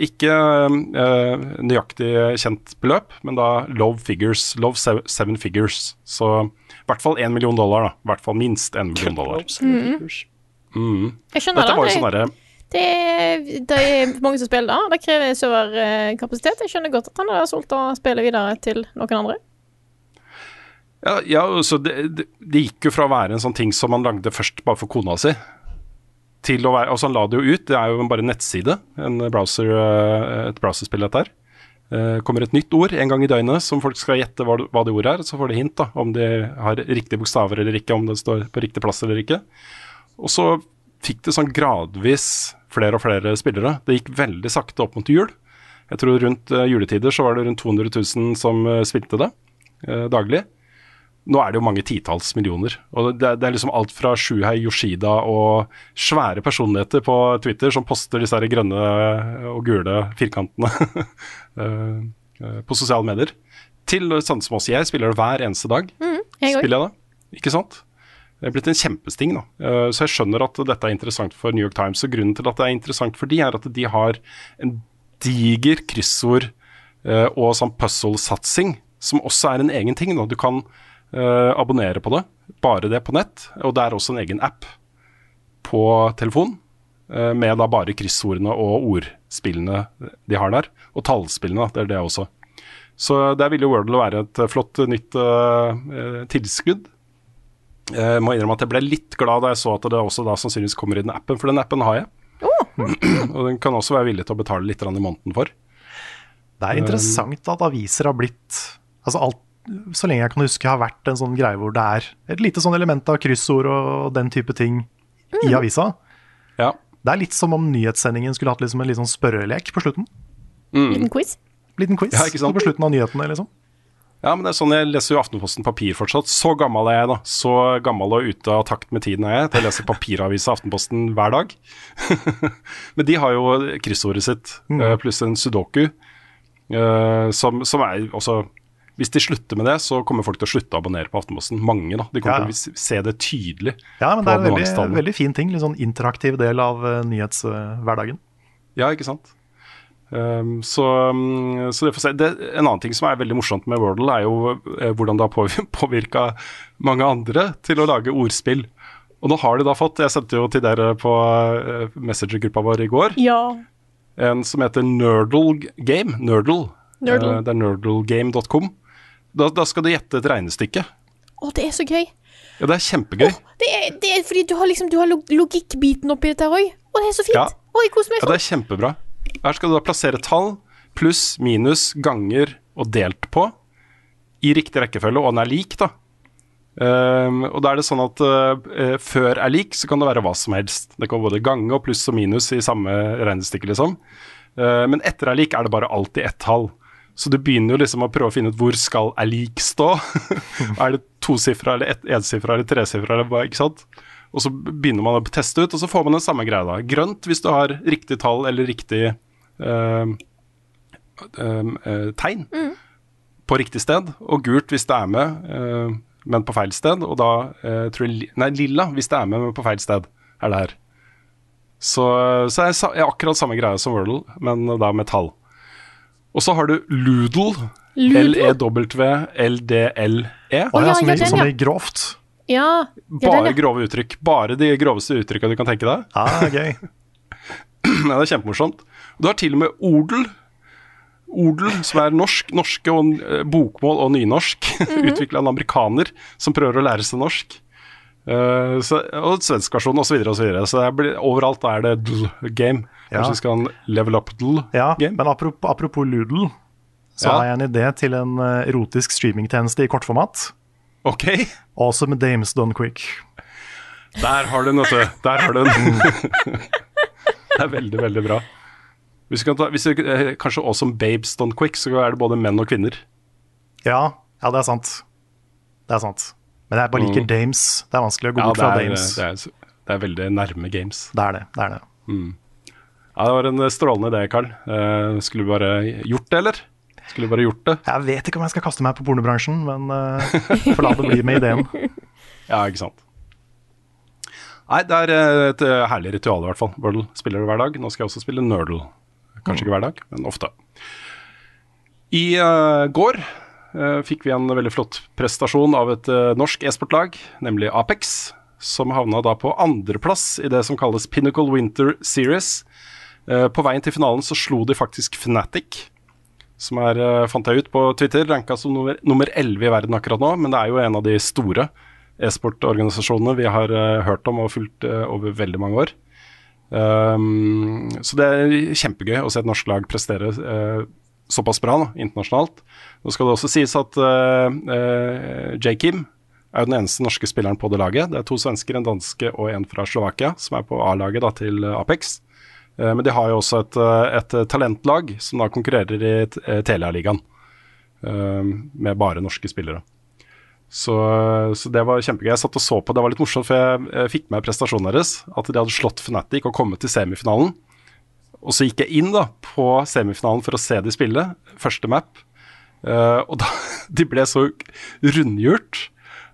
ikke nøyaktig kjent beløp, men da low figures, low seven figures. Så i hvert fall én million dollar, da. I hvert fall minst én million dollar. Mm. Jeg skjønner Dette var jo det. sånn derre Det det er mange som spiller da. Det krever serverkapasitet. Jeg skjønner godt at han har solgt og spiller videre til noen andre. Ja, ja så det, det, det gikk jo fra å være en sånn ting som han lagde først bare for kona si, til å være Altså, han la det jo ut. Det er jo bare en nettside, en browser, eh, et browserspill, dette her. Eh, kommer et nytt ord en gang i døgnet som folk skal gjette hva, det ordet er. Så får de hint da, om de har riktige bokstaver eller ikke, om det står på riktig plass eller ikke. Og så fikk det sånn gradvis flere og flere spillere. Det gikk veldig sakte opp mot jul. Jeg tror rundt eh, juletider så var det rundt 200 000 som eh, spilte det daglig. Nå er det jo mange titalls millioner. Og det, det er liksom alt fra Shuhei Yoshida og svære personligheter på Twitter som poster disse her grønne og gule firkantene eh, eh, på sosiale medier, til sånne som oss. Jeg spiller det hver eneste dag. Mm, jeg spiller jeg det, ikke sant? Det er blitt en kjempesting nå. Eh, Så jeg skjønner at dette er interessant for New York Times. Og grunnen til at det er interessant for de, er at de har en diger kryssord og sånn puzzle-satsing, som også er en egen ting. Da. Du kan eh, abonnere på det, bare det på nett. Og det er også en egen app på telefon, eh, med da bare kryssordene og ordspillene de har der. Og tallspillene, det er det også. Så der vil jo Wordle være et eh, flott nytt eh, eh, tilskudd. Jeg må innrømme at jeg ble litt glad da jeg så at det også da sannsynligvis kommer i den appen, for den appen har jeg. og den kan også være villig til å betale litt i måneden for. Det er interessant at aviser har blitt altså alt, Så lenge jeg kan huske, har vært en sånn greie hvor det er et lite sånn element av kryssord og den type ting i avisa. Ja. Det er litt som om nyhetssendingen skulle hatt liksom en litt sånn spørrelek på slutten. Liten quiz. Liten quiz Ja, ikke sant? på slutten av nyhetene, liksom. Ja, men det er sånn Jeg leser jo Aftenposten papir fortsatt. Så gammel er jeg, da. Så gammel og ute av takt med tiden er jeg til jeg leser papiravisa Aftenposten hver dag. men de har jo kryssordet sitt, mm. pluss en sudoku, eh, som, som er også Hvis de slutter med det, så kommer folk til å slutte å abonnere på Aftenposten. Mange, da. De kommer Ja. til å se det tydelig. Ja, men det er en veldig, veldig fin ting. Litt sånn interaktiv del av uh, nyhetshverdagen. Ja, ikke sant. Um, så, um, så det får se. Det, en annen ting som er veldig morsomt med Wordle, er jo uh, hvordan det har påv- påvirka mange andre til å lage ordspill. Og nå har de da fått, jeg sendte jo til dere på uh, Messenger-gruppa vår i går, Ja. en som heter Nerdle Game. Nerdle. Nerdle. Eh, det er nerdlegame.com. Da, da skal du gjette et regnestykke. Å, det er så gøy. Ja, det er kjempegøy. Det er, det er fordi du har liksom Du har logikkbiten oppi dette òg. Å, det er så fint. Ja. Å, jeg koser meg Ja, sånn. det er kjempebra. Her skal du da plassere tall, pluss, minus, ganger og delt på, i riktig rekkefølge, og den er lik, da. Um, og da er det sånn at uh, før er lik, så kan det være hva som helst. Det kan både gange og pluss og minus i samme regnestykke, liksom. Uh, men etter er lik er det bare alltid ett tall. Så du begynner jo liksom å prøve å finne ut hvor skal er lik stå. er det tosifra eller ett- ensifra eller tresifra eller hva, ikke sant? Og så begynner man å teste ut, og så får man den samme greia da. Grønt hvis du har riktig tall eller riktig øh, øh, tegn tegn på riktig sted, og gult hvis det er med, øh, men på feil sted. Og da eh, tror jeg Nei, lilla hvis det er med, men på feil sted, er det her. Så, så er er akkurat samme greie som Wordle, men da med tall. Og så har du Loodle. L-E-W-L-D-L-E. Å ja, ja, som, ja, som i grovt. Ja. ja Bare den, ja. grove uttrykk. Bare de groveste uttrykka du kan tenke deg. Ja, gøy. Ja, det er kjempemorsomt. Du har til og med odel. Odel, som er norsk, norske og eh, bokmål og nynorsk. Utvikla av en amerikaner som prøver å lære seg norsk. Uh, så, og svensk versjon osv. Så, videre, og så det blir, overalt er det dl-game. Ja. Kanskje vi skal level up dl-game? Ja, men apropos, apropos Loodle, så Ja. har jeg en idé til en eh, erotisk streamingtjeneste i kortformat. Ok, Awesome Dames Done Quick. der har du den, vet du. Der har du den. det er veldig, veldig bra. Hvis vi kan ta, hvis du, eh, kanskje også med Babes Done Quick, så er det både menn og kvinner. Ja, ja, det er sant. Det er sant. Men jeg bare liker dames. Det er vanskelig å gå Mm. Ja, bort fra er, dames. det, er, det er veldig nærme games. Det er det. det er det. Ja, Det var en strålende idé, Karl. Uh, skulle du bare gjort det, eller? Skulle du bare gjort det? Jeg vet ikke om jeg skal kaste meg på pornobransjen, men uh, får la det bli med ideen. Ja, ikke sant. Nei, det er eh, et eh, herlig ritual i hvert fall. Wordle spiller du hver dag. Nå skal jeg også spille Nerdle. Kanskje ikke hver dag, men ofte. I uh, går uh, fikk vi en veldig flott prestasjon av et uh, norsk e-sportlag, nemlig Apex, som havna da på andreplass i det som kalles Pinnacle Winter Series. Eh, på veien til finalen så slo de faktisk Fnatic, som er, eh, fant jeg ut på Twitter, ranka som nummer, nummer 11 i verden akkurat nå, men det er jo en av de store e-sportorganisasjonene vi har eh, hørt om og fulgt over veldig mange år. Um, så det er kjempegøy å se et norsk lag prestere uh, såpass bra da, internasjonalt. Nå skal det også sies at uh, J. Kim er jo den eneste norske spilleren på det laget. Det er to svensker, en danske og en fra Slovakia som er på A-laget til Apex. Eh, men de har jo også et, eh, et talentlag som da konkurrerer i Telialigaen. Telia-ligaen, eh, med bare norske spillere. Så, så det var kjempegøy. Jeg satt og så på, det var litt morsomt, for jeg, fikk med prestasjonen deres. At de hadde slått Fnatic og kommet til semifinalen. Og så gikk jeg inn da på semifinalen for å se de spille, første map. Eh, og da De ble så rundhjult.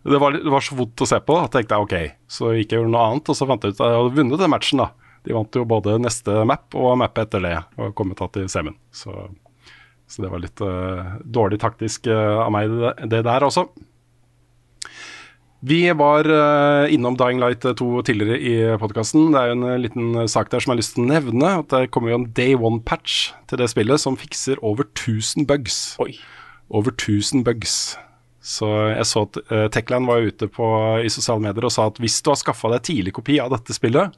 Det var, det var så vondt å se på at jeg tenkte OK. Så gikk jeg og gjorde noe annet, og så fant jeg ut at jeg hadde vunnet den matchen. da. De vant jo både neste map og mappet etter det, og kom da til semien. Så, så det var litt uh, dårlig taktisk uh, av meg, det, det der også. Vi var uh, innom Dying Light 2 tidligere i podkasten. Det er jo en liten sak der som jeg har lyst til å nevne. At det kommer jo en day one-patch til det spillet som fikser over 1000 bugs. Oi. Over 1000 bugs. Så jeg så at Techland var ute på, i sosiale medier og sa at hvis du har skaffa deg tidlig kopi av dette spillet,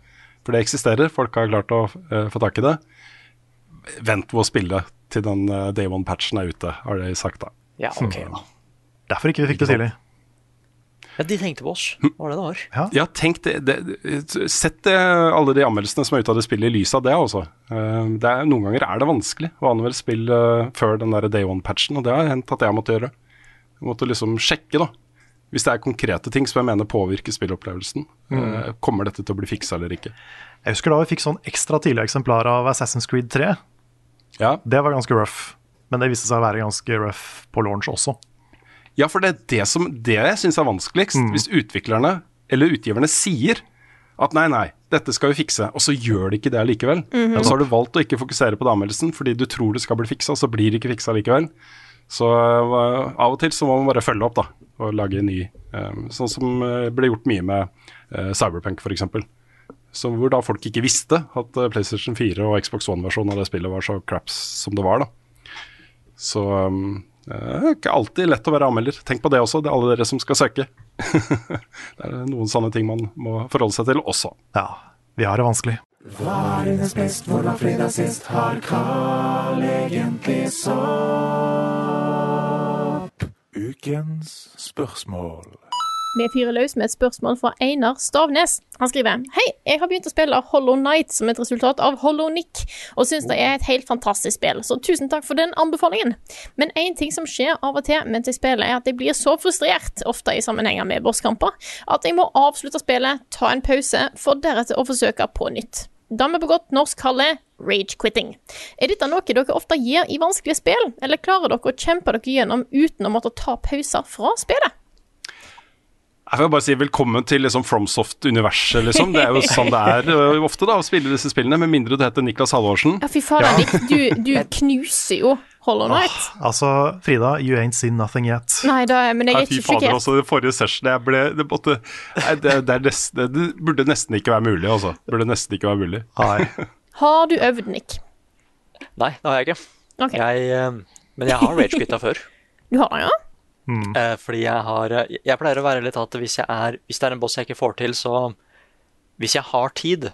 for det eksisterer, folk har klart å få tak i det, vent med å spille til den day one-patchen er ute, har de sagt da. Ja, ok da. Derfor ikke vi fikk det tidlig. Ja, de tenkte på oss. Hva var det det var? Ja. Ja, tenk det, det Sett det, alle de anmeldelsene som er ute av det spillet, i lys av det, altså. Eh, det er, noen ganger er det vanskelig å anmelde spill eh, før den der day one-patchen, og det har hendt at jeg måtte gjøre. Jeg måtte liksom sjekke, da. Hvis det er konkrete ting som jeg mener påvirker spillopplevelsen. mm. kommer dette til å bli fiksa eller ikke? Jeg husker da vi fikk sånn ekstra tidlig eksemplar av Assassin's Creed 3. Ja, Det var ganske rough, men det viste seg å være ganske rough på launch også. Ja, for det er det, som, det jeg syns er vanskeligst. Hvis utviklerne eller utgiverne sier at nei, nei, dette skal vi fikse, og så gjør de ikke det likevel. Og så har du valgt å ikke fokusere på det anmeldelsen fordi du tror det skal bli fiksa, og så blir det ikke fiksa likevel. Så uh, av og til så må man bare følge opp da, og lage en ny. um, sånn som uh, ble gjort mye med uh, Cyberpunk f.eks. Hvor da folk ikke visste at PlayStation 4 og Xbox One-versjonen av det spillet var så craps som det var. da. Så det er ikke alltid lett å være anmelder. Tenk på det også, det er alle dere som skal søke. det er noen sånne ting man må forholde seg til også. Ja, vi har det vanskelig. Ukens spørsmål. Vi fyrer løs med et spørsmål fra Einar Stavnes. Han skriver Hei, jeg har begynt å spille Hollow Night som et resultat av Hollow Nick, og syns det er et helt fantastisk spill, så tusen takk for den anbefalingen. Men én ting som skjer av og til mens jeg spiller, er at jeg blir så frustrert, ofte i sammenhenger med bosskamper, at jeg må avslutte spillet, ta en pause, for deretter å forsøke på nytt. Vi på godt norsk kaller rage-quitting. Er dette noe dere ofte gjør i vanskelige spill, eller klarer dere å kjempe dere gjennom uten å måtte ta pauser fra spillet? Jeg vil bare si velkommen til liksom FromSoft-universet, liksom. Det er jo sånn det er ofte da, å spille disse spillene, med mindre du heter Niklas Halvorsen. Ja, fy faen, ja. du, du knuser jo Hollow Night. Altså, Frida, you ain't seen nothing yet. Nei, da, men jeg er fy ikke fader, sjokkert. også det forrige session jeg ble Det, måtte, nei, det, det, er nesten, det burde nesten ikke være mulig, altså. Det burde nesten ikke være mulig. Nei. Har du øvd, Nick? Nei, det har jeg ikke. Okay. Jeg, eh, men jeg har ragequitta før. du har ja? Mm. fordi jeg har eh, Jeg pleier å være litt at hvis, jeg er, hvis det er en boss jeg ikke får til, så Hvis jeg har tid,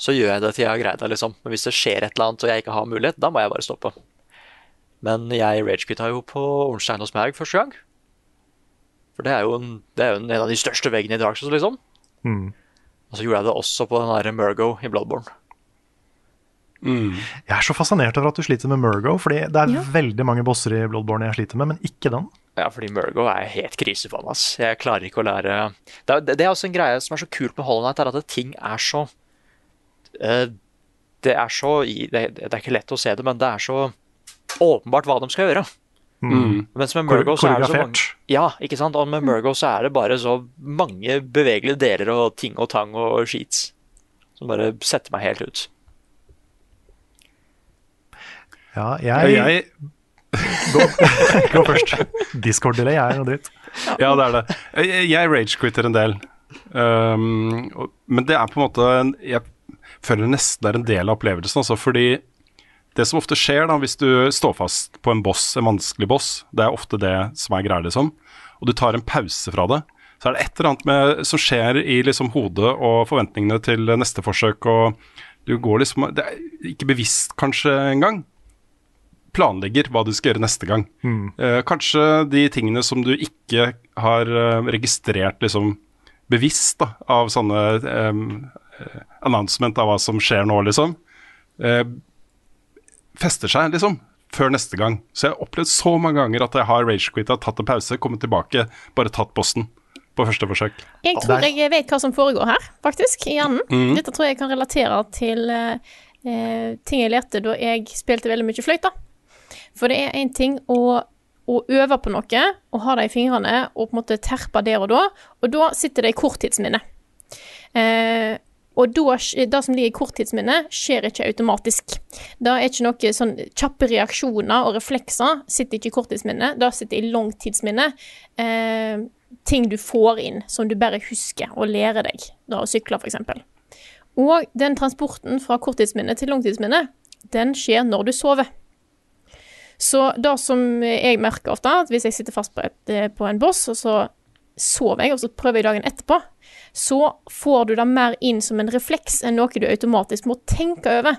så gjør jeg det til jeg har greid det, liksom. Men hvis det skjer et eller annet og jeg ikke har mulighet, da må jeg bare stoppe. Men jeg ragequitta jo på Ornstein hos meg første gang. For det er jo en, det er jo en av de største veggene i Dark Souls, liksom. Mm. Og så gjorde jeg det også på den der Murgo i Bloodborne. Jeg er så fascinert over at du sliter med Murgo, fordi det er Ja. veldig mange bosser i Bloodborne jeg sliter med, men ikke den. Ja, fordi Murgo er helt krise for meg. ass. Jeg klarer ikke å lære Det er, det er også en greie som er så kult med Hollow Night, er at ting er så uh, Det er så det, det er ikke lett å se det, men det er så åpenbart hva de skal gjøre. Mens med Murgo så er det så mange Ja, ikke sant? Og med Murgo så er det bare så mange bevegelige deler og ting og tang og skits som bare setter meg helt ut. Ja, Jeg, jeg, jeg, Gå først. Discord-delay er noe dritt. ja, det er det. Jeg, jeg ragequitter en del. Um, men det er på en måte en- Jeg føler nesten det er en del av opplevelsen, altså, fordi det som ofte skjer da, hvis du står fast på en boss, en vanskelig boss, det er ofte det som er greia, liksom, og du tar en pause fra det, så er det et eller annet med, som skjer i liksom, hodet og forventningene til neste forsøk, og du går liksom Det er ikke bevisst kanskje engang. Planlegger hva du skal gjøre neste gang. Eh, kanskje de tingene som du ikke har eh, registrert liksom bevisst da, av sånne eh, announcement av hva som skjer nå, liksom, eh, fester seg, liksom. før neste gang. Så jeg har opplevd så mange ganger at jeg har ragequitta, tatt en pause, kommet tilbake, bare tatt bossen på første forsøk. Jeg tror jeg vet hva som foregår her, faktisk, i hjernen. Mm. Dette tror jeg kan relatere til eh, eh, ting jeg lærte da jeg spilte veldig mye fløyte. For det er én ting å, å øve på noe og ha det i fingrene og på en måte terpe der og da, og da sitter det i korttidsminnet. Eh, og da, det som ligger i korttidsminnet, skjer ikke automatisk. Det er ikke noe sånn kjappe reaksjoner og reflekser sitter ikke i korttidsminnet, det sitter i langtidsminnet. Eh, ting du får inn som du bare husker og lærer deg, da å sykle f.eks. Og den transporten fra korttidsminnet til langtidsminnet, den skjer når du sover. Så det som jeg merker ofte, at hvis jeg sitter fast på, et, eh, på en boss, og så sover jeg, og så prøver jeg dagen etterpå, så får du det mer inn som en refleks enn noe du automatisk må tenke over.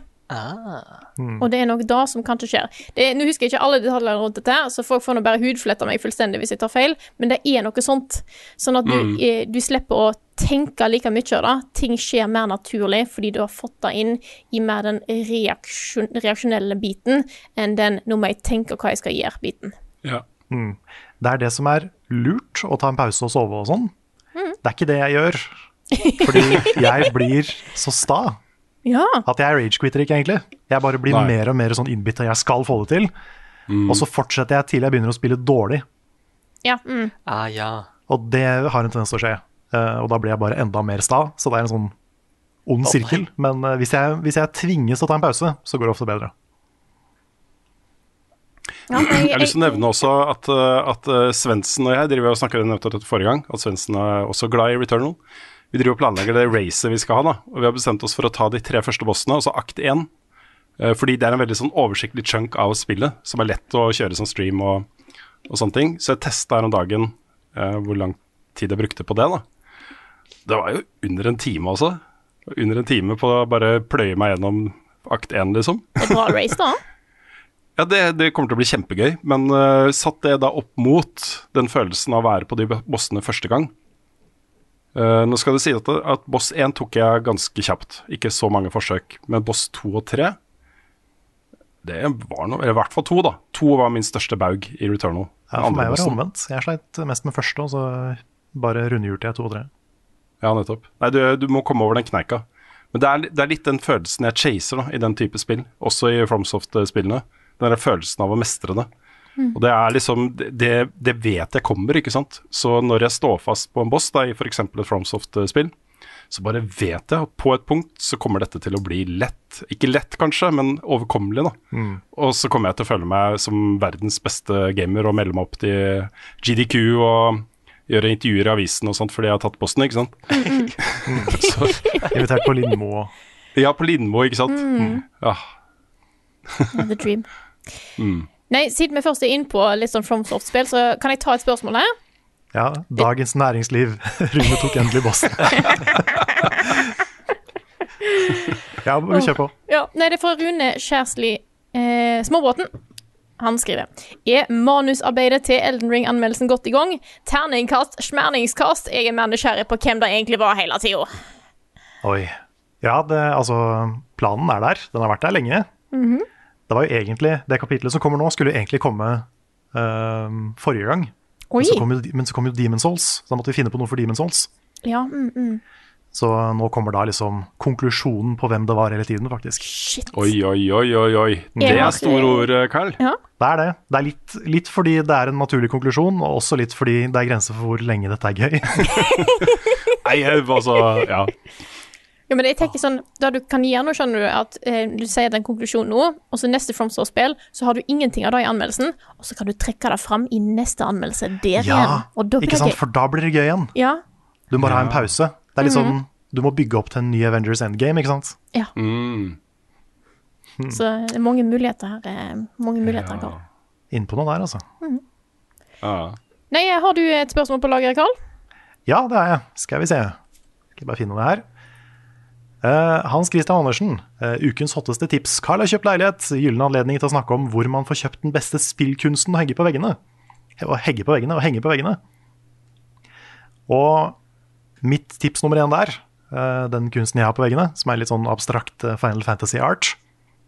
Og det er nok det som kanskje skjer. Det, nå husker jeg ikke alle detaljene rundt dette, så folk får nå bare hudflette meg fullstendig hvis jeg tar feil, men det er noe sånt. Sånn at du, Mm. eh, du slipper å tenke like mye av det. Ting skjer mer naturlig fordi du har fått det inn i mer den reaksjon, reaksjonelle biten enn den 'nå må jeg tenke hva jeg skal gjøre'-biten. Ja. Mm. Det er det som er lurt, å ta en pause og sove og sånn. Mm. Det er ikke det jeg gjør. Fordi jeg blir så sta Ja. at jeg rage-quitter ikke, egentlig. Jeg bare blir Nei. mer og mer sånn innbitt og jeg skal få det til. Mm. Og så fortsetter jeg til jeg begynner å spille dårlig. Ja. Mm. Ah, ja. Og det har en tendens til å skje. Eh, og da blir jeg bare enda mer sta. Så det er en sånn ond sirkel. Men eh, hvis, jeg, hvis jeg tvinges til å ta en pause, så går det ofte bedre. Ja, Jeg har lyst til å nevne også at, uh, at uh, Svendsen og jeg driver og snakker nevnte dette forrige gang, at Svendsen er også glad i Returnal. Vi driver og planlegger det racet vi skal ha, da. Og vi har bestemt oss for å ta de tre første bossene, altså akt én. Uh, fordi det er en veldig sånn oversiktlig chunk av spillet, som er lett å kjøre som stream og, og sånne ting. Så jeg testa her om dagen eh, hvor lang tid jeg brukte på det, da. Det var jo under en time, altså. Under en time på å bare pløye meg gjennom akt én, liksom. Et bra race, da. Ja, det, det kommer til å bli kjempegøy, men uh, satt det da opp mot den følelsen av å være på de bossene første gang. Uh, nå skal det si at, at boss 1 tok jeg ganske kjapt, ikke så mange forsøk. Men boss 2 og 3, det var noe, eller i hvert fall to, da. To var min største baug i Returnal. Ja, for meg var det omvendt. Jeg sleit mest med første, og så bare rundhjulte jeg to og tre. Ja, nettopp. Nei, du, du må komme over den kneika. Men det er, det er litt den følelsen jeg chaser da, i den type spill, også i FromSoft-spillene. Den der følelsen av å mestre det. Mm. Og det er liksom det, det vet jeg kommer, ikke sant. Så når jeg står fast på en boss da, i f.eks. et FromSoft-spill, så bare vet jeg at på et punkt så kommer dette til å bli lett. Ikke lett kanskje, men overkommelig, da. Mm. Og så kommer jeg til å føle meg som verdens beste gamer og melde meg opp til GDQ og gjøre intervjuer i avisen og sånt fordi jeg har tatt bossen, ikke sant. Så- Invitert på Lindmo. Ja, på Lindmo, ikke sant. Mm. Ja. The dream. Mm. Nei, siden vi først er inne på litt sånn FromSoft-spill, så kan jeg ta et spørsmål her? Ja, Dagens Næringsliv. Rune tok endelig bossen. ja, vi kjør på. Ja, nei, det er fra Rune Kjærsli eh, Småbråten. Han skriver Er manusarbeidet til Elden Ring-anmeldelsen godt i gang? Terningkast, smerningskast. Jeg er mer nysgjerrig på hvem det egentlig var hele tida. Oi. Ja, det, altså Planen er der. Den har vært der lenge. Mhm. Det var jo egentlig Det kapitlet som kommer nå, skulle jo egentlig komme uh, forrige gang. Oi. Men så, kom jo, men så kom jo Demon Souls, så da måtte vi finne på noe for Demon Souls. Ja, mm, mm. Så nå kommer da liksom konklusjonen på hvem det var hele tiden, faktisk. Oi, oi, oi, oi, oi. Det er store ord, eh, Carl. Ja. Det er det. Det er litt, litt fordi det er en naturlig konklusjon, og også litt fordi det er grenser for hvor lenge dette er gøy. Nei, altså Ja. Ja, men jeg tenker sånn, da du kan gjøre noe, skjønner du, at eh, du sier den konklusjonen nå, og så neste FromStore-spill, så har du ingenting av det i anmeldelsen, og så kan du trekke det fram i neste anmeldelse der igjen. Ja, Og da blir ikke det sant? gøy. For da blir det gøy igjen. Ja. Du må bare ha en pause. Det er litt Mhm. sånn Du må bygge opp til en ny Avengers Endgame, ikke sant? Ja. Mm. Så det er mange muligheter her. eh, Mange muligheter, Karl. Innpå noe der, altså. Mhm. Ja. Nei, har du et spørsmål på lageret, Karl? Ja, det er jeg. Skal vi se. Skal jeg bare finne det her. Eh, Hans Christian Andersen, eh, ukens hotteste tips. Carl har kjøpt leilighet. Gyllen anledning til å snakke om hvor man får kjøpt den beste spillkunsten å hegge på veggene. Å hegge på veggene og henge på veggene. Og mitt tips nummer én der, eh, den kunsten jeg har på veggene, som er litt sånn abstrakt Final Fantasy art,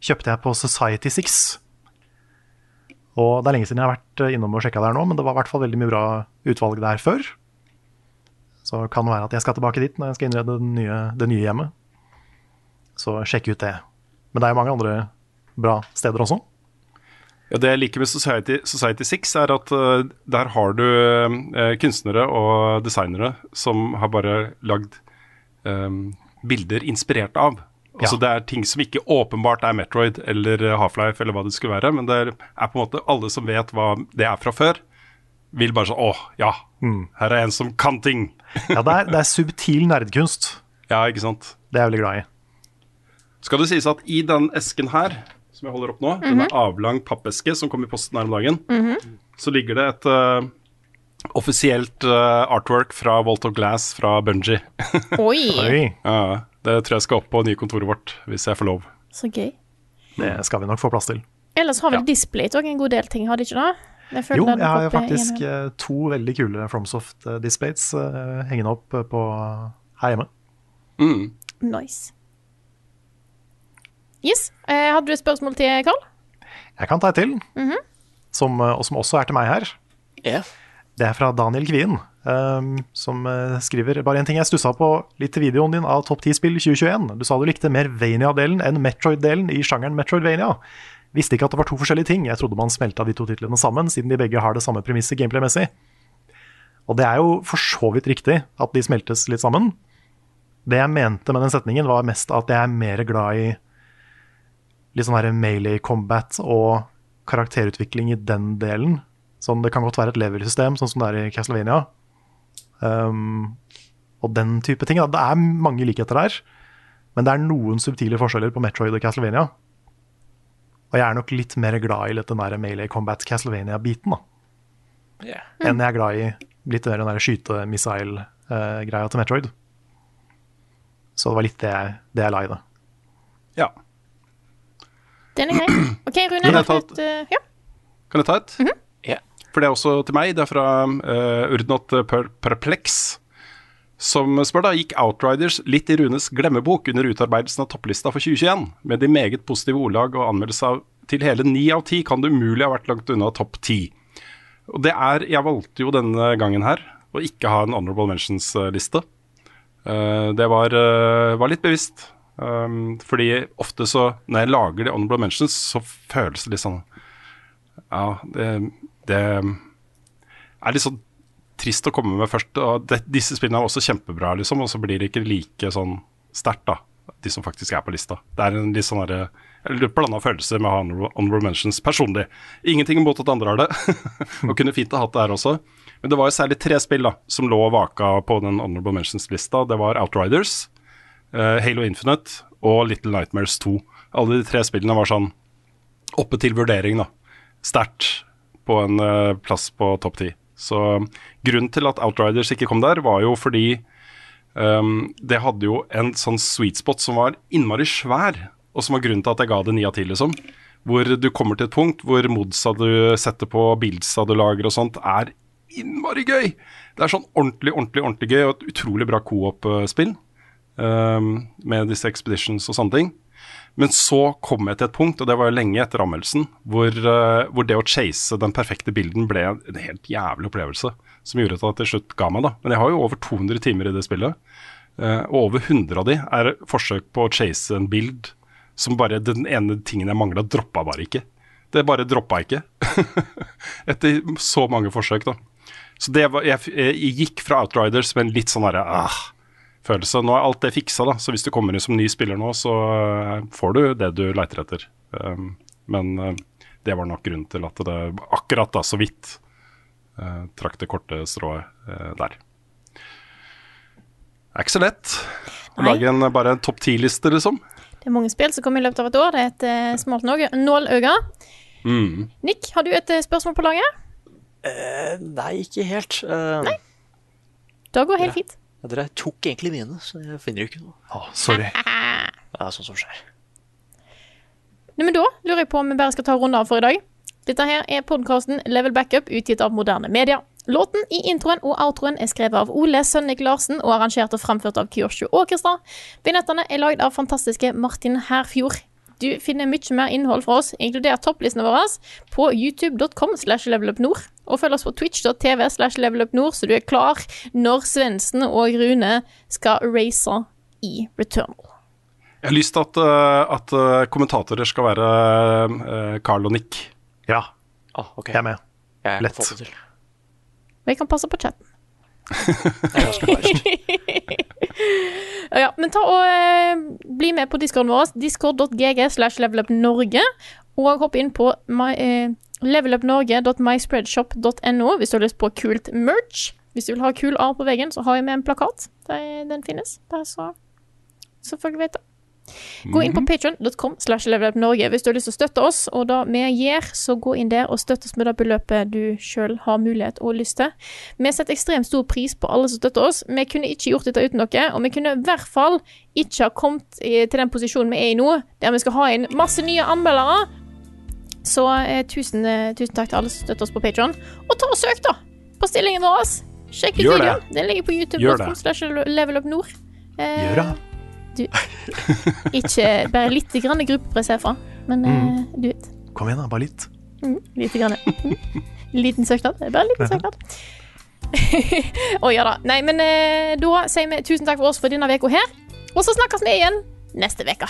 kjøpte jeg på Society 6. Og det er lenge siden jeg har vært innom og sjekka der nå, men det var i hvert fall veldig mye bra utvalg der før. Så kan det være at jeg skal tilbake dit når jeg skal innrede det nye, det nye hjemmet. Så sjekk ut det. Men det er jo mange andre bra steder også. Ja, Det jeg liker med Society, Society 6, er at uh, der har du uh, kunstnere og designere som har bare lagd um, bilder inspirert av. Altså Ja. Det er ting som ikke åpenbart er Metroid eller Half-Life eller hva det skulle være, men det er, er på en måte alle som vet hva det er fra før, vil bare sånn Å, ja, her er en som kan ting. Ja, det er, det er subtil nerdkunst. Ja, ikke sant. Det er jeg veldig glad i. Skal det sies at i den esken her, som jeg holder opp nå, denne avlang pappeske som kom i posten her om dagen, så ligger det et uh, offisielt uh, artwork fra Walt of Glass fra Bungie. Oi, Oi, ja, det tror jeg skal opp på nye kontoret vårt, hvis jeg får lov. så gøy. det skal vi nok få plass til. Ellers har vel Ja. Displayt òg en god del ting, har de ikke det? Jeg Jo, jeg har jo faktisk en- eh, to veldig kule Fromsoft displays uh, hengende opp på her hjemme. Mm. Nice. Yes. Eh, hadde du et spørsmål til Carl? Jeg kan ta et til, som, eh, og som også er til meg her. Yeah. Det er fra Daniel Kvien, um, som eh, skriver bare en ting jeg stussa på litt til videoen din av Topp 10-spill 2021. Du sa du likte mer Vania-delen enn Metroid-delen i sjangeren Metroidvania. Visste ikke at det var to forskjellige ting. Jeg trodde man smelta de to titlene sammen, siden de begge har det samme premisset gameplay-messig. Og det er jo for så vidt riktig at de smeltes litt sammen. Det jeg mente med den setningen, var mest at jeg er mer glad i litt sånn melee combat og karakterutvikling i den delen. Sånn, det kan godt være et level-system, sånn som det er i Castlevania. Um, og den type ting. Da. Det er mange likheter der, men det er noen subtile forskjeller på Metroid og Castlevania. Og jeg er nok litt mer glad i litt den der melee combat Castlevania-biten da, Ja. enn jeg er glad i litt mer den der skyte-missile-greia til Metroid. Så det var litt det jeg, det jeg la i det. Ja. Den er grei. OK, Rune. Kan jeg ta du et, eh, ja. Kan jeg ta et? Ja. For det er også til meg. Det er fra uh, Urdnot per Perplex. Som spør da, gikk Outriders litt i Runes glemmebok under utarbeidelsen av topplista for 2021? Med de meget positive ordlag og anmeldelse av til hele ni av ti kan det umulig ha vært langt unna topp ti. Og det er Jeg valgte jo denne gangen her å ikke ha en honorable mentions-liste. Eh, det var, eh, var litt bevisst. Um, fordi ofte så, når jeg lager de honorable mentions, så føles det litt sånn Ja, det, det er litt sånn trist å komme med først. Og det, disse spillene er også kjempebra, liksom, og så blir det ikke like sånn sterkt, da. De som faktisk er på lista. Det er en litt sånn derre blanda følelse med å ha honorable- mentions personlig. Ingenting imot at andre har det, og kunne fint ha hatt det her også. Men det var jo særlig tre spill da, som lå og vaka på den honorable mentions-lista. Det var Outriders, Halo Infinite og Little Nightmares 2. Alle de tre spillene var sånn oppe til vurdering, da. Sterkt på en eh, plass på topp ti. Så grunnen til at Outriders ikke kom der, var jo fordi um, det hadde jo en sånn sweet spot som var innmari svær, og som var grunnen til at jeg ga det ni av ti, liksom. Hvor du kommer til et punkt hvor modsa du setter på, bildsa du lager og sånt, er innmari gøy. Det er sånn ordentlig, ordentlig, ordentlig gøy, og et utrolig bra co-op-spill. Um, med disse expeditions og sånne ting. Men så kom jeg til et punkt, og det var jo lenge etter anmeldelsen, hvor, uh, hvor det å chase den perfekte bilden ble en helt jævlig opplevelse. Som gjorde at det til slutt ga meg, da. Men jeg har jo over 200 timer i det spillet. Uh, og over 100 av de er forsøk på å chase en bild som bare Den ene tingen jeg mangla, droppa bare ikke. Det bare droppa ikke. Etter så mange forsøk, da. Så det var, jeg, jeg gikk fra Outriders med en litt sånn herre ah, følelse. Nå er alt det fiksa, da. Så hvis du kommer inn som ny spiller nå, så eh, får du det du leiter etter. Um, men eh, det var nok grunnen til at det akkurat da så vidt eh, trakk det korte strået der. Det er ikke så lett å lage en, bare en topp ti-liste, liksom. Det er mange spill som kommer i løpet av et år. Det er et smalt nål- nåløye. Mm. Nick, har du et spørsmål på laget? Uh, nei, ikke helt. Eh, Da går helt helt fint. Dere tok egentlig mine, så jeg finner jo ikke noe. Å, sorry. Det er sånn som skjer. Nei, men da lurer jeg på om vi bare skal ta runde av for i dag. Dette her er podkasten Level Backup, utgitt av Moderne Media. Låten i introen og outroen er skrevet av Ole Sønnik Larsen og arrangert og framført av Kyosho Orkestra. Vignettene er lagd av fantastiske Martin Herfjord. Du finner mye mer innhold fra oss, inkludert topplistene våre, på youtube.com slash levelupnord. Og følg oss på twitch.tv slash levelupnord, så du er klar når Svendsen og Rune skal race i Returnal. Jeg har lyst til at, eh, at eh, kommentatorer skal være eh, Carl og Nick. Ja, Ah, okay. jeg er med. Jeg Lett. til. Og jeg kan passe på chatten. Er. Ja, men ta og eh, bli med på discorden vår, discord.gg slash levelupnorge, og hopp inn på my, eh, levelupnorge.myspreadshop.no hvis du har lyst på kult merch. Hvis du vil ha kul A på veggen, så har jeg med en plakat. Den finnes. Bare så, så folk vet det. Gå inn på slash levelupnorge hvis du har lyst til å støtte oss, og da vi gjør, så gå inn der og støtt oss med det beløpet du sjøl har mulighet og lyst til. Vi setter ekstremt stor pris på alle som støtter oss. Vi kunne ikke gjort dette uten dere, og vi kunne i hvert fall ikke ha kommet til den posisjonen vi er i nå, der vi skal ha inn masse nye anmeldere. Så eh, tusen, eh, tusen takk til alle som støtter oss på Patreon. Og ta og søk, da, på stillingen vår. Sjekk ut videoen. Den ligger på youtube.com. Eh, Gjør det. ikke bare litt grann gruppepress herfra, men eh, du vet. Kom igjen, da. Bare litt. Mm, lite grann. Mm. Liten søknad. Bare en liten søknad. Å ja da. Nei, men eh, da sier vi tusen takk for oss for denne uka her. Og så snakkes vi igjen neste uke.